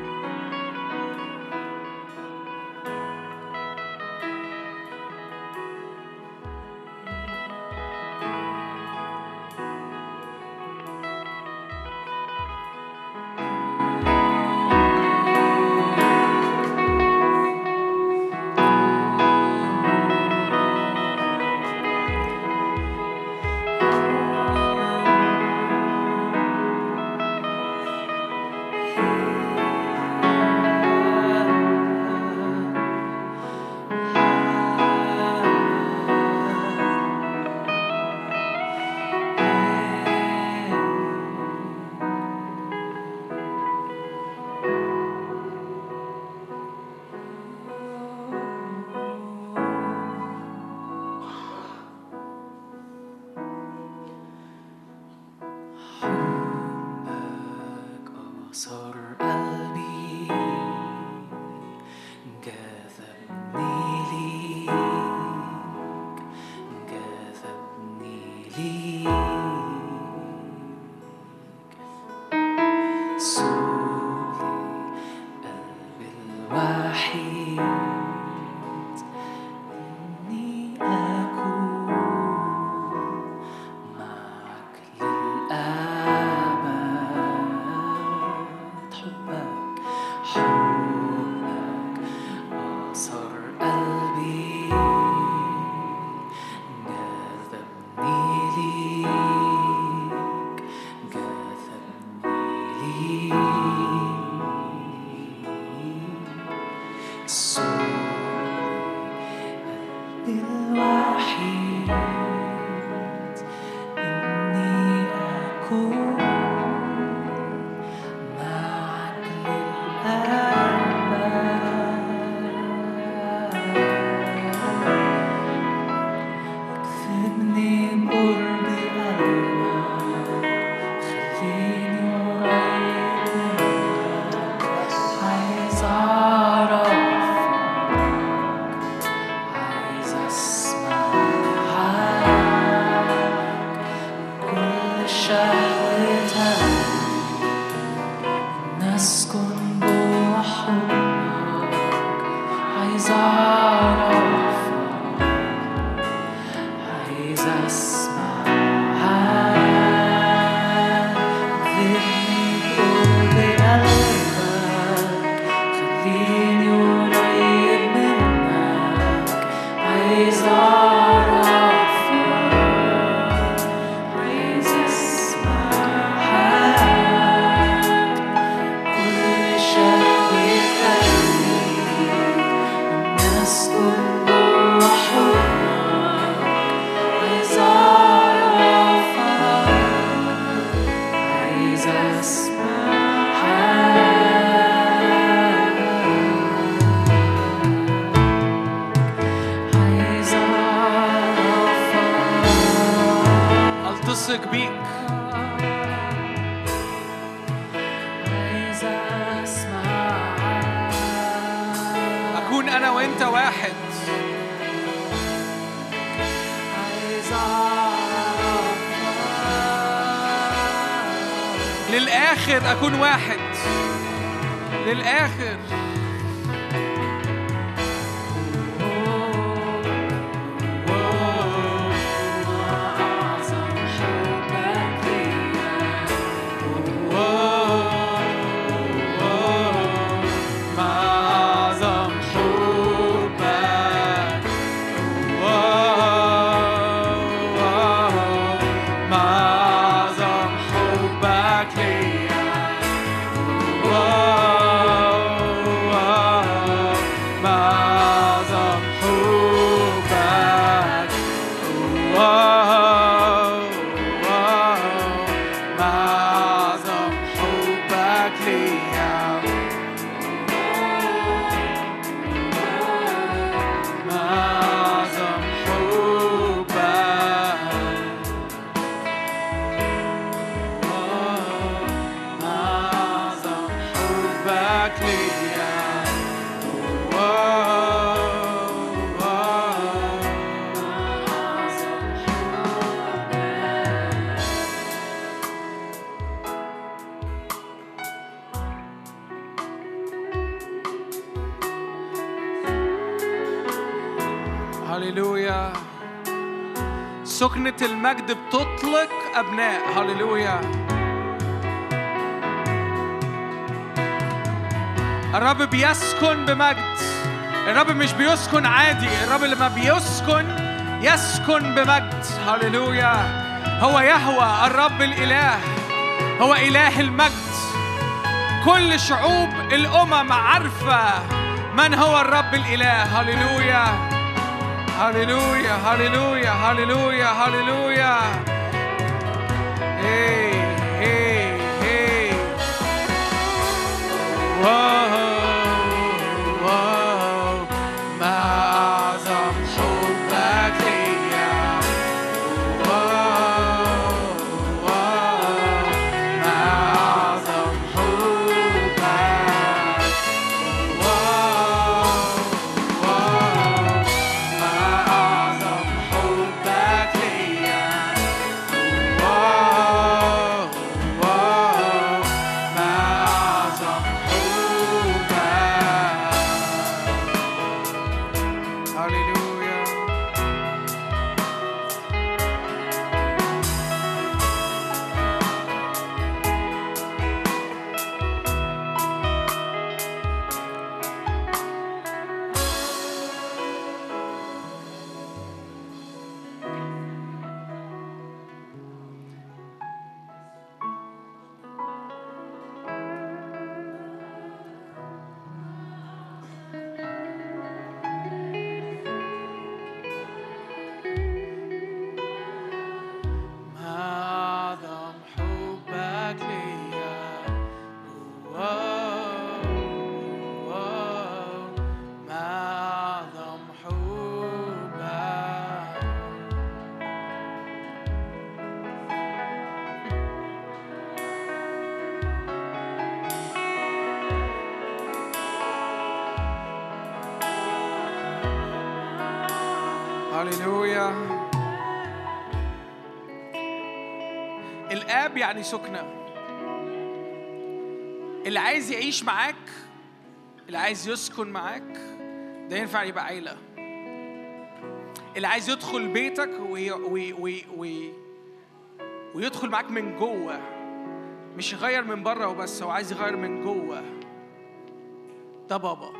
واحد. بيسكن بمجد. الرب مش بيسكن عادي الرب لما بيسكن يسكن بمجد. هللويا. هو يهوى الرب الإله. هو إله المجد. كل شعوب الأمم عارفة من هو الرب الإله. هللويا. هللويا هللويا هللويا هللويا. هي هي واو واو يعني سكنة. اللي عايز يعيش معاك اللي عايز يسكن معاك ده ينفع يبقى عيلة. اللي عايز يدخل بيتك وي وي وي وي ويدخل معاك من جوه مش يغير من بره وبس هو عايز يغير من جوه. ده بابا.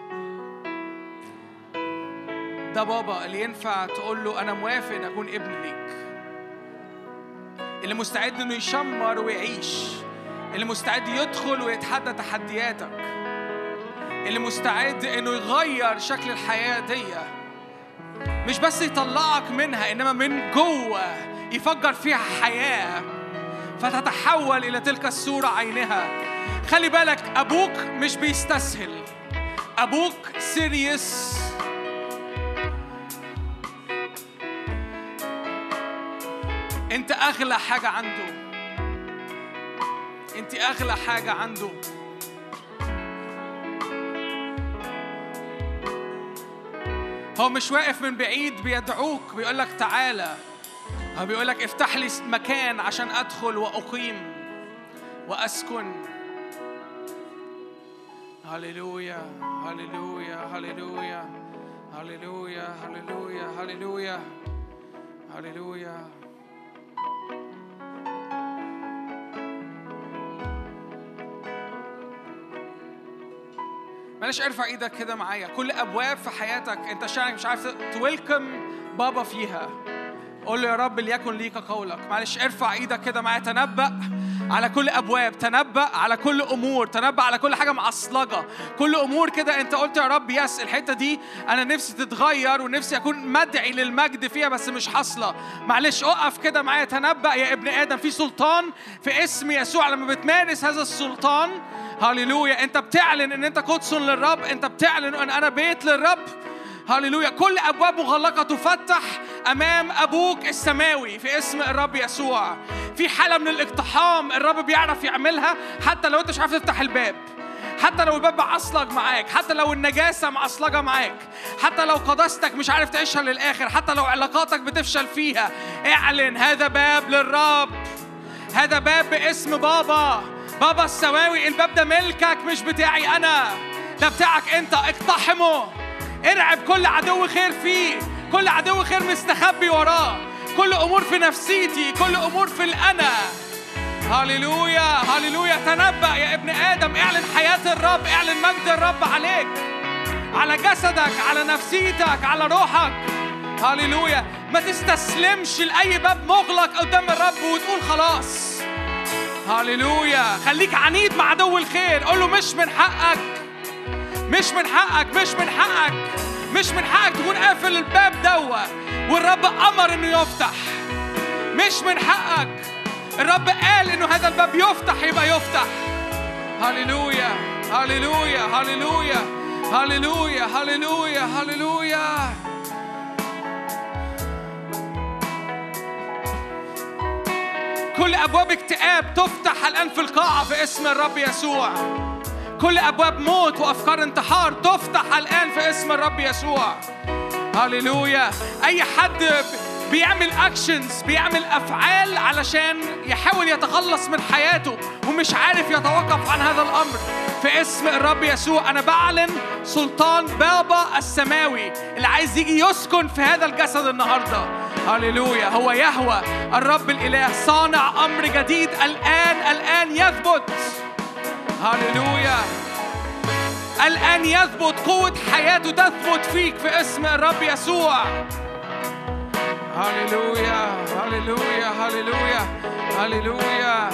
ده بابا اللي ينفع تقول له أنا موافق إن أكون ابن ليك. اللي مستعد إنه يشمر ويعيش اللي مستعد يدخل ويتحدى تحدياتك اللي مستعد إنه يغير شكل الحياة دي. مش بس يطلعك منها إنما من جوه يفجر فيها حياة. فتتحول إلى تلك الصورة عينها. خلي بالك أبوك مش بيستسهل. أبوك سيريس انت اغلى حاجة عنده. انت اغلى حاجة عنده. هو مش واقف من بعيد بيدعوك بيقول لك تعالى. هو بيقول لك افتح لي مكان عشان ادخل واقيم واسكن. هللويا هللويا هللويا هللويا هللويا هللويا هللويا. معلش ارفع إيدك كده معايا. كل ابواب في حياتك انت شايف مش عارف تويلكم بابا فيها. قول له يا رب ليكن ليك قولك. معلش ارفع إيدك كده معايا. تنبأ على كل أبواب تنبأ على كل أمور تنبأ على كل حاجة معصلجة. كل أمور كده أنت قلت يا رب يس الحتة دي أنا نفسي تتغير ونفسي أكون مدعي للمجد فيها بس مش حاصلة. معلش أقف كده معايا. تنبأ يا ابن آدم في سلطان في اسم يسوع. لما بتمارس هذا السلطان هللويا أنت بتعلن إن أنت قدس للرب أنت بتعلن إن أنا بيت للرب. هللويا. كل أبواب مغلقة تفتح أمام أبوك السماوي في اسم الرب يسوع. في حالة من الاقتحام الرب بيعرف يعملها حتى لو أنت مش عارف تفتح الباب. حتى لو الباب معصلج معاك حتى لو النجاسة معصلجة معاك حتى لو قداستك مش عارف تعيشها للآخر حتى لو علاقاتك بتفشل فيها اعلن هذا باب للرب. هذا باب باسم بابا. بابا السماوي الباب ده ملكك مش بتاعي أنا ده بتاعك أنت. اقتحمه. ارعب كل عدو خير فيه. كل عدو خير مستخبي وراه. كل أمور في نفسيتي. كل أمور في الأنا. هللويا هللويا. تنبأ يا ابن آدم. اعلن حياة الرب. اعلن مجد الرب عليك. على جسدك على نفسيتك على روحك. هللويا. ما تستسلمش لأي باب مغلق قدام الرب وتقول خلاص. هللويا. خليك عنيد مع عدو الخير. قول له مش من حقك. مش من حقك مش من حقك. مش من حقك تكون قافل الباب دوا والرب أمر إنه يفتح. مش من حقك. الرب قال إنه هذا الباب يفتح يبقى يفتح. هللويا هللويا هللويا هللويا هللويا هللويا. كل أبواب اكتئاب تفتح الآن في القاعة في اسم الرب يسوع. كل أبواب موت وأفكار انتحار تفتح الآن في اسم الرب يسوع. هللويا. أي حد بيعمل اكشنز بيعمل أفعال علشان يحاول يتخلص من حياته ومش عارف يتوقف عن هذا الأمر. في اسم الرب يسوع أنا بعلن سلطان بابا السماوي اللي عايز يجي يسكن في هذا الجسد النهارده. هللويا. هو يهوى الرب الإله صانع أمر جديد الآن الآن يثبت. هللويا الآن يثبت قوة حياته تثبت فيك في اسم الرب يسوع. هللويا هللويا هللويا هللويا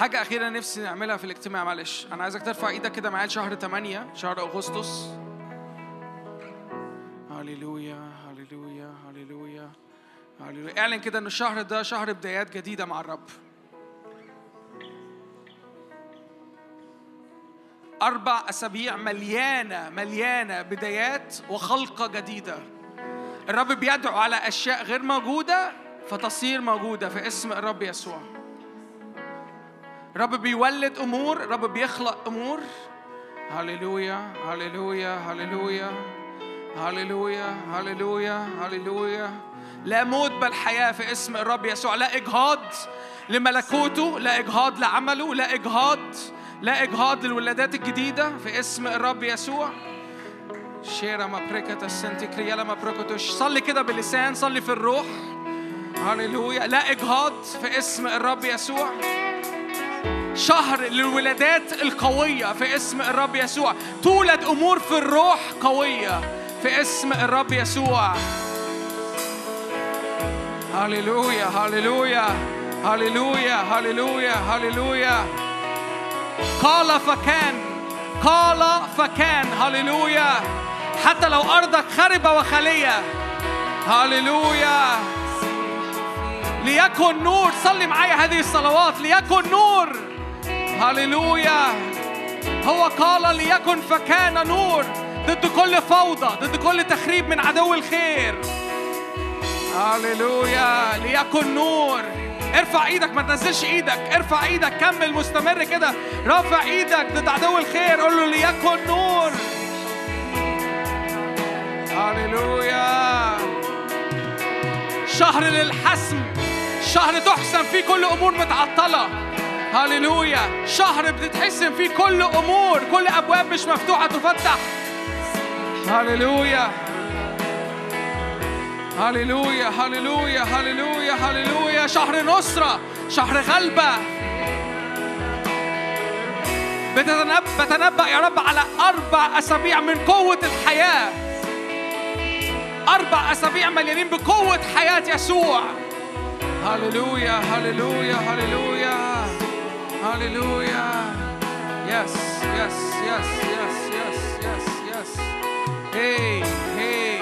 حاجة أخيرة نفسي نعملها في الاجتماع معلش. أنا عايزك ترفع إيدك كده معايا شهر 8 شهر أغسطس. هللويا هللويا هللويا هللويا. اعلن كده إن الشهر ده شهر بدايات جديدة مع الرب. أربع أسابيع مليانة مليانة بدايات وخلقة جديدة. الرب بيدعو على أشياء غير موجودة فتصير موجودة في اسم الرب يسوع. الرب بيولد أمور الرب بيخلق أمور. هللويا هللويا هللويا. هللويا هللويا هللويا. لا موت بل حياة في اسم الرب يسوع. لا إجهاض لملكوته لا إجهاض لعمله لا إجهاض لا إجهاض للولادات الجديدة في اسم الرب يسوع. شيرا كريالا ما بروكوتوش صلي كده باللسان صلي في الروح. هللويا. لا إجهاض في اسم الرب يسوع. شهر للولادات القوية في اسم الرب يسوع. تولد أمور في الروح قوية في اسم الرب يسوع. هللويا هللويا هللويا هللويا هللويا. قال فكان قال فكان. هللويا. حتى لو أرضك خربة وخالية هللويا. ليكن نور. صلي معايا هذه الصلوات. ليكن نور. هللويا هو قال ليكن فكان نور ضد كل فوضى ضد كل تخريب من عدو الخير. هللويا ليكن نور. ارفع إيدك ما تنزلش إيدك. ارفع إيدك كمل مستمر كده. رافع إيدك ضد عدو الخير. قول له ليكن نور. هللويا شهر للحسم. شهر تحسم فيه كل أمور متعطلة. هللويا. شهر بتتحسم فيه كل أمور كل أبواب مش مفتوحة تفتح. هللويا. هللويا هللويا هللويا هللويا. شهر نصرة شهر غلبة. بتتنبأ بتنبأ يا رب على أربع أسابيع من قوة الحياة. أربع أسابيع مليانين بقوة حياة يسوع. هللويا هللويا هللويا. هللويا yes yes yes yes yes yes yes هي هي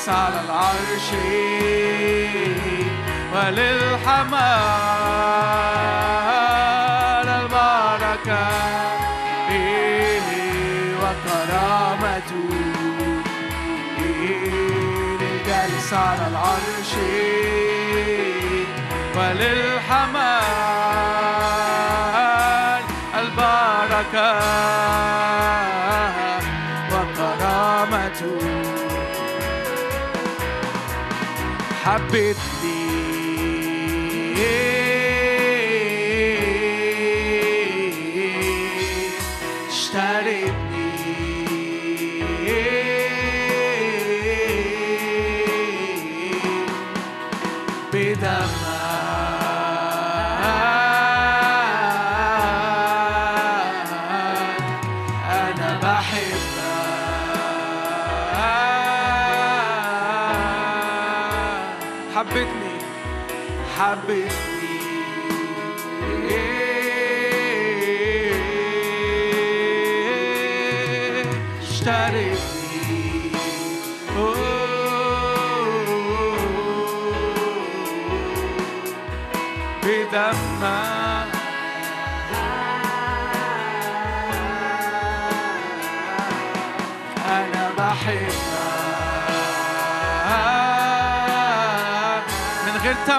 للجالس على العرش. وللحمال البركة وكرامة للجالس على العرش. وللحمال البركة حبتني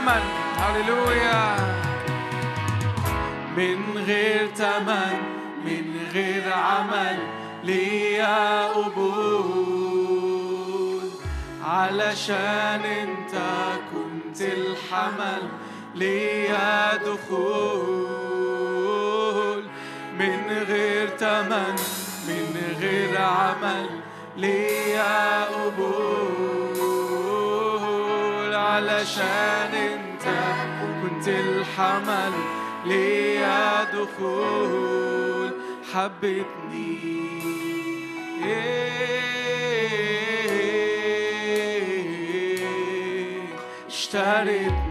تمن هللويا من غير تمن من غير عمل ليا قبول علشان انت كنت الحمل ليا دخول من غير تمن من غير عمل ليا قبول علشان كنت الحمل ليا دخول. حبتني اشترتني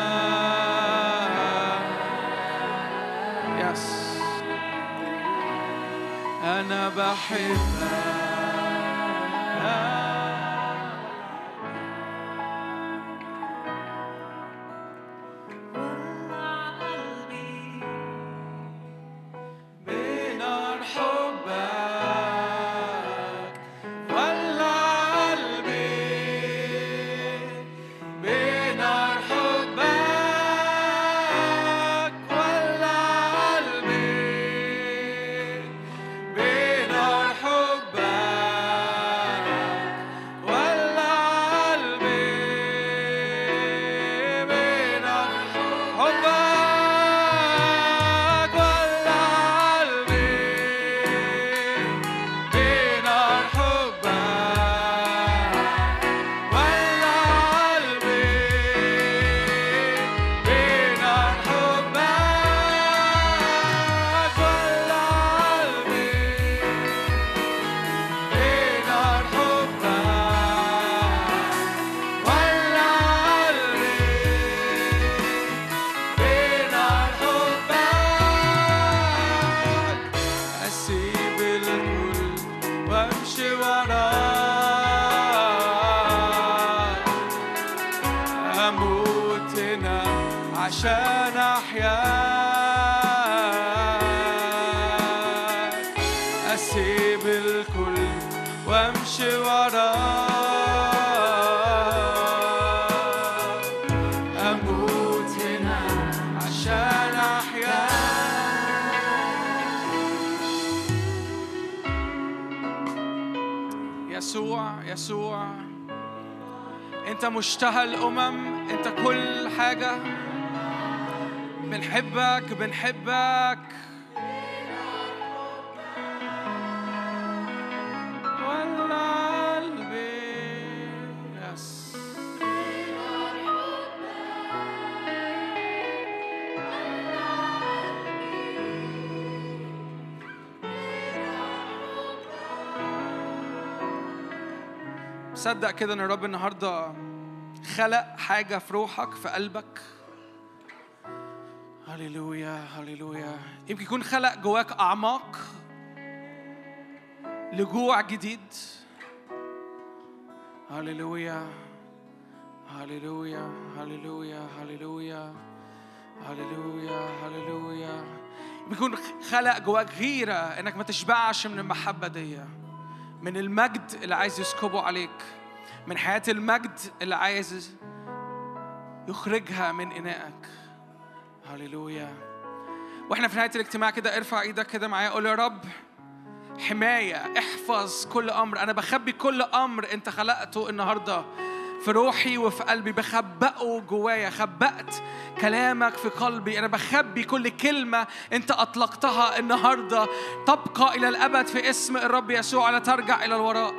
أنا بحبك. مشتهى الأمم أنت كل حاجة. بنحبك بنحبك. صدق كده إن الرب النهارده خلق حاجة في روحك في قلبك. هللويا هللويا. يمكن يكون خلق جواك أعماق لجوع جديد. هللويا هللويا هللويا هللويا هللويا هللويا. بيكون خلق جواك غيرة إنك ما تشبعش من المحبة دي من المجد اللي عايز يسكبه عليك. من حياة المجد اللي عايز يخرجها من إنائك هللويا. وإحنا في نهاية الاجتماع كده ارفع إيدك كده معايا قول يا رب حماية احفظ كل أمر. أنا بخبي كل أمر أنت خلقته النهارده في روحي وفي قلبي. بخبئه جوايا خبأت كلامك في قلبي. أنا بخبي كل كلمة أنت أطلقتها النهارده. تبقى إلى الأبد في اسم الرب يسوع. لا ترجع إلى الوراء.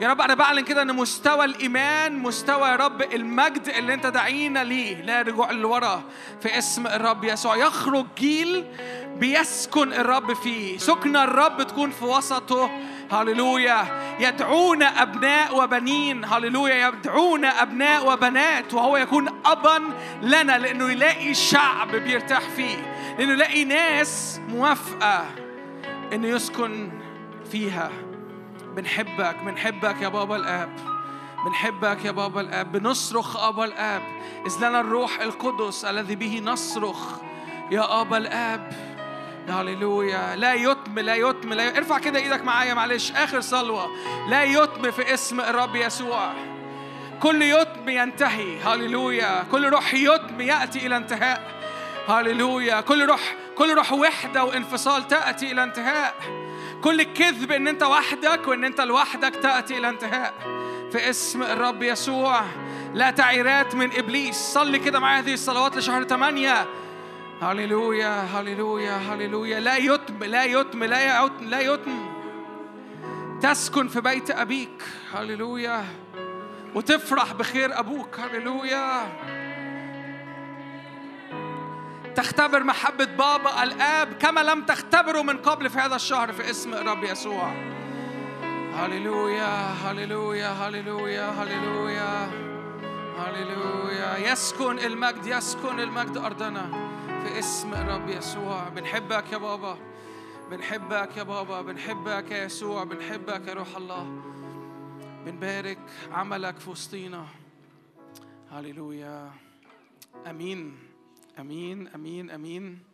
يا رب أنا بعلن كده إن مستوى الإيمان مستوى يا رب المجد اللي أنت دعينا ليه لا رجوع لورا في اسم الرب يسوع. يخرج جيل بيسكن الرب فيه. سكن الرب تكون في وسطه. هللويا. يدعون أبناء وبنين. هللويا. يدعون أبناء وبنات. وهو يكون ابا لنا لأنه يلاقي شعب بيرتاح فيه. لأنه يلاقي ناس موافقة إنه يسكن فيها. بنحبك بنحبك يا بابا الآب. بنحبك يا بابا الآب. بنصرخ أبا الآب. إذ لنا الروح القدس الذي به نصرخ. يا أبا الآب. هللويا. لا يتم لا يتم لا. ارفع كده إيدك معايا معلش. آخر صلوة. لا يتم في اسم الرب يسوع. كل يتم ينتهي. هللويا. كل روح يتم يأتي إلى انتهاء. هللويا. كل روح كل روح وحدة وانفصال تأتي إلى انتهاء. كل الكذب إن أنت وحدك وإن أنت لوحدك تأتي إلى انتهاء. في اسم الرب يسوع لا تعيرات من إبليس. صلي كده معايا هذه الصلوات لشهر 8 هللويا هللويا هللويا. لا يتم لا يتم لا يتم لا يتم. تسكن في بيت أبيك. هللويا. وتفرح بخير أبوك. هللويا. تختبر محبة بابا الآب كما لم تختبره من قبل في هذا الشهر في اسم الرب يسوع. هللويا هللويا هللويا هللويا هللويا. يسكن المجد يسكن المجد أرضنا في اسم الرب يسوع. بنحبك يا بابا بنحبك يا بابا بنحبك يا يسوع بنحبك يا روح الله. بنبارك عملك في وسطينا. هللويا. آمين. آمين آمين آمين.